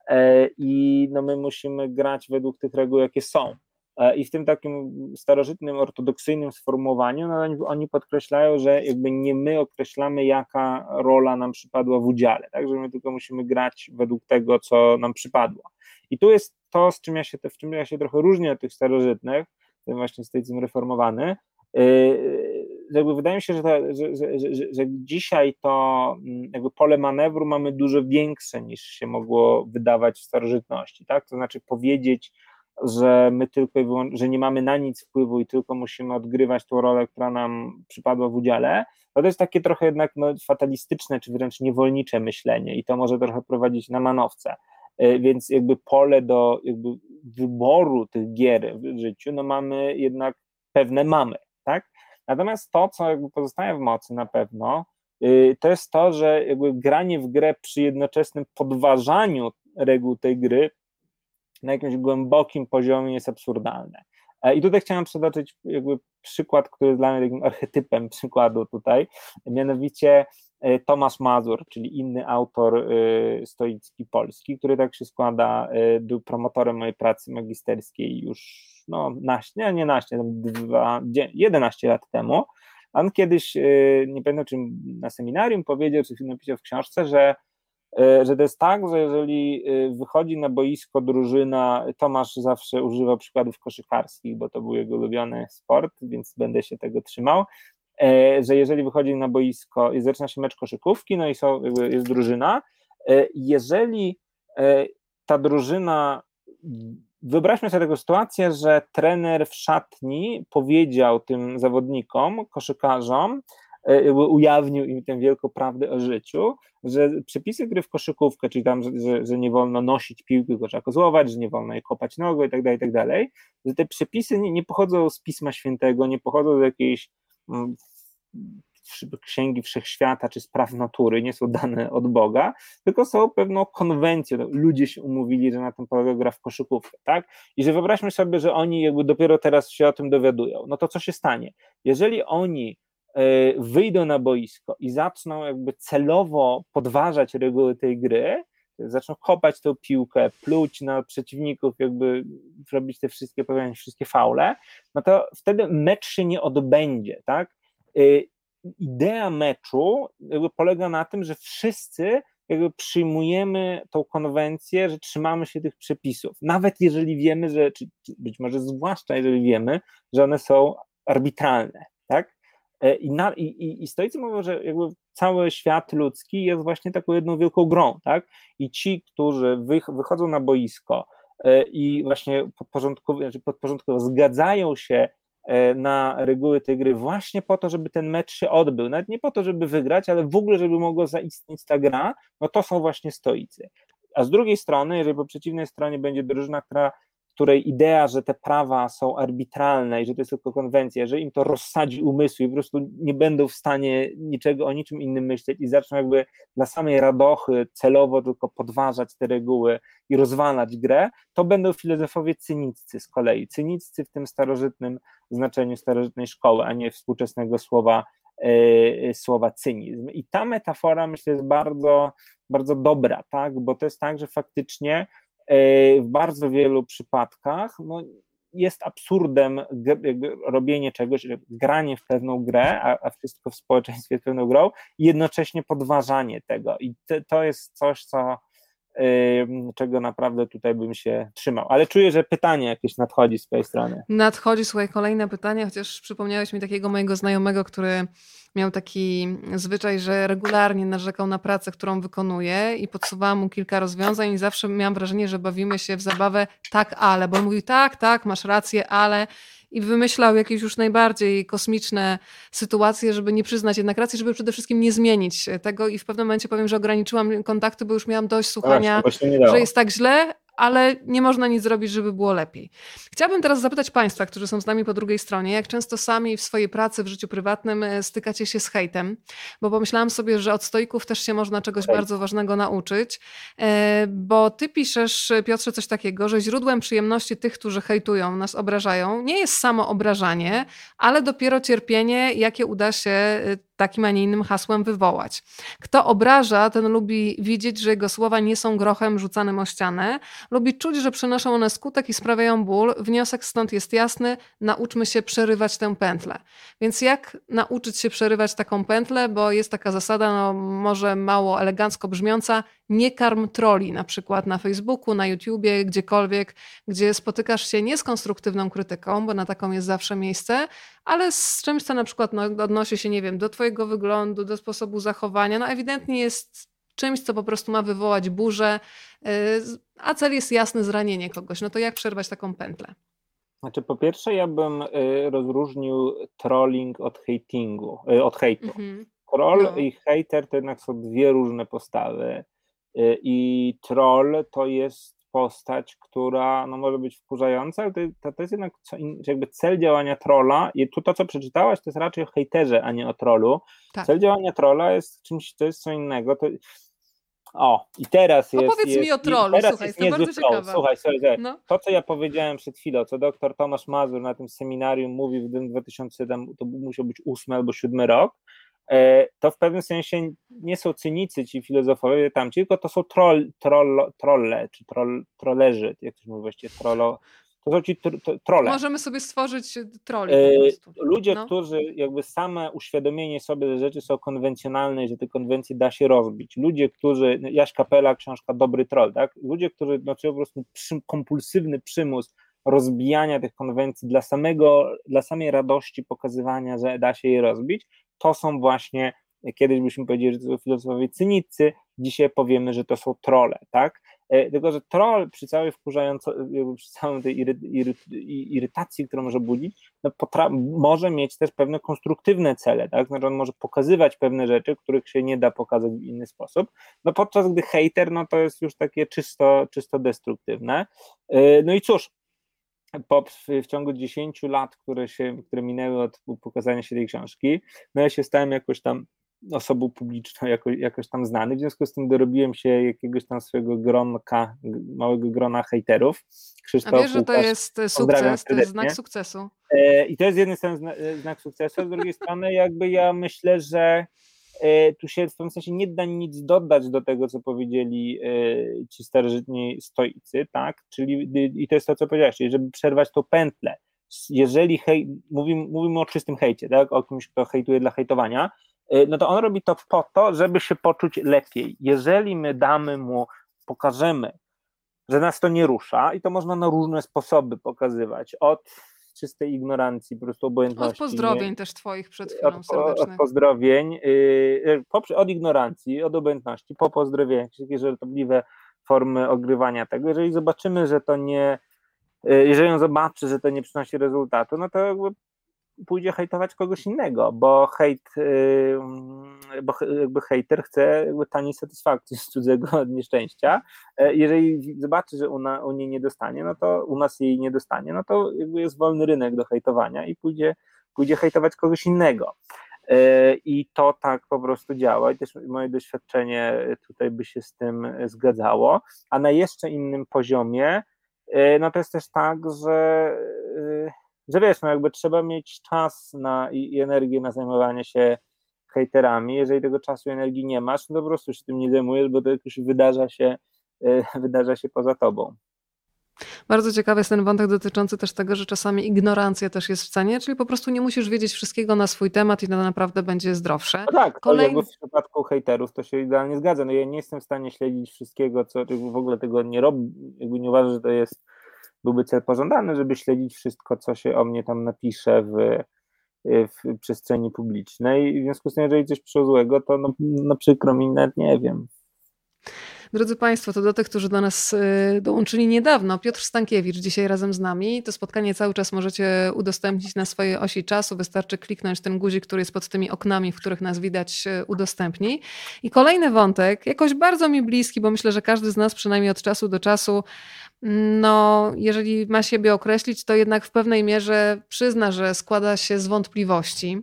[SPEAKER 2] e, i no my musimy grać według tych reguł, jakie są. E, I w tym takim starożytnym, ortodoksyjnym sformułowaniu no oni, podkreślają, że jakby nie my określamy, jaka rola nam przypadła w udziale, tak? Że my tylko musimy grać według tego, co nam przypadło. I tu jest to, z czym ja się, w czym ja się trochę różnię od tych starożytnych, ten właśnie stoicyzm reformowany, Yy, jakby wydaje mi się, że, to, że, że, że, że, dzisiaj to mm, jakby pole manewru mamy dużo większe niż się mogło wydawać w starożytności, tak? To znaczy powiedzieć, że my tylko że nie mamy na nic wpływu i tylko musimy odgrywać tą rolę, która nam przypadła w udziale, no to jest takie trochę jednak no, fatalistyczne, czy wręcz niewolnicze myślenie i to może trochę prowadzić na manowce. Yy, więc jakby pole do jakby wyboru tych gier w życiu, no mamy jednak pewne mamy tak? Natomiast to, co jakby pozostaje w mocy na pewno, yy, to jest to, że jakby granie w grę przy jednoczesnym podważaniu reguł tej gry na jakimś głębokim poziomie jest absurdalne. E, I tutaj chciałem przytoczyć jakby przykład, który jest dla mnie takim archetypem przykładu tutaj, mianowicie e, Tomasz Mazur, czyli inny autor e, stoicki polski, który tak się składa, był promotorem mojej pracy magisterskiej już no, naście, nie, naście, dwa, 11 lat temu. On kiedyś, nie pamiętam czy na seminarium powiedział, czy napisał w książce, że E, że to jest tak, że jeżeli e, wychodzi na boisko drużyna, Tomasz zawsze używał przykładów koszykarskich, bo to był jego ulubiony sport, więc będę się tego trzymał, e, że jeżeli wychodzi na boisko i zaczyna się mecz koszykówki, no i są, jest drużyna, jeżeli ta drużyna, wyobraźmy sobie taką sytuację, że trener w szatni powiedział tym zawodnikom, koszykarzom, ujawnił im tę wielką prawdę o życiu, że przepisy gry w koszykówkę, czyli tam, że, że, że nie wolno nosić piłki, tylko trzeba kozłować, że nie wolno je kopać nogą i tak dalej, i tak dalej, że te przepisy nie, nie pochodzą z Pisma Świętego, nie pochodzą z jakiejś mm, księgi wszechświata czy spraw natury, nie są dane od Boga, tylko są pewną konwencją. No, ludzie się umówili, że na tym polega gra w koszykówkę, tak? I że wyobraźmy sobie, że oni jakby dopiero teraz się o tym dowiadują. No to co się stanie? Jeżeli oni E, wyjdą na boisko i zaczną jakby celowo podważać reguły tej gry, zaczną kopać tą piłkę, pluć na przeciwników, jakby robić te wszystkie, powiedzmy, wszystkie faule, no to wtedy mecz się nie odbędzie, tak? Idea meczu polega na tym, że wszyscy jakby przyjmujemy tą konwencję, że trzymamy się tych przepisów, nawet jeżeli wiemy, że, czy być może zwłaszcza jeżeli wiemy, że one są arbitralne, tak? E, I, na, i, i stoicy mówią, że jakby cały świat ludzki jest właśnie taką jedną wielką grą, tak? I ci, którzy wy, wychodzą na boisko e, i właśnie podporządkowo, znaczy podporządkowo zgadzają się na reguły tej gry właśnie po to, żeby ten mecz się odbył, nawet nie po to, żeby wygrać, ale w ogóle, żeby mogła zaistnieć ta gra, no to są właśnie stoicy. A z drugiej strony, jeżeli po przeciwnej stronie będzie drużyna, która której idea, że te prawa są arbitralne i że to jest tylko konwencja, że im to rozsadzi umysły i po prostu nie będą w stanie niczego o niczym innym myśleć i zaczną jakby dla samej radochy celowo tylko podważać te reguły i rozwalać grę, to będą filozofowie cyniccy z kolei. Cyniccy w tym starożytnym znaczeniu starożytnej szkoły, a nie współczesnego słowa Yy, słowa cynizm. I ta metafora myślę jest bardzo, bardzo dobra, tak? bo to jest tak, że faktycznie w bardzo wielu przypadkach no, jest absurdem robienie czegoś, granie w pewną grę, a, a wszystko w społeczeństwie pewną grą, i jednocześnie podważanie tego. I te, to jest coś, co czego naprawdę tutaj bym się trzymał. Ale czuję, że pytanie jakieś nadchodzi z twojej strony.
[SPEAKER 1] Nadchodzi, słuchaj, kolejne pytanie, chociaż przypomniałeś mi takiego mojego znajomego, który miał taki zwyczaj, że regularnie narzekał na pracę, którą wykonuje i podsuwałam mu kilka rozwiązań i zawsze miałam wrażenie, że bawimy się w zabawę tak, ale, bo on mówił tak, tak, masz rację, ale i wymyślał jakieś już najbardziej kosmiczne sytuacje, żeby nie przyznać jednak racji, żeby przede wszystkim nie zmienić tego. I w pewnym momencie powiem, że ograniczyłam kontakty, bo już miałam dość słuchania, że jest tak źle, ale nie można nic zrobić, żeby było lepiej. Chciałabym teraz zapytać Państwa, którzy są z nami po drugiej stronie, jak często sami w swojej pracy, w życiu prywatnym e, stykacie się z hejtem, bo pomyślałam sobie, że od stoików też się można czegoś bardzo ważnego nauczyć, e, bo Ty piszesz, Piotrze, coś takiego, że źródłem przyjemności tych, którzy hejtują, nas obrażają, nie jest samo obrażanie, ale dopiero cierpienie, jakie uda się takim, a nie innym hasłem wywołać. Kto obraża, ten lubi widzieć, że jego słowa nie są grochem rzucanym o ścianę, lubi czuć, że przynoszą one skutek i sprawiają ból. Wniosek stąd jest jasny, nauczmy się przerywać tę pętlę. Więc jak nauczyć się przerywać taką pętlę, bo jest taka zasada, no może mało elegancko brzmiąca, nie karm troli, na przykład na Facebooku, na YouTubie, gdziekolwiek, gdzie spotykasz się nie z konstruktywną krytyką, bo na taką jest zawsze miejsce, ale z czymś, co na przykład no, odnosi się, nie wiem, do twojego wyglądu, do sposobu zachowania, no ewidentnie jest czymś, co po prostu ma wywołać burzę, y, a cel jest jasny, zranienie kogoś. No to jak przerwać taką pętlę?
[SPEAKER 2] Znaczy, po pierwsze, ja bym y, rozróżnił trolling od hatingu, y, od hejtu. Mhm. Troll no. i hater to jednak są dwie różne postawy. I troll to jest postać, która no, może być wkurzająca, ale to, to jest jednak co, jakby cel działania trolla i tu to, co przeczytałaś, to jest raczej o hejterze, a nie o trollu. Tak. Cel działania trolla jest czymś, to jest co innego. To, o, i teraz jest.
[SPEAKER 1] Opowiedz
[SPEAKER 2] jest,
[SPEAKER 1] mi o trollu, teraz słuchaj, jest bardzo ciekawe.
[SPEAKER 2] Słuchaj, słuchaj, no. to co ja powiedziałem przed chwilą, co doktor Tomasz Mazur na tym seminarium mówił w 2007, to musiał być ósmy albo siódmy rok, to w pewnym sensie nie są cynicy ci filozofowie tamci, tylko to są troll, troll, trolle, czy troll, trollerzy, jak to się mówi właściwie, trollo, to są ci tr.
[SPEAKER 1] Możemy sobie stworzyć troli prostu.
[SPEAKER 2] Ludzie, no. którzy jakby same uświadomienie sobie, że rzeczy są konwencjonalne i że te konwencje da się rozbić. Ludzie, którzy, no, Jaś Kapela, książka Dobry Troll, tak? Ludzie, którzy no, po prostu przy, kompulsywny przymus rozbijania tych konwencji dla samego, dla samej radości pokazywania, że da się je rozbić, to są właśnie, kiedyś byśmy powiedzieli, że to są filozofowie cynicy, dzisiaj powiemy, że to są trole, tak? E, tylko, że troll przy całej wkurzającej, przy całej tej iry, iry, irytacji, którą może budzić, no może mieć też pewne konstruktywne cele, tak? Znaczy on może pokazywać pewne rzeczy, których się nie da pokazać w inny sposób, no podczas gdy hater, no to jest już takie czysto, czysto destruktywne. E, no i cóż, po, w ciągu 10 lat, które, się, które minęły od pokazania się tej książki, no ja się stałem jakoś tam osobą publiczną, jako, jakoś tam znany, w związku z tym dorobiłem się jakiegoś tam swojego gronka, małego grona hejterów.
[SPEAKER 1] Krzysztof, A wiesz, że to jest sukces, to jest znak sukcesu.
[SPEAKER 2] E, I to jest z jednej strony znak sukcesu, z drugiej strony jakby ja myślę, że E, tu się w pewnym sensie nie da nic dodać do tego, co powiedzieli e, ci starożytni stoicy, tak? Czyli i to jest to, co powiedziałeś, czyli żeby przerwać tą pętlę. Jeżeli hej, mówimy, mówimy o czystym hejcie, tak? O kimś, kto hejtuje dla hejtowania, e, no to on robi to po to, żeby się poczuć lepiej. Jeżeli my damy mu, pokażemy, że nas to nie rusza, i to można na różne sposoby pokazywać, od czystej ignorancji, po prostu obojętności.
[SPEAKER 1] Od pozdrowień nie? też twoich przed chwilą
[SPEAKER 2] od, Od pozdrowień, yy, od ignorancji, od obojętności, po pozdrowieniach, takie żartobliwe formy ogrywania tego. Jeżeli zobaczymy, że to nie, yy, jeżeli on zobaczy, że to nie przynosi rezultatu, no to jakby pójdzie hejtować kogoś innego, bo hejt, bo jakby hejter chce jakby taniej satysfakcji z cudzego nieszczęścia. E, jeżeli zobaczy, że u niej nie dostanie, no to u nas jej nie dostanie, no to jakby jest wolny rynek do hejtowania i pójdzie, pójdzie hejtować kogoś innego. E, I to tak po prostu działa, i też moje doświadczenie tutaj by się z tym zgadzało. A na jeszcze innym poziomie, e, no to jest też tak, że że wiesz, no jakby trzeba mieć czas na, i, i energię na zajmowanie się hejterami. Jeżeli tego czasu i energii nie masz, no to po prostu się tym nie zajmujesz, bo to jakoś wydarza się, yy, wydarza się poza tobą.
[SPEAKER 1] Bardzo ciekawy jest ten wątek dotyczący też tego, że czasami ignorancja też jest w cenie, czyli po prostu nie musisz wiedzieć wszystkiego na swój temat i to naprawdę będzie zdrowsze.
[SPEAKER 2] No tak, Kolejny... w przypadku hejterów to się idealnie zgadza. No ja nie jestem w stanie śledzić wszystkiego, co w ogóle tego nie robi, jakby nie uważam, że to jest byłby cel pożądany, żeby śledzić wszystko, co się o mnie tam napisze w, w przestrzeni publicznej. W związku z tym, jeżeli coś przyszło złego, to no, no przykro mi, nawet nie wiem.
[SPEAKER 1] Drodzy Państwo, to do tych, którzy do nas y, dołączyli niedawno, Piotr Stankiewicz dzisiaj razem z nami. To spotkanie cały czas możecie udostępnić na swojej osi czasu. Wystarczy kliknąć ten guzik, który jest pod tymi oknami, w których nas widać, y, udostępnij. I kolejny wątek, jakoś bardzo mi bliski, bo myślę, że każdy z nas przynajmniej od czasu do czasu no, jeżeli ma siebie określić, to jednak w pewnej mierze przyzna, że składa się z wątpliwości.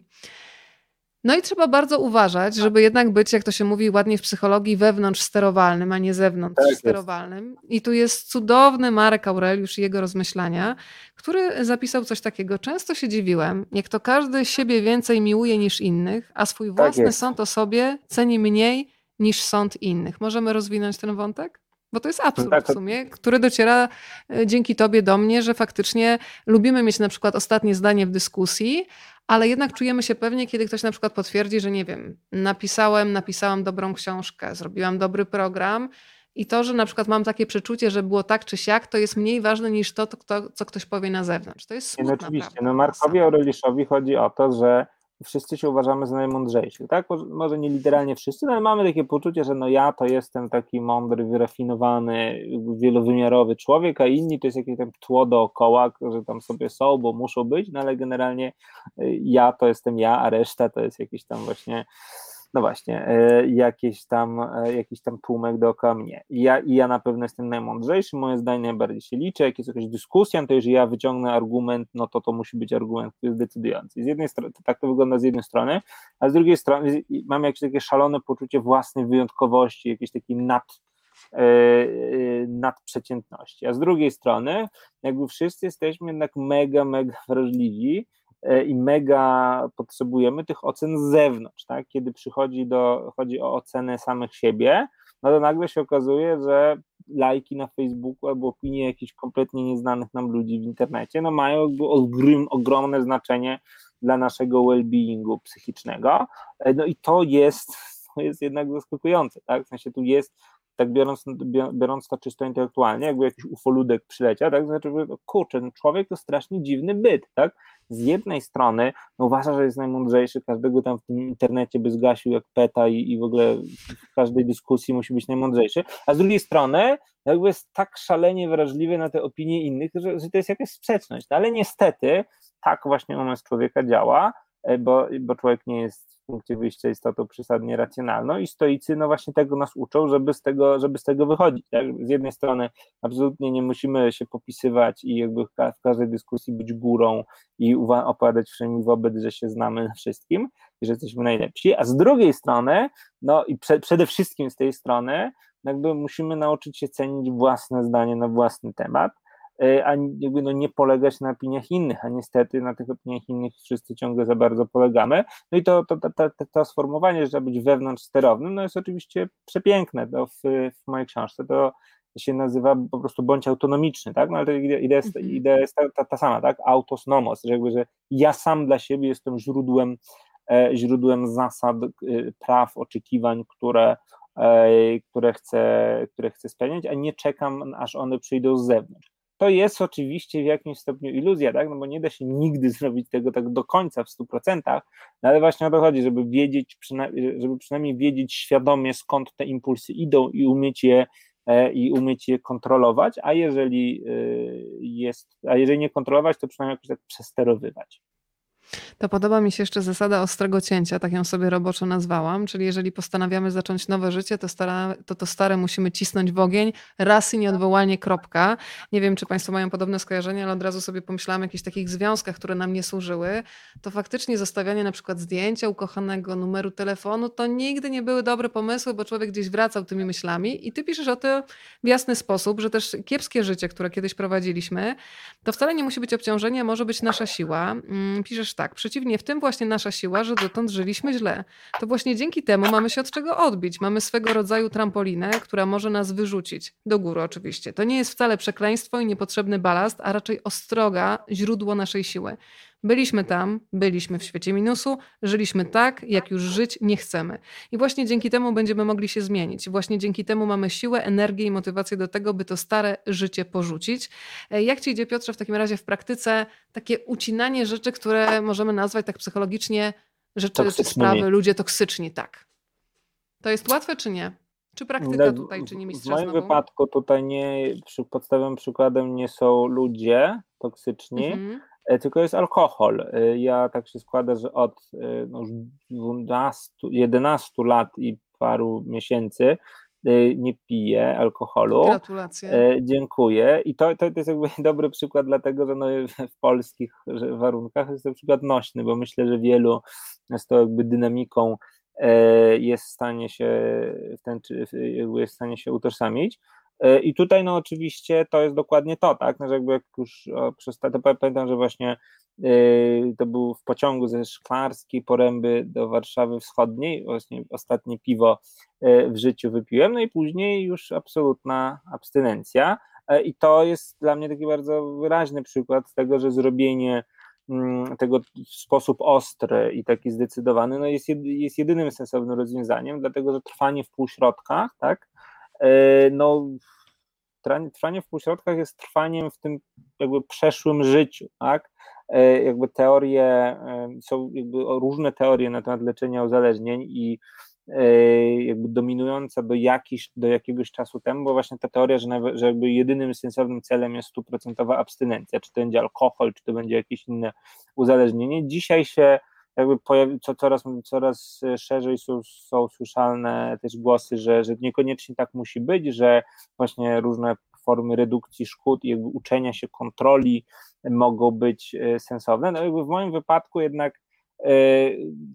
[SPEAKER 1] No i trzeba bardzo uważać, tak. żeby jednak być, jak to się mówi ładnie w psychologii, wewnątrz sterowalnym, a nie zewnątrz tak sterowalnym. Jest. I tu jest cudowny Marek Aureliusz i jego rozmyślania, który zapisał coś takiego. Często się dziwiłem, jak to każdy siebie więcej miłuje niż innych, a swój tak własny tak sąd o sobie ceni mniej niż sąd innych. Możemy rozwinąć ten wątek? Bo to jest absurd tak, w sumie, który dociera e, dzięki tobie do mnie, że faktycznie lubimy mieć na przykład ostatnie zdanie w dyskusji, ale jednak czujemy się pewnie, kiedy ktoś na przykład potwierdzi, że nie wiem, napisałem, napisałam dobrą książkę, zrobiłam dobry program i to, że na przykład mam takie przeczucie, że było tak czy siak, to jest mniej ważne niż to, to co ktoś powie na zewnątrz. To jest smutne.
[SPEAKER 2] No oczywiście. No Markowi Aureliuszowi chodzi o to, że wszyscy się uważamy za najmądrzejszych, tak? Może nie literalnie wszyscy, no ale mamy takie poczucie, że no ja to jestem taki mądry, wyrafinowany, wielowymiarowy człowiek, a inni to jest jakieś tam tło dookoła, że tam sobie są, bo muszą być, no ale generalnie y, ja to jestem ja, a reszta to jest jakiś tam właśnie no właśnie, e, jakiś tam, e, jakiś tam tłumek dookoła mnie. I ja, I ja na pewno jestem najmądrzejszy, moje zdanie najbardziej się liczy, jak jest jakaś dyskusja, to jeżeli ja wyciągnę argument, no to to musi być argument, który jest decydujący. Z jednej strony, tak to wygląda z jednej strony, a z drugiej strony mam jakieś takie szalone poczucie własnej wyjątkowości, jakieś takiej nad, e, nadprzeciętności. A z drugiej strony, jakby wszyscy jesteśmy jednak mega, mega wrażliwi i mega potrzebujemy tych ocen z zewnątrz, tak? Kiedy przychodzi do, chodzi o ocenę samych siebie, no to nagle się okazuje, że lajki na Facebooku albo opinie jakichś kompletnie nieznanych nam ludzi w internecie, no mają jakby ogromne znaczenie dla naszego well-beingu psychicznego, e, no i to jest, to jest jednak zaskakujące, tak? W sensie tu jest tak biorąc, biorąc to czysto intelektualnie, jakby jakiś ufoludek przyleciał, tak, znaczy, no kurczę, no człowiek to strasznie dziwny byt, tak, z jednej strony no, uważa, że jest najmądrzejszy, każdego tam w tym internecie by zgasił jak peta i, i w ogóle w każdej dyskusji musi być najmądrzejszy, a z drugiej strony jakby jest tak szalenie wrażliwy na te opinie innych, że, że to jest jakaś sprzeczność, no, ale niestety tak właśnie umysł człowieka działa, bo, bo człowiek nie jest w punkcie wyjścia istotą przesadnie racjonalną i stoicy no właśnie tego nas uczą, żeby z tego, żeby z tego wychodzić. Tak? Z jednej strony absolutnie nie musimy się popisywać i jakby w każdej dyskusji być górą i opowiadać wszędzie wobec, że się znamy na wszystkim i że jesteśmy najlepsi, a z drugiej strony, no i prze, przede wszystkim z tej strony, jakby musimy nauczyć się cenić własne zdanie na własny temat, E, a jakby no nie polegać na opiniach innych, a niestety na tych opiniach innych wszyscy ciągle za bardzo polegamy. No i to, to, to, to, to sformułowanie, że trzeba być wewnątrz sterownym, no jest oczywiście przepiękne. To w, w mojej książce to się nazywa po prostu bądź autonomiczny, tak? No ale to idea jest, mhm. idea jest ta, ta, ta, sama, tak? Autos nomos, że jakby, że ja sam dla siebie jestem źródłem, e, źródłem zasad, e, praw, oczekiwań, które, e, które, chcę, które chcę spełniać, a nie czekam, aż one przyjdą z zewnątrz. To jest oczywiście w jakimś stopniu iluzja, tak? no bo nie da się nigdy zrobić tego tak do końca w 100%, no ale właśnie o to chodzi, żeby wiedzieć, żeby przynajmniej wiedzieć świadomie skąd te impulsy idą i umieć je e, i umieć je kontrolować, a jeżeli e, jest, a jeżeli nie kontrolować, to przynajmniej jakoś tak przesterowywać.
[SPEAKER 1] To podoba mi się jeszcze zasada ostrego cięcia, tak ją sobie roboczo nazwałam, czyli jeżeli postanawiamy zacząć nowe życie, to, stara, to to stare musimy cisnąć w ogień, raz i nieodwołalnie, kropka. Nie wiem, czy Państwo mają podobne skojarzenia, ale od razu sobie pomyślałam o jakichś takich związkach, które nam nie służyły. To faktycznie zostawianie na przykład zdjęcia ukochanego, numeru telefonu, to nigdy nie były dobre pomysły, bo człowiek gdzieś wracał tymi myślami i ty piszesz o tym w jasny sposób, że też kiepskie życie, które kiedyś prowadziliśmy, to wcale nie musi być obciążenie, może być nasza siła. Mm, piszesz tak, przeciwnie, w tym właśnie nasza siła, że dotąd żyliśmy źle. To właśnie dzięki temu mamy się od czego odbić. Mamy swego rodzaju trampolinę, która może nas wyrzucić. Do góry oczywiście. To nie jest wcale przekleństwo i niepotrzebny balast, a raczej ostroga, źródło naszej siły. Byliśmy tam, byliśmy w świecie minusu, żyliśmy tak, jak już żyć nie chcemy. I właśnie dzięki temu będziemy mogli się zmienić. Właśnie dzięki temu mamy siłę, energię i motywację do tego, by to stare życie porzucić. E, jak ci idzie, Piotrze, w takim razie w praktyce takie ucinanie rzeczy, które możemy nazwać tak psychologicznie rzeczy czy sprawy, ludzie toksyczni, tak. To jest łatwe czy nie? Czy praktyka tutaj czyni mistrza
[SPEAKER 2] W moim
[SPEAKER 1] znowu?
[SPEAKER 2] wypadku tutaj nie, przy, podstawowym przykładem nie są ludzie toksyczni,
[SPEAKER 1] Mhm.
[SPEAKER 2] e, tylko jest alkohol. E, Ja tak się składa, że od e, no, już 12, 11 lat i paru miesięcy e, nie piję alkoholu.
[SPEAKER 1] Gratulacje.
[SPEAKER 2] E, Dziękuję. I to, to jest jakby dobry przykład, dlatego że no w polskich warunkach jest to przykład nośny, bo myślę, że wielu z tą jakby dynamiką e, jest w stanie się w ten, jest w stanie się utożsamić. E, I tutaj no oczywiście to jest dokładnie to, tak, no, że jakby jak już przez to pamiętam, że właśnie e, to był w pociągu ze Szklarskiej Poręby do Warszawy Wschodniej, właśnie ostatnie piwo e, w życiu wypiłem, no i później już absolutna abstynencja. E, i to jest dla mnie taki bardzo wyraźny przykład tego, że zrobienie mm, tego w sposób ostry i taki zdecydowany no jest, jed, jest jedynym sensownym rozwiązaniem, dlatego że trwanie w półśrodkach, tak, no tra- trwanie w półśrodkach jest trwaniem w tym jakby przeszłym życiu, tak, E, jakby teorie, e, są jakby różne teorie na temat leczenia uzależnień i e, jakby dominująca do, jakiś, do jakiegoś czasu temu, bo właśnie ta teoria, że, nawe- że jakby jedynym sensownym celem jest stuprocentowa abstynencja, czy to będzie alkohol, czy to będzie jakieś inne uzależnienie. Dzisiaj się jakby pojawi, co coraz, coraz szerzej są, są słyszalne też głosy, że, że niekoniecznie tak musi być, że właśnie różne formy redukcji szkód i jakby uczenia się kontroli mogą być e, sensowne. No jakby w moim wypadku jednak e,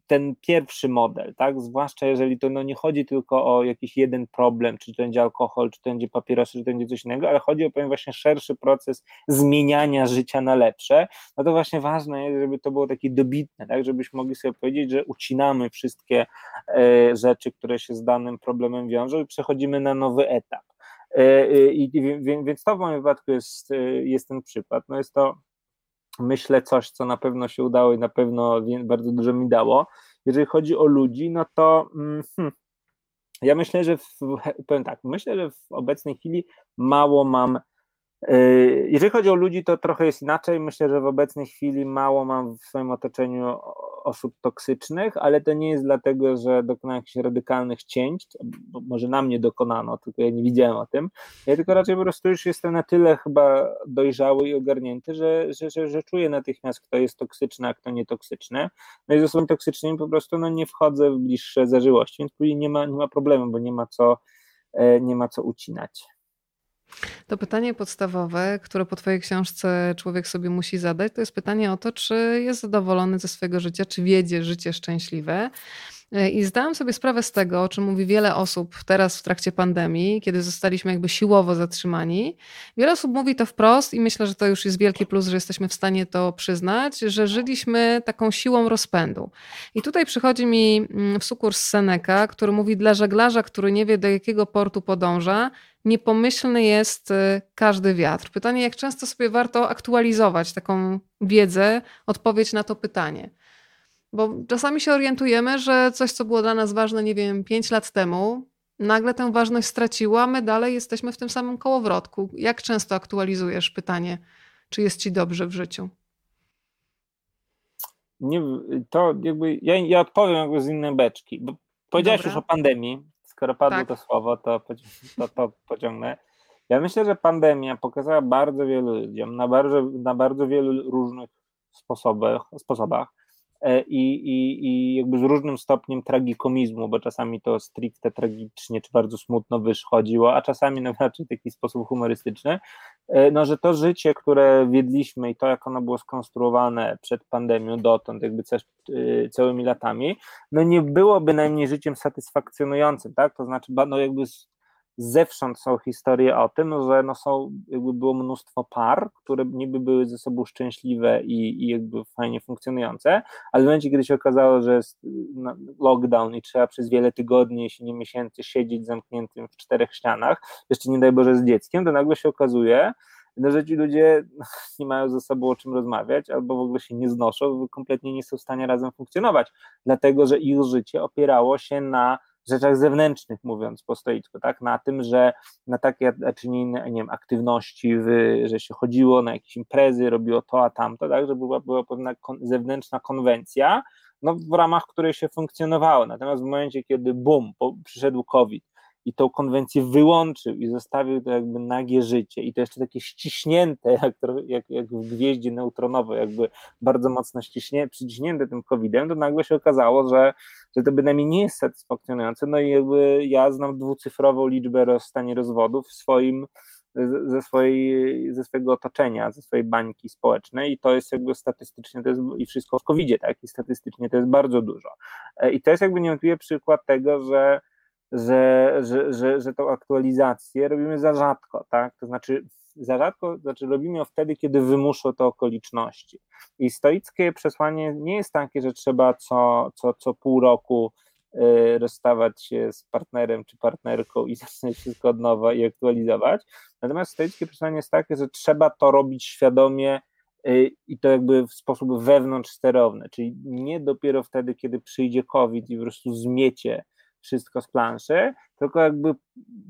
[SPEAKER 2] ten pierwszy model, tak, zwłaszcza jeżeli to no, nie chodzi tylko o jakiś jeden problem, czy to będzie alkohol, czy to będzie papierosy, czy to będzie coś innego, ale chodzi o pewien właśnie szerszy proces zmieniania życia na lepsze, no to właśnie ważne jest, żeby to było takie dobitne, tak, żebyśmy mogli sobie powiedzieć, że ucinamy wszystkie e, rzeczy, które się z danym problemem wiążą i przechodzimy na nowy etap. E, I, więc to w moim wypadku jest, e, jest ten przykład. No jest to myślę coś, co na pewno się udało i na pewno bardzo dużo mi dało. Jeżeli chodzi o ludzi, no to mm, hmm, ja myślę, że w, powiem tak, myślę, że w obecnej chwili mało mam. Yy, Jeżeli chodzi o ludzi, to trochę jest inaczej. Myślę, że w obecnej chwili mało mam w swoim otoczeniu osób toksycznych, ale to nie jest dlatego, że dokonałem jakichś radykalnych cięć, może na mnie dokonano, tylko ja nie widziałem o tym. Ja tylko raczej po prostu już jestem na tyle chyba dojrzały i ogarnięty, że, że, że, że czuję natychmiast, kto jest toksyczny, a kto nietoksyczny. No i z osobami toksycznymi po prostu no, nie wchodzę w bliższe zażyłości, więc później nie ma, nie ma problemu, bo nie ma co, e, nie ma co ucinać.
[SPEAKER 1] To pytanie podstawowe, które po Twojej książce człowiek sobie musi zadać, to jest pytanie o to, czy jest zadowolony ze swojego życia, czy wiedzie życie szczęśliwe. I zdałam sobie sprawę z tego, o czym mówi wiele osób teraz w trakcie pandemii, kiedy zostaliśmy jakby siłowo zatrzymani. Wiele osób mówi to wprost i myślę, że to już jest wielki plus, że jesteśmy w stanie to przyznać, że żyliśmy taką siłą rozpędu. I tutaj przychodzi mi mm, w sukurs Seneca, który mówi dla żeglarza, który nie wie do jakiego portu podąża, niepomyślny jest y, każdy wiatr. Pytanie, jak często sobie warto aktualizować taką wiedzę, odpowiedź na to pytanie. Bo czasami się orientujemy, że coś, co było dla nas ważne, nie wiem, 5 lat temu, nagle tę ważność straciło, a my dalej jesteśmy w tym samym kołowrotku. Jak często aktualizujesz pytanie, czy jest ci dobrze w życiu?
[SPEAKER 2] Nie, to jakby, ja, ja odpowiem jakby z innej beczki, bo powiedziałeś
[SPEAKER 1] Dobra.
[SPEAKER 2] już o pandemii, skoro padło
[SPEAKER 1] Tak.
[SPEAKER 2] to słowo, to, to, to pociągnę. Ja myślę, że pandemia pokazała bardzo wielu ludziom na bardzo, na bardzo wielu różnych sposobach, sposobach i, i, i jakby z różnym stopniem tragikomizmu, bo czasami to stricte tragicznie czy bardzo smutno wyszchodziło, a czasami na raczej taki sposób humorystyczny, e, no, że to życie, które wiedliśmy i to, jak ono było skonstruowane przed pandemią dotąd, jakby e, całymi latami, no nie było bynajmniej życiem satysfakcjonującym, tak? To znaczy, no jakby zewsząd są historie o tym, że no są, jakby było mnóstwo par, które niby były ze sobą szczęśliwe i, i jakby fajnie funkcjonujące, ale w momencie, kiedy się okazało, że jest no, lockdown i trzeba przez wiele tygodni, jeśli nie miesięcy siedzieć zamkniętym w czterech ścianach, jeszcze nie daj Boże z dzieckiem, to nagle się okazuje, no, że ci ludzie nie mają ze sobą o czym rozmawiać, albo w ogóle się nie znoszą, kompletnie nie są w stanie razem funkcjonować, dlatego że ich życie opierało się na rzeczach zewnętrznych, mówiąc po stoicku, tak? Na tym, że na takie czy nie nie wiem, aktywności, w, że się chodziło na jakieś imprezy, robiło to, a tamto, tak? Że była, była pewna kon, zewnętrzna konwencja, no, w ramach której się funkcjonowało. Natomiast w momencie, kiedy bum, przyszedł COVID i tą konwencję wyłączył i zostawił to jakby nagie życie i to jeszcze takie ściśnięte, jak, jak, jak w gwieździe neutronowej, jakby bardzo mocno ściśnie, przyciśnięte tym COVID-em, to nagle się okazało, że, że to bynajmniej nie jest satysfakcjonujące. No i jakby ja znam dwucyfrową liczbę rozstanie rozwodów w swoim ze, swojej, ze swojego otoczenia, ze swojej bańki społecznej i to jest jakby statystycznie, to jest i wszystko w covid tak, i statystycznie to jest bardzo dużo. E, I to jest jakby niewątpliwie przykład tego, że że, że, że, że tą aktualizację robimy za rzadko, tak? To znaczy za rzadko, znaczy robimy ją wtedy, kiedy wymuszą to okoliczności. I stoickie przesłanie nie jest takie, że trzeba co, co, co pół roku y, rozstawać się z partnerem czy partnerką i zaczynać wszystko od nowa i aktualizować. Natomiast stoickie przesłanie jest takie, że trzeba to robić świadomie y, i to jakby w sposób wewnątrz sterowny, czyli nie dopiero wtedy, kiedy przyjdzie COVID i po prostu zmiecie wszystko z planszy, tylko jakby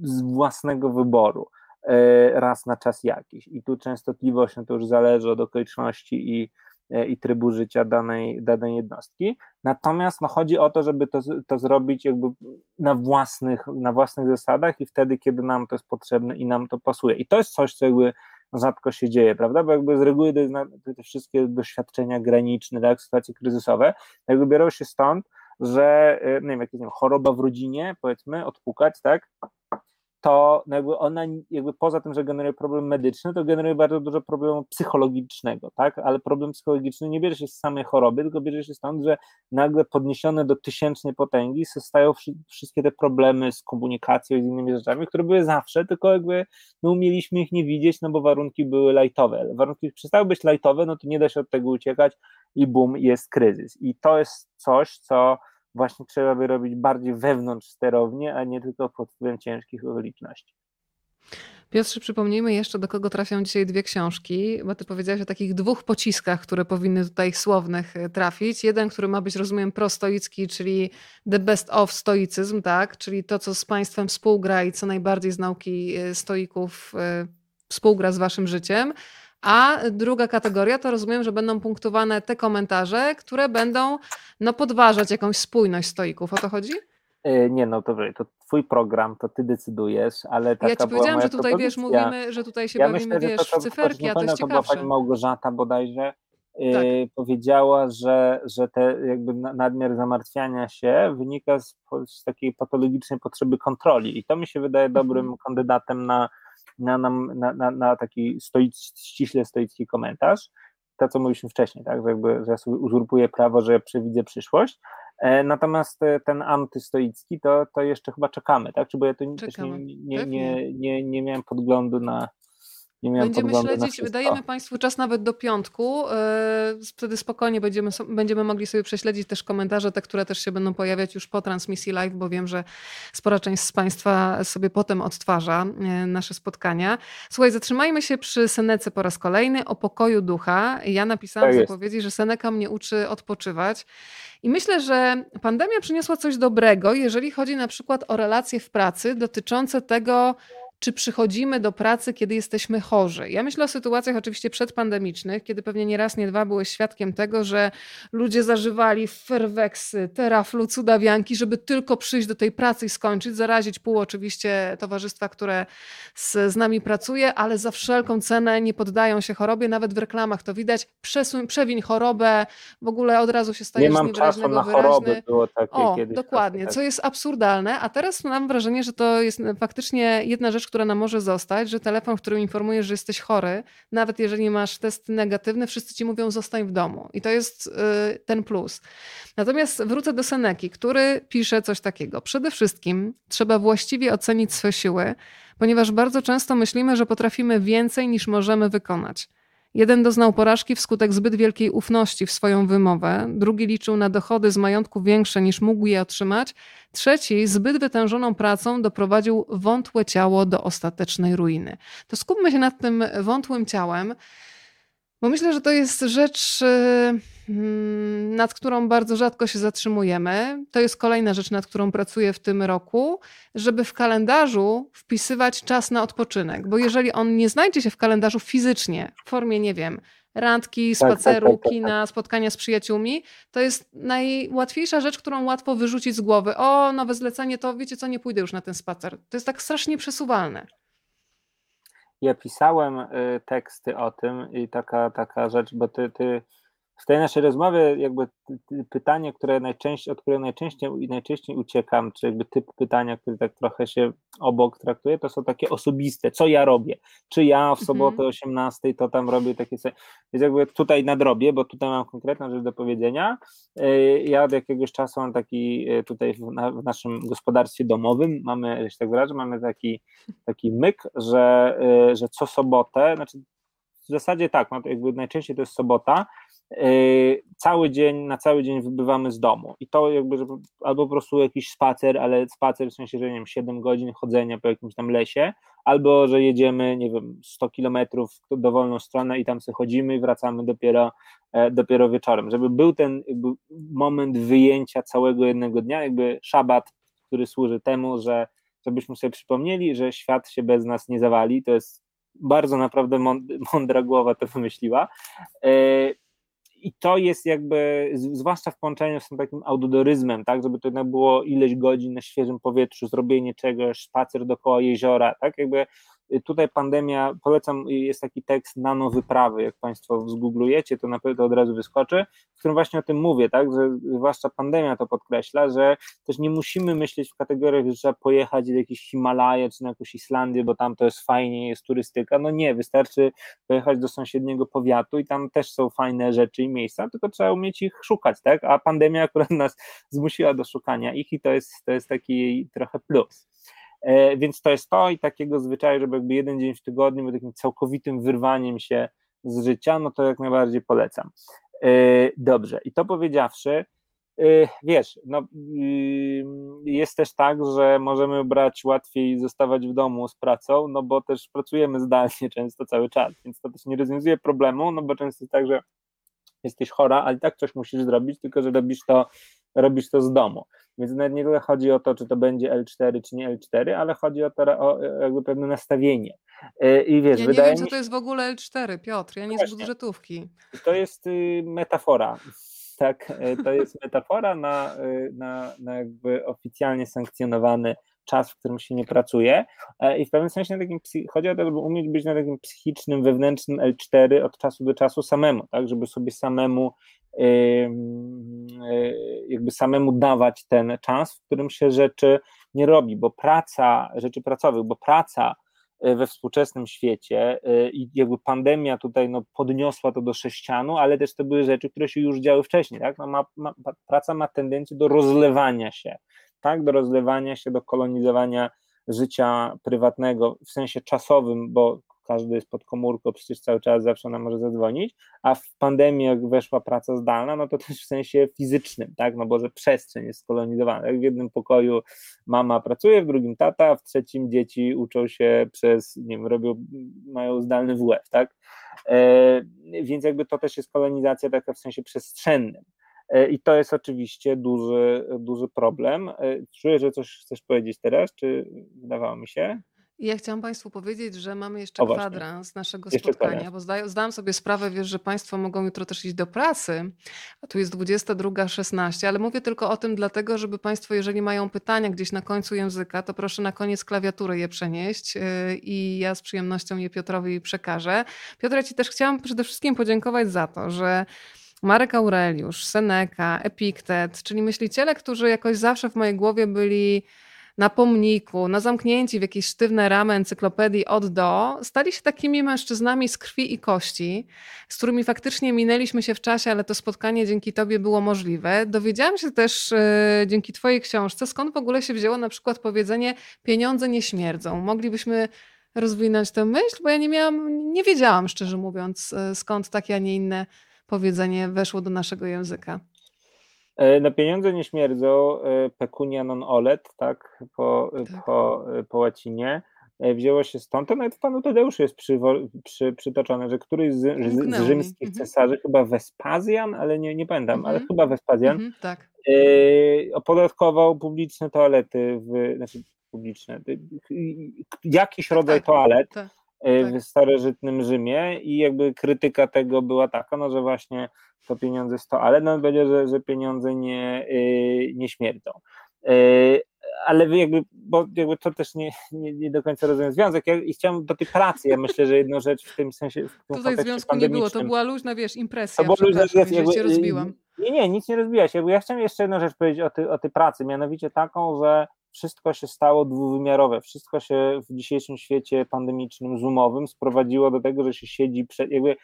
[SPEAKER 2] z własnego wyboru raz na czas jakiś. I tu częstotliwość no to już zależy od okoliczności i, e, i trybu życia danej, danej jednostki. Natomiast no, chodzi o to, żeby to, to zrobić jakby na własnych, na własnych zasadach i wtedy, kiedy nam to jest potrzebne i nam to pasuje. I to jest coś, co jakby rzadko się dzieje, prawda? Bo jakby z reguły te wszystkie doświadczenia graniczne, tak, sytuacje kryzysowe, jakby biorą się stąd, że y, nie wiem, jakieś nie wiem, choroba w rodzinie, powiedzmy, odpukać, tak? To jakby ona, jakby poza tym, że generuje problem medyczny, to generuje bardzo dużo problemu psychologicznego, tak? Ale problem psychologiczny nie bierze się z samej choroby, tylko bierze się stąd, że nagle podniesione do tysięcznej potęgi stają wszystkie te problemy z komunikacją i z innymi rzeczami, które były zawsze, tylko jakby my umieliśmy ich nie widzieć, no bo warunki były lajtowe. Warunki przestały być lajtowe, no to nie da się od tego uciekać i bum, jest kryzys. I to jest coś, co właśnie trzeba by robić bardziej wewnątrz sterownie, a nie tylko pod wpływem ciężkich okoliczności.
[SPEAKER 1] Piotrze, przypomnijmy jeszcze, do kogo trafią dzisiaj dwie książki, bo ty powiedziałeś o takich dwóch pociskach, które powinny tutaj słownych e, trafić. Jeden, który ma być, rozumiem, prostoicki, czyli the best of stoicyzm, tak? Czyli to, co z państwem współgra i co najbardziej z nauki e, stoików e, współgra z waszym życiem. A druga kategoria to rozumiem, że będą punktowane te komentarze, które będą no, podważać jakąś spójność stoików. O to chodzi?
[SPEAKER 2] E, nie, no to, to twój program, to ty decydujesz, ale taka
[SPEAKER 1] Ja ci powiedziałam, że tutaj, wiesz, mówimy, że tutaj się ja bawimy, myślę, wiesz, to, to, w cyferki, a to jest. To była
[SPEAKER 2] pani Małgorzata bodajże, e, tak. powiedziała, że, że te jakby nadmiar zamartwiania się wynika z, z, takiej patologicznej potrzeby kontroli i to mi się wydaje dobrym mhm. kandydatem na na, na, na, na taki stoic, ściśle stoicki komentarz, to co mówiliśmy wcześniej, tak, że, jakby, że ja sobie uzurpuję prawo, że przewidzę przyszłość, e, Natomiast e, ten antystoicki to, to jeszcze chyba czekamy, tak? Czy bo ja to nie, nie, nie, nie, nie miałem podglądu na, nie miałem
[SPEAKER 1] będziemy śledzić, dajemy Państwu czas nawet do piątku. E, wtedy spokojnie będziemy, będziemy mogli sobie prześledzić też komentarze, te, które też się będą pojawiać już po transmisji live, bo wiem, że spora część z Państwa sobie potem odtwarza e, nasze spotkania. Słuchaj, zatrzymajmy się przy Senece po raz kolejny o pokoju ducha. Ja napisałam tak w zapowiedzi, że Seneka mnie uczy odpoczywać. I myślę, że pandemia przyniosła coś dobrego, jeżeli chodzi na przykład o relacje w pracy dotyczące tego, czy przychodzimy do pracy, kiedy jesteśmy chorzy. Ja myślę o sytuacjach oczywiście przedpandemicznych, kiedy pewnie nie raz, nie dwa byłeś świadkiem tego, że ludzie zażywali ferweksy, teraflu, cudawianki, żeby tylko przyjść do tej pracy i skończyć, zarazić pół oczywiście towarzystwa, które z, z nami pracuje, ale za wszelką cenę nie poddają się chorobie, nawet w reklamach to widać, Przesuń, przewiń chorobę, w ogóle od razu się stajesz
[SPEAKER 2] nie mam czasu na wyraźny. było takie
[SPEAKER 1] o, dokładnie, co jest absurdalne, a teraz mam wrażenie, że to jest faktycznie jedna rzecz, która nam może zostać, że telefon, w którym informujesz, że jesteś chory, nawet jeżeli masz test negatywny, wszyscy ci mówią zostań w domu. I to jest y, ten plus. Natomiast wrócę do Seneki, który pisze coś takiego. Przede wszystkim trzeba właściwie ocenić swoje siły, ponieważ bardzo często myślimy, że potrafimy więcej niż możemy wykonać. Jeden doznał porażki wskutek zbyt wielkiej ufności w swoją wymowę, drugi liczył na dochody z majątku większe niż mógł je otrzymać, trzeci zbyt wytężoną pracą doprowadził wątłe ciało do ostatecznej ruiny. To skupmy się nad tym wątłym ciałem. Bo myślę, że to jest rzecz, y, mm, nad którą bardzo rzadko się zatrzymujemy. To jest kolejna rzecz, nad którą pracuję w tym roku, żeby w kalendarzu wpisywać czas na odpoczynek. Bo jeżeli on nie znajdzie się w kalendarzu fizycznie, w formie, nie wiem, randki,
[SPEAKER 2] Tak, tak,
[SPEAKER 1] spaceru,
[SPEAKER 2] tak, tak, tak.
[SPEAKER 1] kina, spotkania z przyjaciółmi, to jest najłatwiejsza rzecz, którą łatwo wyrzucić z głowy. O, nowe zlecenie, to wiecie co, nie pójdę już na ten spacer. To jest tak strasznie przesuwalne.
[SPEAKER 2] Ja pisałem y, teksty o tym i taka, taka rzecz, bo ty, ty w tej naszej rozmowie jakby pytanie, które najczęściej, od którego najczęściej, najczęściej uciekam, czy jakby typ pytania, który tak trochę się obok traktuje, to są takie osobiste, co ja robię, czy ja w mhm. sobotę mhm. 18 to tam robię takie, więc jakby tutaj nadrobię, bo tutaj mam konkretną rzecz do powiedzenia, y, ja od jakiegoś czasu mam taki y, tutaj w, na, w naszym gospodarstwie domowym, mamy, że tak wyrażę, mamy taki, taki myk, że, y, że co sobotę, znaczy w zasadzie tak, jakby najczęściej to jest sobota, Yy, cały dzień, na cały dzień wybywamy z domu. I to jakby, albo po prostu jakiś spacer, ale spacer w sensie, że nie wiem, 7 godzin chodzenia po jakimś tam lesie, albo że jedziemy, nie wiem, 100 kilometrów w dowolną stronę i tam sobie chodzimy i wracamy dopiero, e, dopiero wieczorem, żeby był ten moment wyjęcia całego jednego dnia, jakby szabat, który służy temu, że żebyśmy sobie przypomnieli, że świat się bez nas nie zawali, to jest bardzo naprawdę mądra głowa to wymyśliła. E, i to jest jakby, zwłaszcza w połączeniu z tym takim autodoryzmem, tak, żeby to jednak było ileś godzin na świeżym powietrzu, zrobienie czegoś, spacer dookoła jeziora, tak, jakby tutaj pandemia, polecam, jest taki tekst nano wyprawy, jak Państwo zgooglujecie, to na pewno od razu wyskoczy, w którym właśnie o tym mówię, tak, że zwłaszcza pandemia to podkreśla, że też nie musimy myśleć w kategoriach, że trzeba pojechać do jakiejś Himalaje czy na jakąś Islandię, bo tam to jest fajnie, jest turystyka, no nie, wystarczy pojechać do sąsiedniego powiatu i tam też są fajne rzeczy i miejsca, tylko trzeba umieć ich szukać, tak, a pandemia akurat nas zmusiła do szukania ich i to jest, to jest taki trochę plus. E, więc to jest to i takiego zwyczaju, żeby jakby jeden dzień w tygodniu był takim całkowitym wyrwaniem się z życia, no to jak najbardziej polecam. E, dobrze, i to powiedziawszy, e, wiesz, no, jest też tak, że możemy brać łatwiej zostawać w domu z pracą, no bo też pracujemy zdalnie często cały czas, więc to też nie rozwiązuje problemu, no bo często jest tak, że jesteś chora, ale tak coś musisz zrobić, tylko że robisz to, robisz to z domu. Więc nawet nie tyle chodzi o to, czy to będzie L4, czy nie L4, ale chodzi o, to, o jakby pewne nastawienie.
[SPEAKER 1] E, I wiesz, ja nie wiem, co to jest w ogóle L4, Piotr, ja nie z budżetówki.
[SPEAKER 2] To jest y, metafora. Tak, e, to jest metafora na, y, na, na jakby oficjalnie sankcjonowany czas, w którym się nie pracuje. E, i w pewnym sensie na takim, chodzi o to, żeby umieć być na takim psychicznym, wewnętrznym L4 od czasu do czasu samemu, tak, żeby sobie samemu jakby samemu dawać ten czas, w którym się rzeczy nie robi, bo praca, rzeczy pracowych, bo praca e, we współczesnym świecie e, i jakby pandemia tutaj no, podniosła to do sześcianu, ale też to były rzeczy, które się już działy wcześniej, tak? No, ma, ma, praca ma tendencję do rozlewania się, tak? Do rozlewania się, do kolonizowania życia prywatnego w sensie czasowym, bo każdy jest pod komórką, przecież cały czas zawsze ona może zadzwonić, a w pandemii jak weszła praca zdalna, no to też w sensie fizycznym, tak, no bo że przestrzeń jest skolonizowana, jak w jednym pokoju mama pracuje, w drugim tata, w trzecim dzieci uczą się przez, nie wiem, robią, mają zdalny WF, tak, e, więc jakby to też jest kolonizacja taka w sensie przestrzennym. E, I to jest oczywiście duży, duży problem. E, czuję, że coś chcesz powiedzieć teraz, czy wydawało mi się?
[SPEAKER 1] Ja chciałam Państwu powiedzieć, że mamy jeszcze o, kwadrans naszego jeszcze spotkania, kwadrans. bo zda, zdałam sobie sprawę, wiesz, że Państwo mogą jutro też iść do pracy, a tu jest 22.16, ale mówię tylko o tym dlatego, żeby Państwo, jeżeli mają pytania gdzieś na końcu języka, to proszę na koniec klawiatury je przenieść yy, i ja z przyjemnością je Piotrowi przekażę. Piotr, ja Ci też chciałam przede wszystkim podziękować za to, że Marek Aureliusz, Seneca, Epiktet, czyli myśliciele, którzy jakoś zawsze w mojej głowie byli na pomniku, na zamknięci w jakieś sztywne ramy encyklopedii od do, stali się takimi mężczyznami z krwi i kości, z którymi faktycznie minęliśmy się w czasie, ale to spotkanie dzięki Tobie było możliwe. Dowiedziałam się też yy, dzięki Twojej książce, skąd w ogóle się wzięło na przykład powiedzenie pieniądze nie śmierdzą. Moglibyśmy rozwinąć tę myśl, bo ja nie miałam, nie wiedziałam szczerze mówiąc, yy, skąd takie, a nie inne powiedzenie weszło do naszego języka.
[SPEAKER 2] E, na pieniądze nie śmierdzą, e, pecunia non olet, tak, po, tak. po, po łacinie. E, wzięło się stąd, to nawet w panu Tadeuszu jest przy, przy, przytoczone, że któryś z, z, z rzymskich mhm. cesarzy, chyba Wespazjan, ale nie, nie pamiętam, mhm. ale chyba Wespazjan, mhm, tak. e, opodatkował publiczne toalety, w, znaczy publiczne, jakiś tak, rodzaj tak, toalet, tak tak. w starożytnym Rzymie i jakby krytyka tego była taka, no że właśnie to pieniądze jest to, ale no będzie, że, że pieniądze nie, nie śmierdzą ale jakby, bo jakby to też nie, nie, nie do końca rozumiem związek. Ja i chciałem do tej pracy, ja myślę, że jedną rzecz w tym sensie. W
[SPEAKER 1] tym Tutaj związku nie było, to była luźna, wiesz, impresja.
[SPEAKER 2] To
[SPEAKER 1] była luźna,
[SPEAKER 2] jakby,
[SPEAKER 1] cię rozbiłam.
[SPEAKER 2] Nie, nie, nic nie rozbiłaś. Jakby ja chciałem jeszcze jedną rzecz powiedzieć o, ty, o tej pracy, mianowicie taką, że wszystko się stało dwuwymiarowe, wszystko się w dzisiejszym świecie pandemicznym, zoomowym sprowadziło do tego, że się siedzi przed, jakby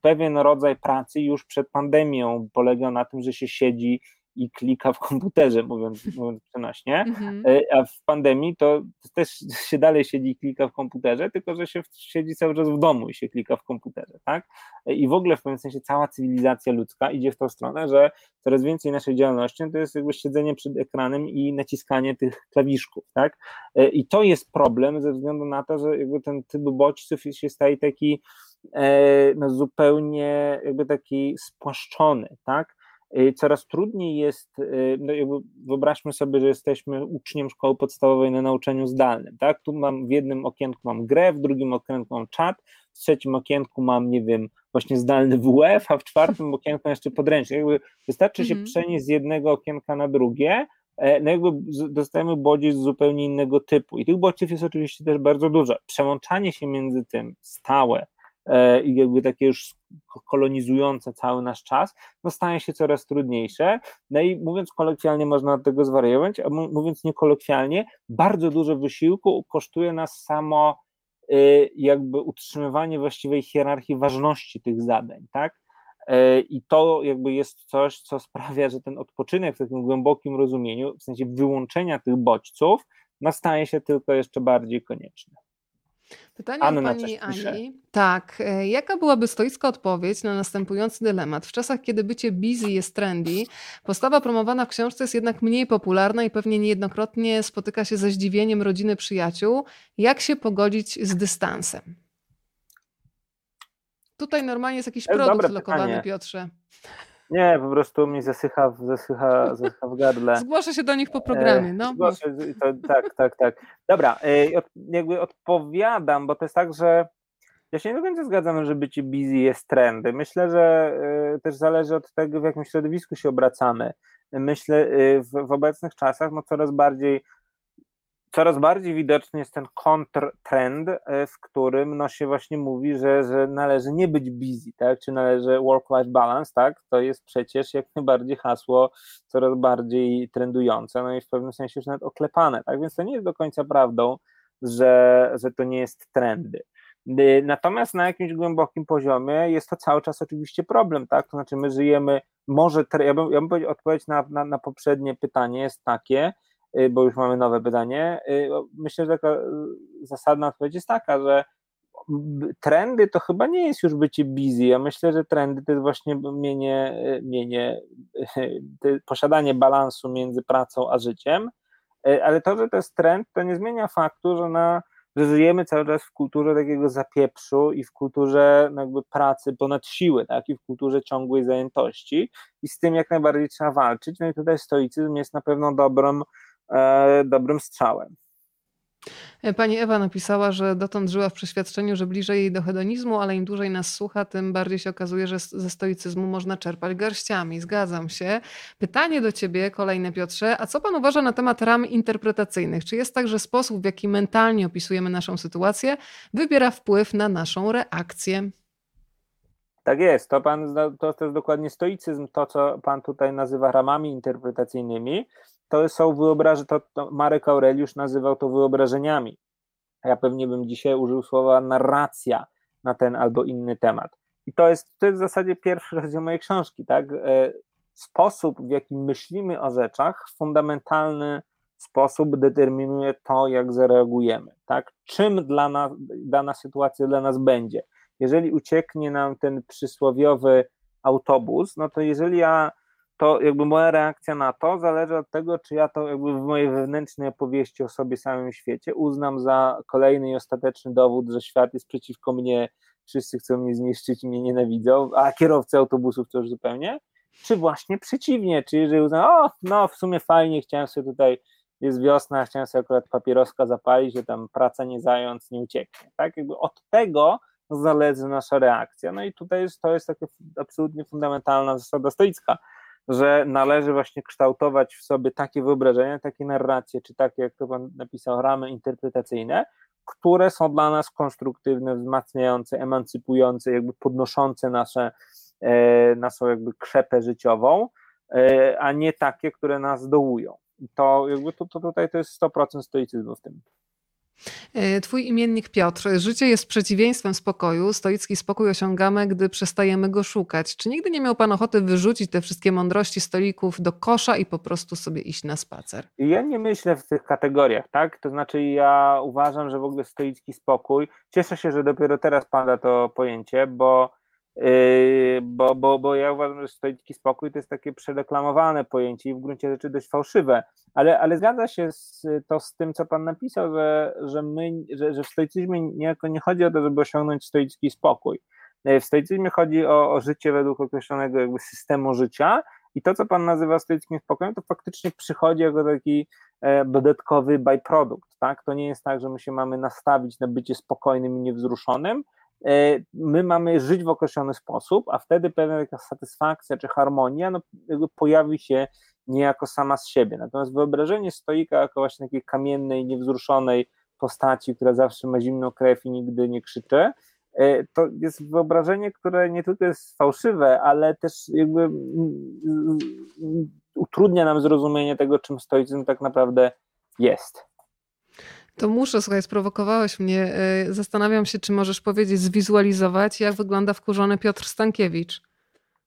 [SPEAKER 2] pewien rodzaj pracy już przed pandemią polegał na tym, że się siedzi i klika w komputerze, mówiąc, mówiąc przenośnie, mhm. E, a w pandemii to też się dalej siedzi i klika w komputerze, tylko że się siedzi cały czas w domu i się klika w komputerze, tak? E, I w ogóle w pewnym sensie cała cywilizacja ludzka idzie w tą stronę, że coraz więcej naszej działalności to jest jakby siedzenie przed ekranem i naciskanie tych klawiszków, tak? E, I to jest problem ze względu na to, że jakby ten typ bodźców się staje taki no, zupełnie jakby taki spłaszczony, tak? Y, coraz trudniej jest, y, no wyobraźmy sobie, że jesteśmy uczniem szkoły podstawowej na nauczaniu zdalnym, tak? Tu mam w jednym okienku mam grę, w drugim okienku mam czat, w trzecim okienku mam, nie wiem, właśnie zdalny WF, a w czwartym okienku jeszcze podręcznik. Jakby wystarczy się mhm. przenieść z jednego okienka na drugie, e, no jakby dostajemy bodziec zupełnie innego typu. I tych bodźców jest oczywiście też bardzo dużo. Przełączanie się między tym stałe, i jakby takie już kolonizujące cały nasz czas, no staje się coraz trudniejsze. No i mówiąc kolokwialnie, można od tego zwariować, a mówiąc niekolokwialnie, bardzo dużo wysiłku kosztuje nas samo y, jakby utrzymywanie właściwej hierarchii ważności tych zadań, tak? E, I to jakby jest coś, co sprawia, że ten odpoczynek w takim głębokim rozumieniu, w sensie wyłączenia tych bodźców, no staje się tylko jeszcze bardziej konieczny.
[SPEAKER 1] Pytanie Anna od pani Ani. Tak. E, jaka byłaby stoicka odpowiedź na następujący dylemat? W czasach, kiedy bycie busy jest trendy, postawa promowana w książce jest jednak mniej popularna i pewnie niejednokrotnie spotyka się ze zdziwieniem rodziny przyjaciół. Jak się pogodzić z dystansem? Tutaj normalnie jest jakiś produkt lokowany, Piotrze.
[SPEAKER 2] Nie, po prostu mi zasycha, zasycha, zasycha w gardle.
[SPEAKER 1] Zgłoszę się do nich po programie, no.
[SPEAKER 2] Zgłoszę, to, tak, tak, tak. Dobra, e, jakby odpowiadam, bo to jest tak, że ja się nie do końca zgadzam, że bycie busy jest trendy. Myślę, że e, też zależy od tego, w jakim środowisku się obracamy. Myślę, e, w, w obecnych czasach no coraz bardziej coraz bardziej widoczny jest ten kontrtrend, e, w którym no się właśnie mówi, że, że należy nie być busy, tak? czy należy work-life balance, tak? to jest przecież jak najbardziej hasło coraz bardziej trendujące, no i w pewnym sensie już nawet oklepane, tak? więc to nie jest do końca prawdą, że, że to nie jest trendy. Y, natomiast na jakimś głębokim poziomie jest to cały czas oczywiście problem, tak? To znaczy, my żyjemy, może, ja bym, ja bym powiedział, odpowiedź na, na, na poprzednie pytanie jest takie, bo już mamy nowe pytanie. Y, myślę, że taka y, zasadna odpowiedź jest taka, że trendy to chyba nie jest już bycie busy. Ja myślę, że trendy to jest właśnie mienie, mienie posiadanie balansu między pracą a życiem, ale to, że to jest trend, to nie zmienia faktu, że, na, że żyjemy cały czas w kulturze takiego zapieprzu i w kulturze no jakby pracy ponad siły, tak? i w kulturze ciągłej zajętości i z tym jak najbardziej trzeba walczyć. No i tutaj stoicyzm jest na pewno dobrą E, dobrym strzałem.
[SPEAKER 1] E, pani Ewa napisała, że dotąd żyła w przeświadczeniu, że bliżej jej do hedonizmu, ale im dłużej nas słucha, tym bardziej się okazuje, że ze stoicyzmu można czerpać garściami. Zgadzam się. Pytanie do ciebie, kolejne Piotrze, a co pan uważa na temat ram interpretacyjnych? Czy jest tak, że sposób, w jaki mentalnie opisujemy naszą sytuację, wybiera wpływ na naszą reakcję?
[SPEAKER 2] Tak jest, to, pan, to, to jest dokładnie stoicyzm, to co pan tutaj nazywa ramami interpretacyjnymi to są wyobrażenia, to, to Marek Aureliusz nazywał to wyobrażeniami. Ja pewnie bym dzisiaj użył słowa narracja na ten albo inny temat. I to jest, to jest w zasadzie pierwszy rozdział mojej książki, tak? E, sposób, w jaki myślimy o rzeczach, fundamentalny sposób determinuje to, jak zareagujemy, tak? Czym dla nas, dana sytuacja dla nas będzie. Jeżeli ucieknie nam ten przysłowiowy autobus, no to jeżeli ja to jakby moja reakcja na to zależy od tego, czy ja to jakby w mojej wewnętrznej opowieści o sobie samym świecie uznam za kolejny i ostateczny dowód, że świat jest przeciwko mnie, wszyscy chcą mnie zniszczyć i mnie nienawidzą, a kierowcy autobusów to już zupełnie, czy właśnie przeciwnie, czy jeżeli uznam, o, no w sumie fajnie, chciałem sobie tutaj jest wiosna, chciałem sobie akurat papieroska zapalić, że tam praca nie zając, nie ucieknie. Tak? Jakby od tego zależy nasza reakcja. No i tutaj jest, to jest taka absolutnie fundamentalna zasada stoicka, że należy właśnie kształtować w sobie takie wyobrażenia, takie narracje, czy takie, jak to pan napisał, ramy interpretacyjne, które są dla nas konstruktywne, wzmacniające, emancypujące, jakby podnoszące nasze, e, naszą jakby krzepę życiową, e, a nie takie, które nas dołują. To jakby to, to tutaj to jest 100% stoicyzmu w tym.
[SPEAKER 1] E, twój imiennik Piotr. Życie jest przeciwieństwem spokoju. Stoicki spokój osiągamy, gdy przestajemy go szukać. Czy nigdy nie miał pan ochoty wyrzucić te wszystkie mądrości stolików do kosza i po prostu sobie iść na spacer?
[SPEAKER 2] Ja nie myślę w tych kategoriach, tak? To znaczy, ja uważam, że w ogóle stoicki spokój. Cieszę się, że dopiero teraz pada to pojęcie, bo bo, bo, bo ja uważam, że stoicki spokój to jest takie przereklamowane pojęcie i w gruncie rzeczy dość fałszywe, ale, ale zgadza się z, to z tym, co Pan napisał, że, że, my, że, że w stoicyzmie niejako nie chodzi o to, żeby osiągnąć stoicki spokój. Yy, w stoicyzmie chodzi o, o życie według określonego jakby systemu życia i to, co Pan nazywa stoickim spokojem, to faktycznie przychodzi jako taki e, dodatkowy byproduct, tak? To nie jest tak, że my się mamy nastawić na bycie spokojnym i niewzruszonym, my mamy żyć w określony sposób, a wtedy pewna taka satysfakcja czy harmonia no, pojawi się niejako sama z siebie. Natomiast wyobrażenie stoika jako właśnie takiej kamiennej, niewzruszonej postaci, która zawsze ma zimną krew i nigdy nie krzyczy, e, to jest wyobrażenie, które nie tylko jest fałszywe, ale też jakby mm, utrudnia nam zrozumienie tego, czym stoicyzm tak naprawdę jest.
[SPEAKER 1] To muszę, słuchaj, sprowokowałeś mnie. E, zastanawiam się, czy możesz powiedzieć, zwizualizować, jak wygląda wkurzony Piotr Stankiewicz.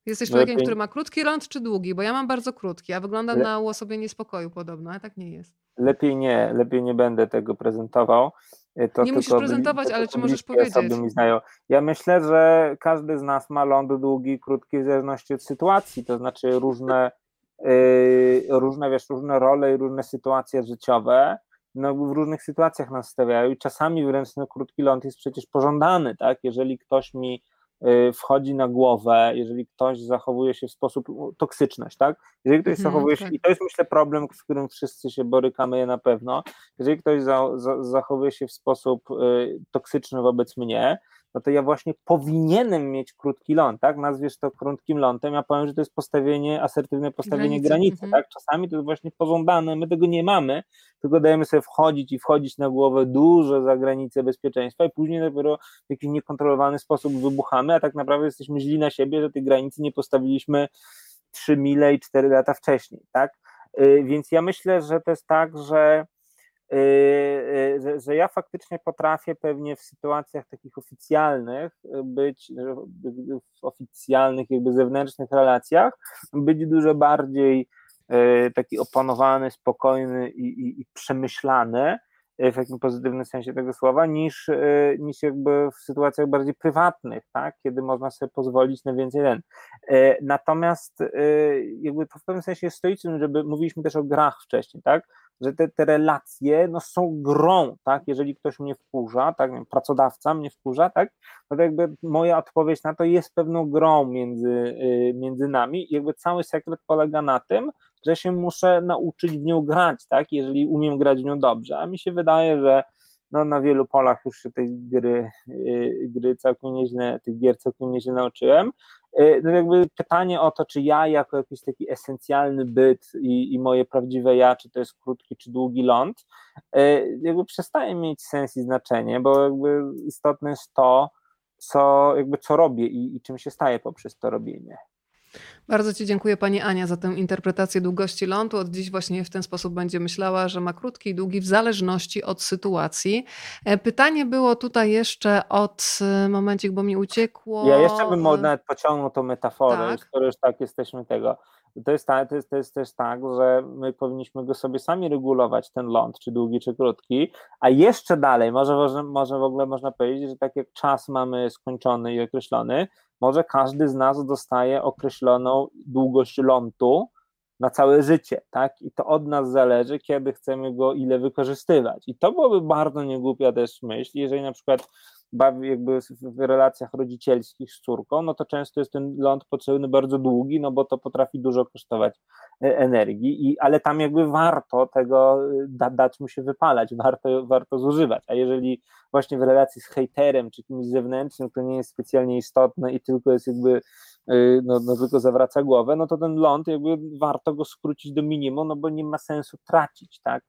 [SPEAKER 1] Jesteś człowiekiem, Lepiej... który ma krótki ląd czy długi? Bo ja mam bardzo krótki, a wygląda Le... na uosobienie niespokoju podobno, a tak nie jest.
[SPEAKER 2] Lepiej nie, lepiej nie będę tego prezentował.
[SPEAKER 1] E, to nie musisz prezentować, ale czy możesz powiedzieć?
[SPEAKER 2] Mi znają. Ja myślę, że każdy z nas ma ląd długi, krótki w zależności od sytuacji, to znaczy różne, yy, różne, wiesz, różne role i różne sytuacje życiowe no, w różnych sytuacjach nas stawiają i czasami wręcz no, krótki ląd jest przecież pożądany, tak? Jeżeli ktoś mi y, wchodzi na głowę, jeżeli ktoś zachowuje się w sposób toksyczność, tak? Jeżeli ktoś mhm, zachowuje się, tak. i to jest myślę problem, z którym wszyscy się borykamy na pewno, jeżeli ktoś za, za, zachowuje się w sposób y, toksyczny wobec mnie, no to ja właśnie powinienem mieć krótki ląd, tak? Nazwiesz to krótkim lądem, ja powiem, że to jest postawienie, asertywne postawienie granicy, granicy mhm. tak? Czasami to jest właśnie pożądane, my tego nie mamy, tylko dajemy sobie wchodzić i wchodzić na głowę dużo za granicę bezpieczeństwa i później dopiero w jakiś niekontrolowany sposób wybuchamy, a tak naprawdę jesteśmy źli na siebie, że tej granicy nie postawiliśmy 3 mile i 4 lata wcześniej, tak? Y, więc ja myślę, że to jest tak, że że, że ja faktycznie potrafię pewnie w sytuacjach takich oficjalnych być, w oficjalnych jakby zewnętrznych relacjach, być dużo bardziej taki opanowany, spokojny i, i, i przemyślany, w takim pozytywnym sensie tego słowa, niż, niż jakby w sytuacjach bardziej prywatnych, tak? kiedy można sobie pozwolić na więcej ten. Natomiast jakby to w pewnym sensie jest stoicyzm, żeby mówiliśmy też o grach wcześniej, tak? że te, te relacje no, są grą, tak? Jeżeli ktoś mnie wkurza, tak, pracodawca mnie wkurza, tak, no to jakby moja odpowiedź na to jest pewną grą między, między nami i jakby cały sekret polega na tym, że się muszę nauczyć w nią grać, tak? Jeżeli umiem grać w nią dobrze, a mi się wydaje, że no, na wielu polach już się tej gry, y, gry całkiem nieźle, tych gier całkiem nieźle nauczyłem. Y, no jakby pytanie o to, czy ja jako jakiś taki esencjalny byt i, i moje prawdziwe ja, czy to jest krótki czy długi ląd, y, jakby przestaje mieć sens i znaczenie, bo jakby istotne jest to, co, jakby co robię i, i czym się staje poprzez to robienie.
[SPEAKER 1] Bardzo Ci dziękuję Pani Ania za tę interpretację długości lądu. Od dziś właśnie w ten sposób będzie myślała, że ma krótki i długi w zależności od sytuacji. E, pytanie było tutaj jeszcze od e, momencik, bo mi uciekło.
[SPEAKER 2] Ja jeszcze bym nawet pociągnął tą metaforę, tak. skoro już tak jesteśmy tego. To jest, to, jest, to jest też tak, że my powinniśmy go sobie sami regulować, ten ląd, czy długi, czy krótki, a jeszcze dalej, może, może, może w ogóle można powiedzieć, że tak jak czas mamy skończony i określony, może każdy z nas dostaje określoną długość lądu na całe życie, tak? I to od nas zależy, kiedy chcemy go ile wykorzystywać. I to byłoby bardzo niegłupia też myśl, jeżeli na przykład bawi jakby w relacjach rodzicielskich z córką, no to często jest ten ląd potrzebny bardzo długi, no bo to potrafi dużo kosztować e, energii, i, ale tam jakby warto tego e, da, dać mu się wypalać, warto, warto zużywać, a jeżeli właśnie w relacji z hejterem czy kimś zewnętrznym, to nie jest specjalnie istotne i tylko jest jakby e, no, no tylko zawraca głowę, no to ten ląd jakby warto go skrócić do minimum, no bo nie ma sensu tracić, tak,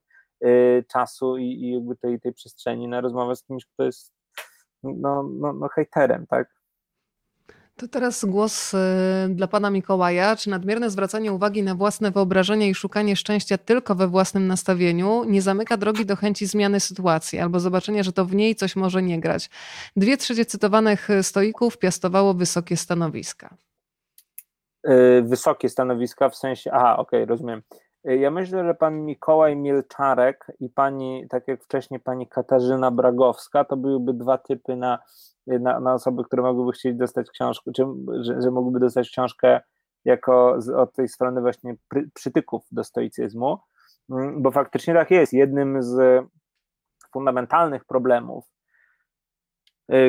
[SPEAKER 2] czasu i, i jakby tej, tej przestrzeni na rozmowę z kimś, kto jest no, no, no hejterem, tak?
[SPEAKER 1] To teraz głos y, dla pana Mikołaja. Czy nadmierne zwracanie uwagi na własne wyobrażenie i szukanie szczęścia tylko we własnym nastawieniu nie zamyka drogi do chęci zmiany sytuacji albo zobaczenia, że to w niej coś może nie grać? Dwie trzecie cytowanych stoików piastowało wysokie stanowiska.
[SPEAKER 2] Y, wysokie stanowiska w sensie, aha, okej, okay, rozumiem. Y, ja myślę, że pan Mikołaj Mielczarek i pani, tak jak wcześniej pani Katarzyna Bragowska, to byłyby dwa typy na, na, na osoby, które mogłyby chcieć dostać książkę, czy że, że mogłyby dostać książkę jako z, od tej strony właśnie pry, przytyków do stoicyzmu, mm, bo faktycznie tak jest. Jednym z fundamentalnych problemów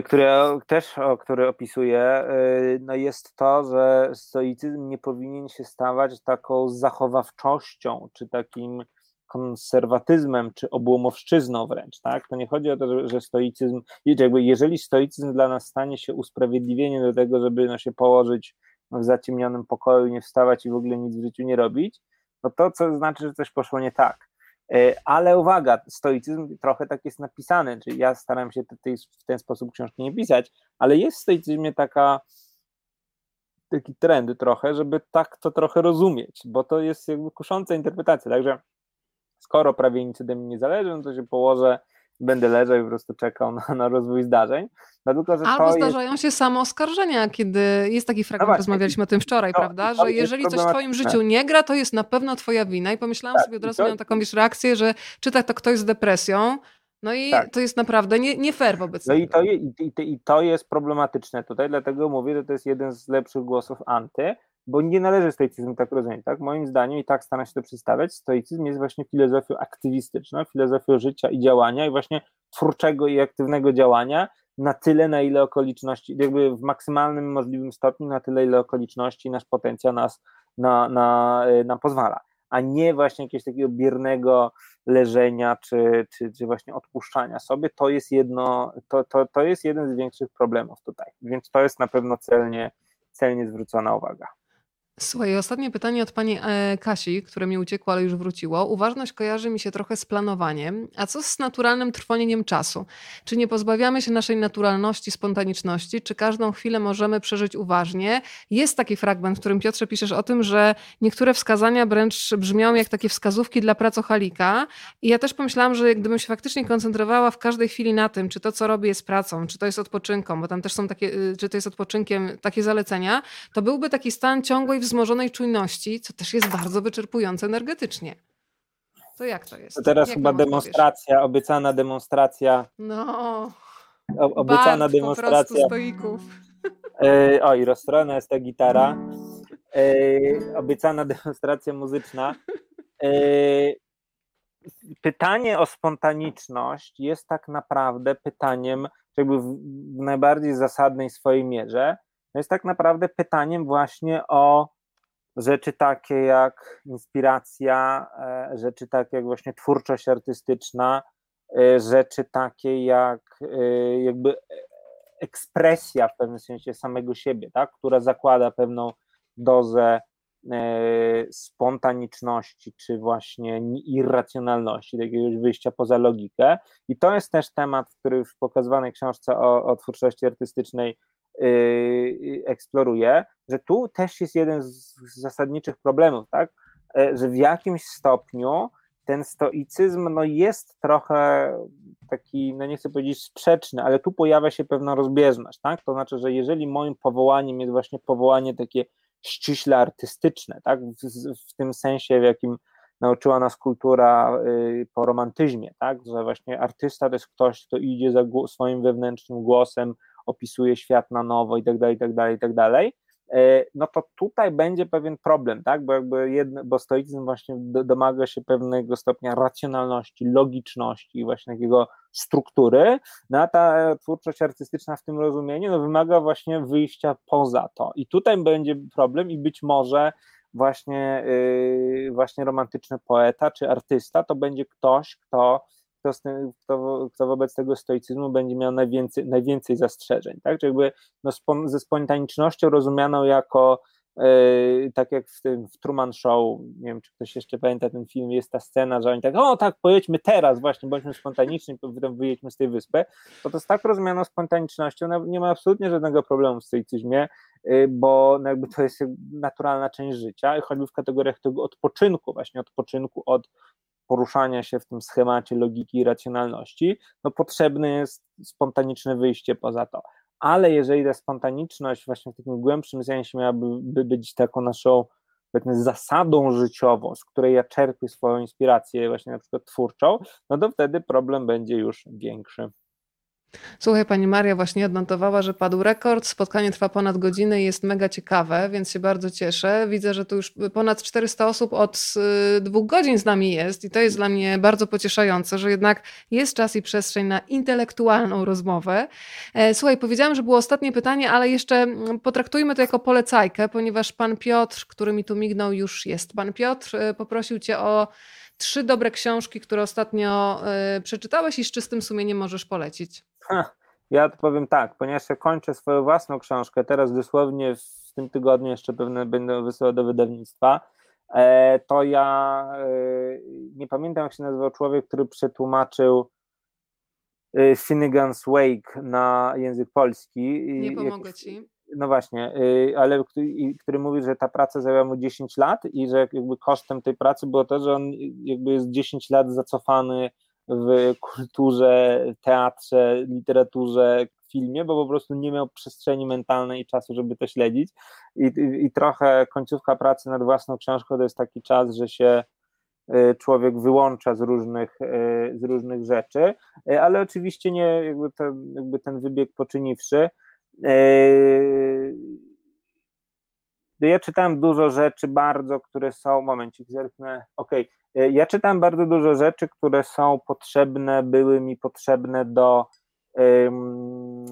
[SPEAKER 2] które też, o, który opisuję, y, no jest to, że stoicyzm nie powinien się stawać taką zachowawczością, czy takim konserwatyzmem, czy obłomowszczyzną wręcz, tak? To nie chodzi o to, że stoicyzm, jakby jeżeli stoicyzm dla nas stanie się usprawiedliwieniem do tego, żeby no, się położyć w zaciemnionym pokoju, nie wstawać i w ogóle nic w życiu nie robić, no to co znaczy, że coś poszło nie tak. E, ale uwaga, stoicyzm trochę tak jest napisany, czyli ja staram się w ten sposób książki nie pisać, ale jest w stoicyzmie taka, taki trend trochę, żeby tak to trochę rozumieć, bo to jest jakby kusząca interpretacja, także skoro prawie nic ode mnie nie zależy, no to się położę będę leżał i po prostu czekał na, na rozwój zdarzeń.
[SPEAKER 1] No tylko, że Albo zdarzają jest... się samo oskarżenia, kiedy jest taki fragment, no rozmawialiśmy o tym wczoraj, no, prawda, że jeżeli coś w twoim życiu nie gra, to jest na pewno twoja wina. I pomyślałam tak, sobie od razu, to... miałam taką wiesz, reakcję, że czyta to ktoś z depresją, no i tak. to jest naprawdę nie, nie fair wobec
[SPEAKER 2] No i to, je, i, i to jest problematyczne tutaj, dlatego mówię, że to jest jeden z lepszych głosów anty, bo nie należy stoicyzm tak rozumieć, tak? Moim zdaniem, i tak staram się to przedstawiać, stoicyzm jest właśnie filozofią aktywistyczną, filozofią życia i działania i właśnie twórczego i aktywnego działania na tyle, na ile okoliczności, jakby w maksymalnym możliwym stopniu, na tyle, ile okoliczności nasz potencjał nas na, na, y, nam pozwala, a nie właśnie jakiegoś takiego biernego leżenia czy, czy, czy właśnie odpuszczania sobie, to jest jedno, to, to, to jest jeden z większych problemów tutaj, więc to jest na pewno celnie, celnie zwrócona uwaga.
[SPEAKER 1] Słuchaj, ostatnie pytanie od pani e, Kasi, które mi uciekło, ale już wróciło. Uważność kojarzy mi się trochę z planowaniem. A co z naturalnym trwonieniem czasu? Czy nie pozbawiamy się naszej naturalności, spontaniczności? Czy każdą chwilę możemy przeżyć uważnie? Jest taki fragment, w którym Piotrze piszesz o tym, że niektóre wskazania wręcz brzmią jak takie wskazówki dla pracochalika. I ja też pomyślałam, że gdybym się faktycznie koncentrowała w każdej chwili na tym, czy to, co robię, jest pracą, czy to jest odpoczynką, bo tam też są takie, y, czy to jest odpoczynkiem, takie zalecenia, to byłby taki stan ciągłej wzmożonej czujności, co też jest bardzo wyczerpujące energetycznie. To jak to jest? To
[SPEAKER 2] teraz jak chyba demonstracja, obiecana demonstracja.
[SPEAKER 1] No.
[SPEAKER 2] O, obiecana
[SPEAKER 1] Bart demonstracja. stoików.
[SPEAKER 2] Yy, oj, rozstrojona jest ta gitara. Yy, obiecana demonstracja muzyczna. Yy, pytanie o spontaniczność jest tak naprawdę pytaniem, jakby w najbardziej zasadnej swojej mierze, jest tak naprawdę pytaniem właśnie o rzeczy takie jak inspiracja, e, rzeczy takie jak właśnie twórczość artystyczna, e, rzeczy takie jak e, jakby ekspresja w pewnym sensie samego siebie, tak, która zakłada pewną dozę spontaniczności, czy właśnie irracjonalności, jakiegoś wyjścia poza logikę. I to jest też temat, który w pokazywanej książce o, o twórczości artystycznej eksploruje, że tu też jest jeden z zasadniczych problemów, tak? E, że w jakimś stopniu ten stoicyzm no jest trochę taki, no nie chcę powiedzieć sprzeczny, ale tu pojawia się pewna rozbieżność, tak? To znaczy, że jeżeli moim powołaniem jest właśnie powołanie takie ściśle artystyczne, tak? W, w tym sensie, w jakim nauczyła nas kultura y, po romantyzmie, tak? Że właśnie artysta to jest ktoś, kto idzie za swoim wewnętrznym głosem, opisuje świat na nowo i tak dalej, i tak dalej, i tak dalej, e, no to tutaj będzie pewien problem, tak? Bo jakby jedno, bo stoicyzm właśnie domaga się pewnego stopnia racjonalności, logiczności, właśnie takiego struktury, no a ta twórczość artystyczna w tym rozumieniu no, wymaga właśnie wyjścia poza to. I tutaj będzie problem i być może właśnie, yy, właśnie romantyczny poeta czy artysta to będzie ktoś, kto kto, tym, kto, kto, wobec tego stoicyzmu będzie miał najwięcej, najwięcej zastrzeżeń. Tak? Czyli jakby no, ze spontanicznością rozumianą jako Yy, tak jak w tym w Truman Show, nie wiem czy ktoś jeszcze pamięta ten film, jest ta scena, że oni tak, o tak, pojedźmy teraz właśnie, bądźmy spontaniczni, wyjedźmy z tej wyspy, to to jest tak rozumianą spontanicznością, no, nie ma absolutnie żadnego problemu w stoicyzmie, yy, bo no jakby to jest naturalna część życia choćby w kategoriach tego odpoczynku, właśnie odpoczynku od poruszania się w tym schemacie logiki i racjonalności, no potrzebne jest spontaniczne wyjście poza to ale jeżeli ta spontaniczność właśnie w takim głębszym sensie miałaby być taką naszą zasadą życiową, z której ja czerpię swoją inspirację właśnie na przykład twórczą, no to wtedy problem będzie już większy.
[SPEAKER 1] Słuchaj, pani Maria właśnie odnotowała, że padł rekord. Spotkanie trwa ponad godzinę i jest mega ciekawe, więc się bardzo cieszę. Widzę, że tu już ponad 400 osób od y, dwóch godzin z nami jest i to jest dla mnie bardzo pocieszające, że jednak jest czas i przestrzeń na intelektualną rozmowę. E, słuchaj, powiedziałam, że było ostatnie pytanie, ale jeszcze mm, potraktujmy to jako polecajkę, ponieważ pan Piotr, który mi tu mignął, już jest. Pan Piotr e, poprosił cię o trzy dobre książki, które ostatnio y, przeczytałeś i z czystym sumieniem możesz polecić.
[SPEAKER 2] Ha, ja powiem tak, ponieważ ja kończę swoją własną książkę, teraz dosłownie w tym tygodniu jeszcze pewne będę wysyłał do wydawnictwa, e, to ja e, nie pamiętam jak się nazywał człowiek, który przetłumaczył e, Finnegan's Wake na język polski.
[SPEAKER 1] Nie pomogę ci.
[SPEAKER 2] No właśnie, ale który mówi, że ta praca zajęła mu 10 lat i że jakby kosztem tej pracy było to, że on jakby jest 10 lat zacofany w kulturze, teatrze, literaturze, filmie, bo po prostu nie miał przestrzeni mentalnej i czasu, żeby to śledzić. I, i, i trochę końcówka pracy nad własną książką to jest taki czas, że się y, człowiek wyłącza z różnych, y, z różnych rzeczy, y, ale oczywiście nie jakby, ten, jakby ten wybieg poczyniwszy. Ja czytałem dużo rzeczy bardzo, które są, momencik, zerknę, okej, okay E, ja czytam bardzo dużo rzeczy, które są potrzebne, były mi potrzebne do,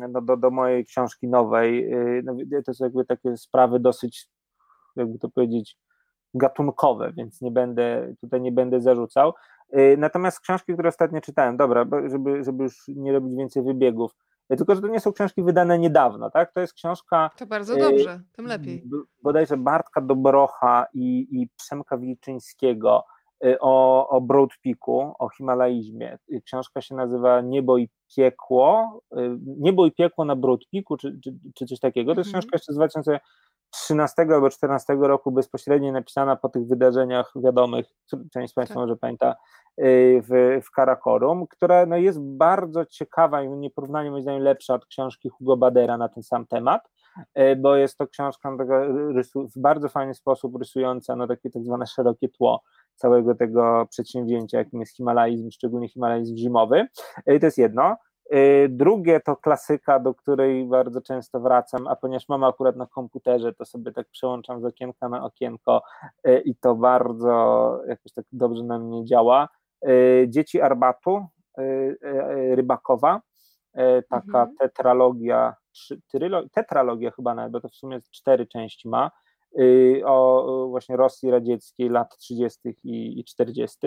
[SPEAKER 2] no, do, do mojej książki nowej. E, no, to są jakby takie sprawy dosyć, jakby to powiedzieć, gatunkowe, więc nie będę, tutaj nie będę zarzucał. Natomiast książki, które ostatnio czytałem, dobra, żeby, żeby już nie robić więcej wybiegów, tylko że to nie są książki wydane niedawno, tak? To jest książka.
[SPEAKER 1] To bardzo dobrze, tym lepiej.
[SPEAKER 2] Bodajże Bartka Dobrocha i, i Przemka Wilczyńskiego Y, o, o Broad Peaku, o Himalaizmie. Książka się nazywa Niebo i piekło, Niebo i piekło na Broad Peaku, czy, czy, czy coś takiego. To jest mhm. książka jeszcze z 2013 albo 2014 roku, bezpośrednio napisana po tych wydarzeniach wiadomych, część z Państwa tak. może pamięta, w, w Karakorum, która no, jest bardzo ciekawa i nieporównanie moim zdaniem lepsza od książki Hugo Badera na ten sam temat, bo jest to książka w bardzo fajny sposób rysująca no, takie tak zwane szerokie tło całego tego przedsięwzięcia, jakim jest Himalajzm, szczególnie Himalajzm zimowy. To jest jedno. Drugie to klasyka, do której bardzo często wracam, a ponieważ mam akurat na komputerze, to sobie tak przełączam z okienka na okienko i to bardzo jakoś tak dobrze na mnie działa. Dzieci Arbatu, Rybakowa, taka mhm. tetralogia, tetralogia chyba nawet, bo to w sumie cztery części ma, Y, o właśnie Rosji Radzieckiej lat 30. i 40.,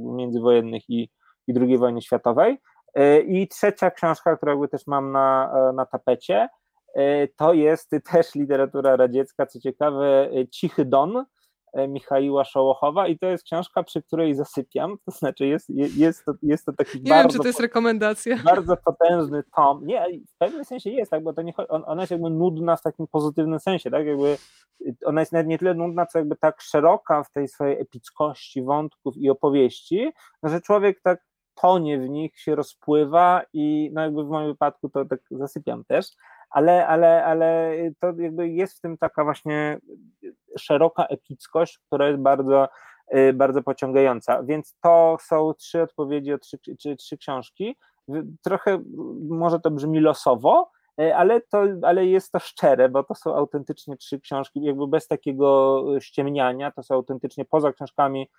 [SPEAKER 2] międzywojennych i, i II wojny światowej. Y, I trzecia książka, którą też mam na, na tapecie, y, to jest też literatura radziecka, co ciekawe, Cichy Don, E, Michaiła Szołochowa i to jest książka, przy której zasypiam, to znaczy jest, jest, to, jest to taki
[SPEAKER 1] nie bardzo... wiem, czy to jest rekomendacja.
[SPEAKER 2] Bardzo potężny tom. Nie, w pewnym sensie jest, tak, bo to nie, ona jest jakby nudna w takim pozytywnym sensie, tak, jakby ona jest nawet nie tyle nudna, co jakby tak szeroka w tej swojej epickości wątków i opowieści, że człowiek tak tonie w nich, się rozpływa i no jakby w moim wypadku to tak zasypiam też, ale, ale, ale to jakby jest w tym taka właśnie szeroka epickość, która jest bardzo, y, bardzo pociągająca. Więc to są trzy odpowiedzi o trzy, trzy książki. Trochę może to brzmi losowo, E, ale, to, ale jest to szczere, bo to są autentycznie trzy książki, jakby bez takiego ściemniania, to są autentycznie poza książkami,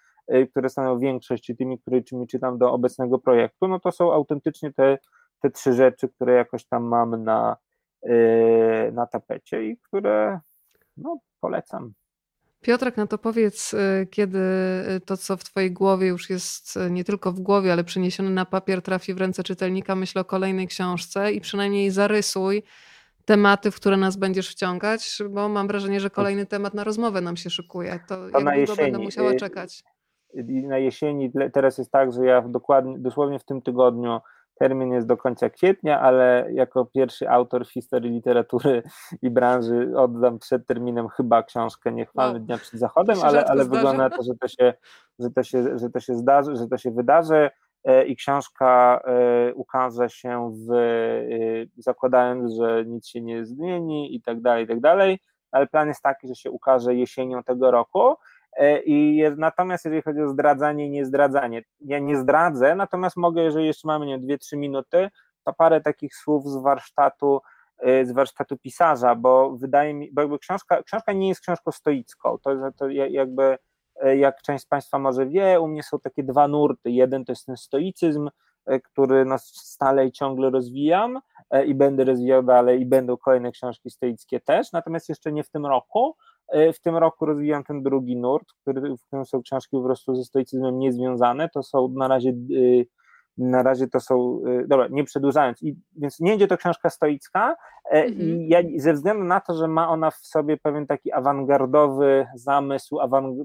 [SPEAKER 2] które stanowią większość, tymi, którymi czytam do obecnego projektu, no to są autentycznie te, te trzy rzeczy, które jakoś tam mam na, e, na tapecie i które no, polecam.
[SPEAKER 1] Piotrek, no to powiedz, kiedy to, co w Twojej głowie już jest nie tylko w głowie, ale przeniesione na papier, trafi w ręce czytelnika, myśl o kolejnej książce i przynajmniej zarysuj tematy, w które nas będziesz wciągać, bo mam wrażenie, że kolejny temat na rozmowę nam się szykuje. To, to jak długo będę musiała czekać?
[SPEAKER 2] Na jesieni teraz jest tak, że ja dokładnie, dosłownie w tym tygodniu Termin jest do końca kwietnia, ale jako pierwszy autor w historii literatury i branży oddam przed terminem chyba książkę Niechwalny no. Dnia przed Zachodem, ale, ale wygląda na to, że to, się, że, to się, że to się zdarzy, że to się wydarzy e, i książka e, ukaże się w, e, zakładając, że nic się nie zmieni i tak dalej, i tak dalej, ale plan jest taki, że się ukaże jesienią tego roku I jest, natomiast jeżeli chodzi o zdradzanie i niezdradzanie, ja nie zdradzę, natomiast mogę, jeżeli jeszcze mamy nie 2-3 minuty, to parę takich słów z warsztatu, e, z warsztatu pisarza, bo wydaje mi, bo jakby książka, książka nie jest książką stoicką, to, to jakby e, jak część z Państwa może wie, u mnie są takie dwa nurty. Jeden to jest ten stoicyzm, który no stale i ciągle rozwijam i będę rozwijał dalej i będą kolejne książki stoickie też, natomiast jeszcze nie w tym roku, E, w tym roku rozwijam ten drugi nurt, który, w którym są książki po prostu ze stoicyzmem niezwiązane. To są na razie y, na razie to są, y, dobra, nie przedłużając, i, więc nie będzie to książka stoicka e, i mhm. ja ze względu na to, że ma ona w sobie pewien taki awangardowy zamysł, awang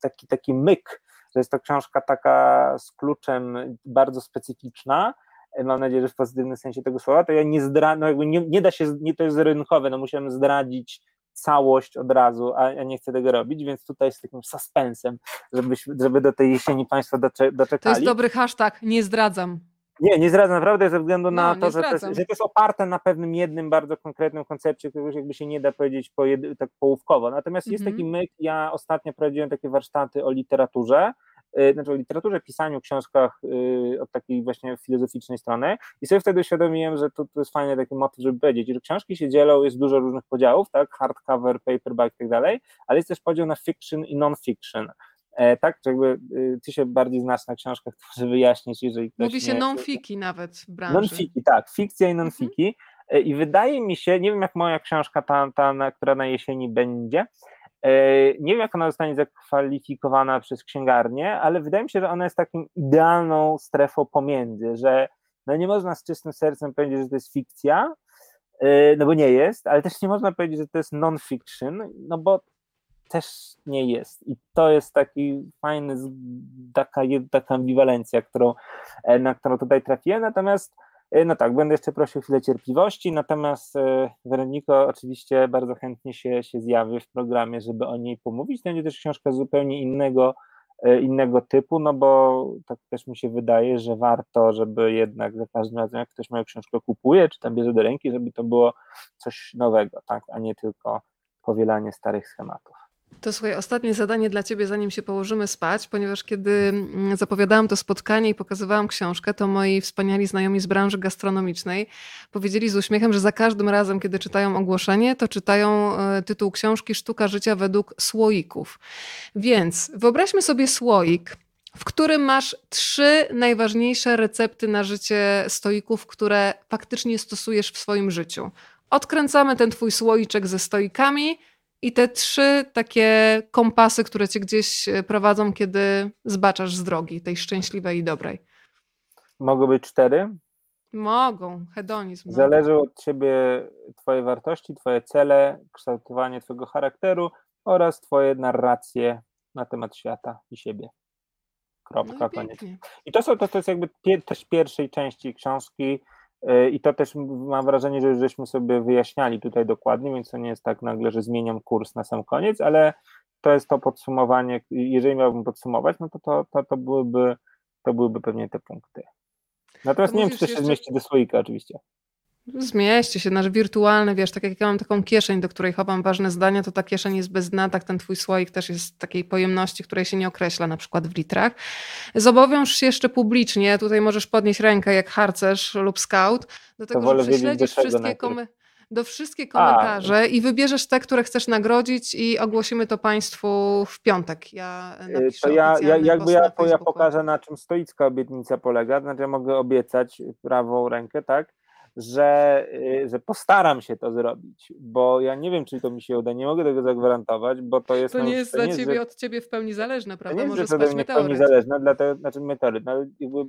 [SPEAKER 2] taki, taki myk, że jest to książka taka z kluczem bardzo specyficzna, e, mam nadzieję, że w pozytywnym sensie tego słowa, to ja nie zdradzę, no jakby nie, nie da się, nie to jest rynkowe, no musiałem zdradzić całość od razu, a ja nie chcę tego robić, więc tutaj z takim suspensem, żeby, żeby do tej jesieni Państwo doczekali.
[SPEAKER 1] To jest dobry hashtag, nie zdradzam.
[SPEAKER 2] Nie, nie zdradzam naprawdę ze względu na no, to, że to, jest, że to, jest, oparte na pewnym jednym bardzo konkretnym koncepcie, którego jakby się nie da powiedzieć po tak połówkowo. Natomiast mm -hmm. jest taki mhm. myk, ja ostatnio prowadziłem takie warsztaty o literaturze znaczy o literaturze, pisaniu, książkach y, od takiej właśnie filozoficznej strony i sobie wtedy uświadomiłem, że to, to jest fajny taki motyw, żeby powiedzieć, że książki się dzielą, jest dużo różnych podziałów, tak, hardcover, paperback i tak dalej, ale jest też podział na fiction i non-fiction. E, tak, czy jakby y, ty się bardziej znasz na książkach, to może wyjaśnić, jeżeli
[SPEAKER 1] ktoś Mówi się nie... non-fiki nawet w branży.
[SPEAKER 2] Non-fiki, tak, fikcja i non-fiki. Mhm. I wydaje mi się, nie wiem jak moja książka, ta, ta na, która na jesieni będzie, nie wiem, jak ona zostanie zakwalifikowana przez księgarnię, ale wydaje mi się, że ona jest taką idealną strefą pomiędzy, że no nie można z czystym sercem powiedzieć, że to jest fikcja, e, no bo nie jest, ale też nie można powiedzieć, że to jest non-fiction, no bo też nie jest. I to jest taki fajny, taka, taka ambiwalencja, którą, e, na którą tutaj trafiłem. Natomiast E, no tak, będę jeszcze prosił chwilę cierpliwości, natomiast e, Weroniko oczywiście bardzo chętnie się, się zjawi w programie, żeby o niej pomówić. Będzie też książka zupełnie innego, e, innego typu, no bo tak też mi się wydaje, że warto, żeby jednak za każdym razem, jak ktoś moją książkę kupuje, czy tam bierze do ręki, żeby to było coś nowego, tak, a nie tylko powielanie starych schematów.
[SPEAKER 1] To słuchaj, ostatnie zadanie dla ciebie, zanim się położymy spać, ponieważ kiedy mm, zapowiadałam to spotkanie i pokazywałam książkę, to moi wspaniali znajomi z branży gastronomicznej powiedzieli z uśmiechem, że za każdym razem, kiedy czytają ogłoszenie, to czytają e, tytuł książki Sztuka życia według słoików. Więc wyobraźmy sobie słoik, w którym masz trzy najważniejsze recepty na życie stoików, które faktycznie stosujesz w swoim życiu. Odkręcamy ten twój słoiczek ze stoikami i te trzy takie kompasy, które cię gdzieś e, prowadzą, kiedy zbaczasz z drogi, tej szczęśliwej i dobrej.
[SPEAKER 2] Mogą być cztery?
[SPEAKER 1] Mogą, hedonizm.
[SPEAKER 2] Zależy od ciebie twoje wartości, twoje cele, kształtowanie twojego charakteru oraz twoje narracje na temat świata i siebie. Kropka, no i koniec. I to, są, to, to jest jakby też pierwszej części książki, E, I to też mam wrażenie, że już żeśmy sobie wyjaśniali tutaj dokładnie, więc to nie jest tak nagle, że zmieniam kurs na sam koniec, ale to jest to podsumowanie. Jeżeli miałbym podsumować, no to to, to, to, byłyby, to byłyby pewnie te punkty. Natomiast to nie wiem, czy to się jeszcze... zmieści do słoika oczywiście.
[SPEAKER 1] Zmieści się, nasz wirtualny, wiesz, tak jak ja mam taką kieszeń, do której chowam ważne zdania, to ta kieszeń jest bez dna, tak ten twój słoik też jest takiej pojemności, której się nie określa, na przykład w litrach. Zobowiąż się jeszcze publicznie, tutaj możesz podnieść rękę jak harcerz lub scout, do tego, że prześledzisz wszystkie komentarze do wszystkie komentarze A. i wybierzesz te, które chcesz nagrodzić i ogłosimy to Państwu w piątek. Ja
[SPEAKER 2] y, to ja, ja jakby ja, ja pokażę na czym stoicka obietnica polega, znaczy ja mogę obiecać prawą rękę, tak? Że, y, że postaram się to zrobić, bo ja nie wiem, czy to mi się uda, nie mogę tego zagwarantować, bo to jest...
[SPEAKER 1] To nie jest dla ciebie, że, od ciebie w pełni zależne, prawda?
[SPEAKER 2] To nie jest, Może że mnie w pełni zależne, dlatego, znaczy meteoryt, no,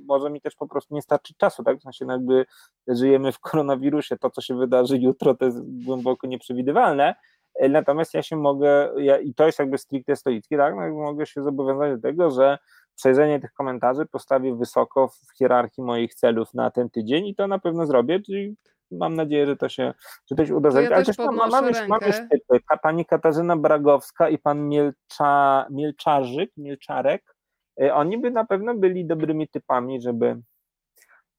[SPEAKER 2] może mi też po prostu nie starczy czasu, tak? W sensie no jakby żyjemy w koronawirusie, to co się wydarzy jutro to jest głęboko nieprzewidywalne, e, natomiast ja się mogę, ja, i to jest jakby stricte stoicki, tak? No, mogę się zobowiązać do tego, że przejrzenie tych komentarzy postawię wysoko w hierarchii moich celów na ten tydzień i to na pewno zrobię, czyli mam nadzieję, że to się, że to się uda
[SPEAKER 1] zrobić. Ja Ale też mam, mam, mam już
[SPEAKER 2] typy. Pani Katarzyna Bragowska i pan Mielcza, Mielczarzyk, Mielczarek, y, oni by na pewno byli dobrymi typami, żeby,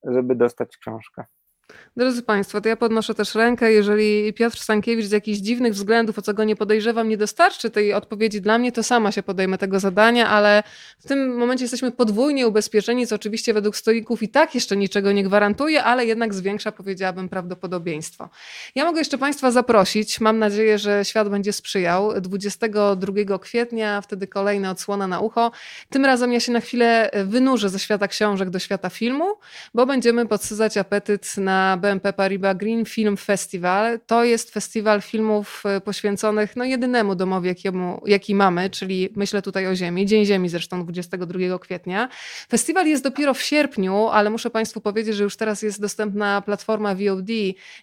[SPEAKER 2] żeby dostać książkę.
[SPEAKER 1] Drodzy Państwo, to ja podnoszę też rękę. Jeżeli Piotr Stankiewicz z jakichś dziwnych względów, o co go nie podejrzewam, nie dostarczy tej odpowiedzi dla mnie, to sama się podejmę tego zadania, ale w tym momencie jesteśmy podwójnie ubezpieczeni, co oczywiście według stoików i tak jeszcze niczego nie gwarantuje, ale jednak zwiększa, powiedziałabym, prawdopodobieństwo. Ja mogę jeszcze Państwa zaprosić. Mam nadzieję, że świat będzie sprzyjał. 22 kwietnia, wtedy kolejna odsłona na ucho. Tym razem ja się na chwilę wynurzę ze świata książek do świata filmu, bo będziemy podsycać apetyt na BMP Paribas Green Film Festival. To jest festiwal filmów e, poświęconych no, jedynemu domowi, jakiemu, jaki mamy, czyli myślę tutaj o Ziemi, Dzień Ziemi zresztą 22 kwietnia. Festiwal jest dopiero w sierpniu, ale muszę Państwu powiedzieć, że już teraz jest dostępna platforma VOD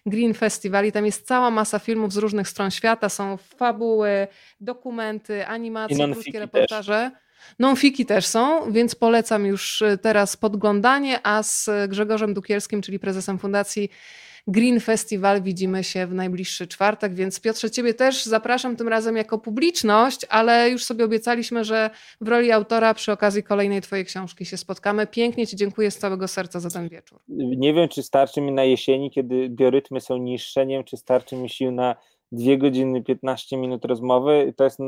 [SPEAKER 1] Green Festival i tam jest cała masa filmów z różnych stron świata. Są fabuły, dokumenty, animacje, krótkie reportaże. Też. Non-fiki też są, więc polecam już y, teraz podglądanie, a z Grzegorzem Dukielskim, czyli prezesem fundacji Green Festival widzimy się w najbliższy czwartek, więc Piotrze, Ciebie też zapraszam tym razem jako publiczność, ale już sobie obiecaliśmy, że w roli autora przy okazji kolejnej Twojej książki się spotkamy. Pięknie Ci dziękuję z całego serca za ten wieczór.
[SPEAKER 2] Nie wiem, czy starczy mi na jesieni, kiedy biorytmy są niższe, nie wiem, czy starczy mi sił na dwie godziny 15 minut rozmowy. To jest,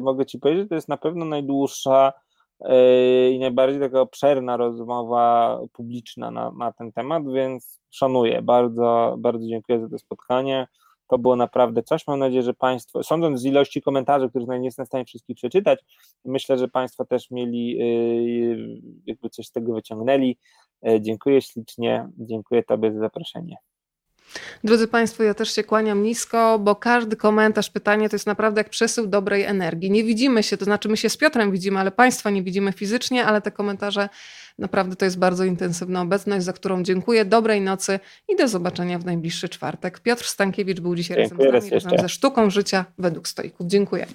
[SPEAKER 2] mogę Ci powiedzieć, to jest na pewno najdłuższa e, i najbardziej taka obszerna rozmowa publiczna na, na ten temat, więc szanuję. Bardzo, bardzo dziękuję za to spotkanie. To było naprawdę coś. Mam nadzieję, że Państwo, sądząc z ilości komentarzy, których nie jestem w stanie wszystkich przeczytać, myślę, że Państwo też mieli, e, jakby coś z tego wyciągnęli. E, dziękuję ślicznie. Dziękuję Tobie za zaproszenie.
[SPEAKER 1] Drodzy Państwo, ja też się kłaniam nisko, bo każdy komentarz, pytanie to jest naprawdę jak przesył dobrej energii. Nie widzimy się, to znaczy my się z Piotrem widzimy, ale Państwa nie widzimy fizycznie, ale te komentarze naprawdę to jest bardzo intensywna obecność, za którą dziękuję. Dobrej nocy i do zobaczenia w najbliższy czwartek. Piotr Stankiewicz był dzisiaj Dziękuję razem z nami, razem ze Sztuką Życia według Stoików. Dziękuję.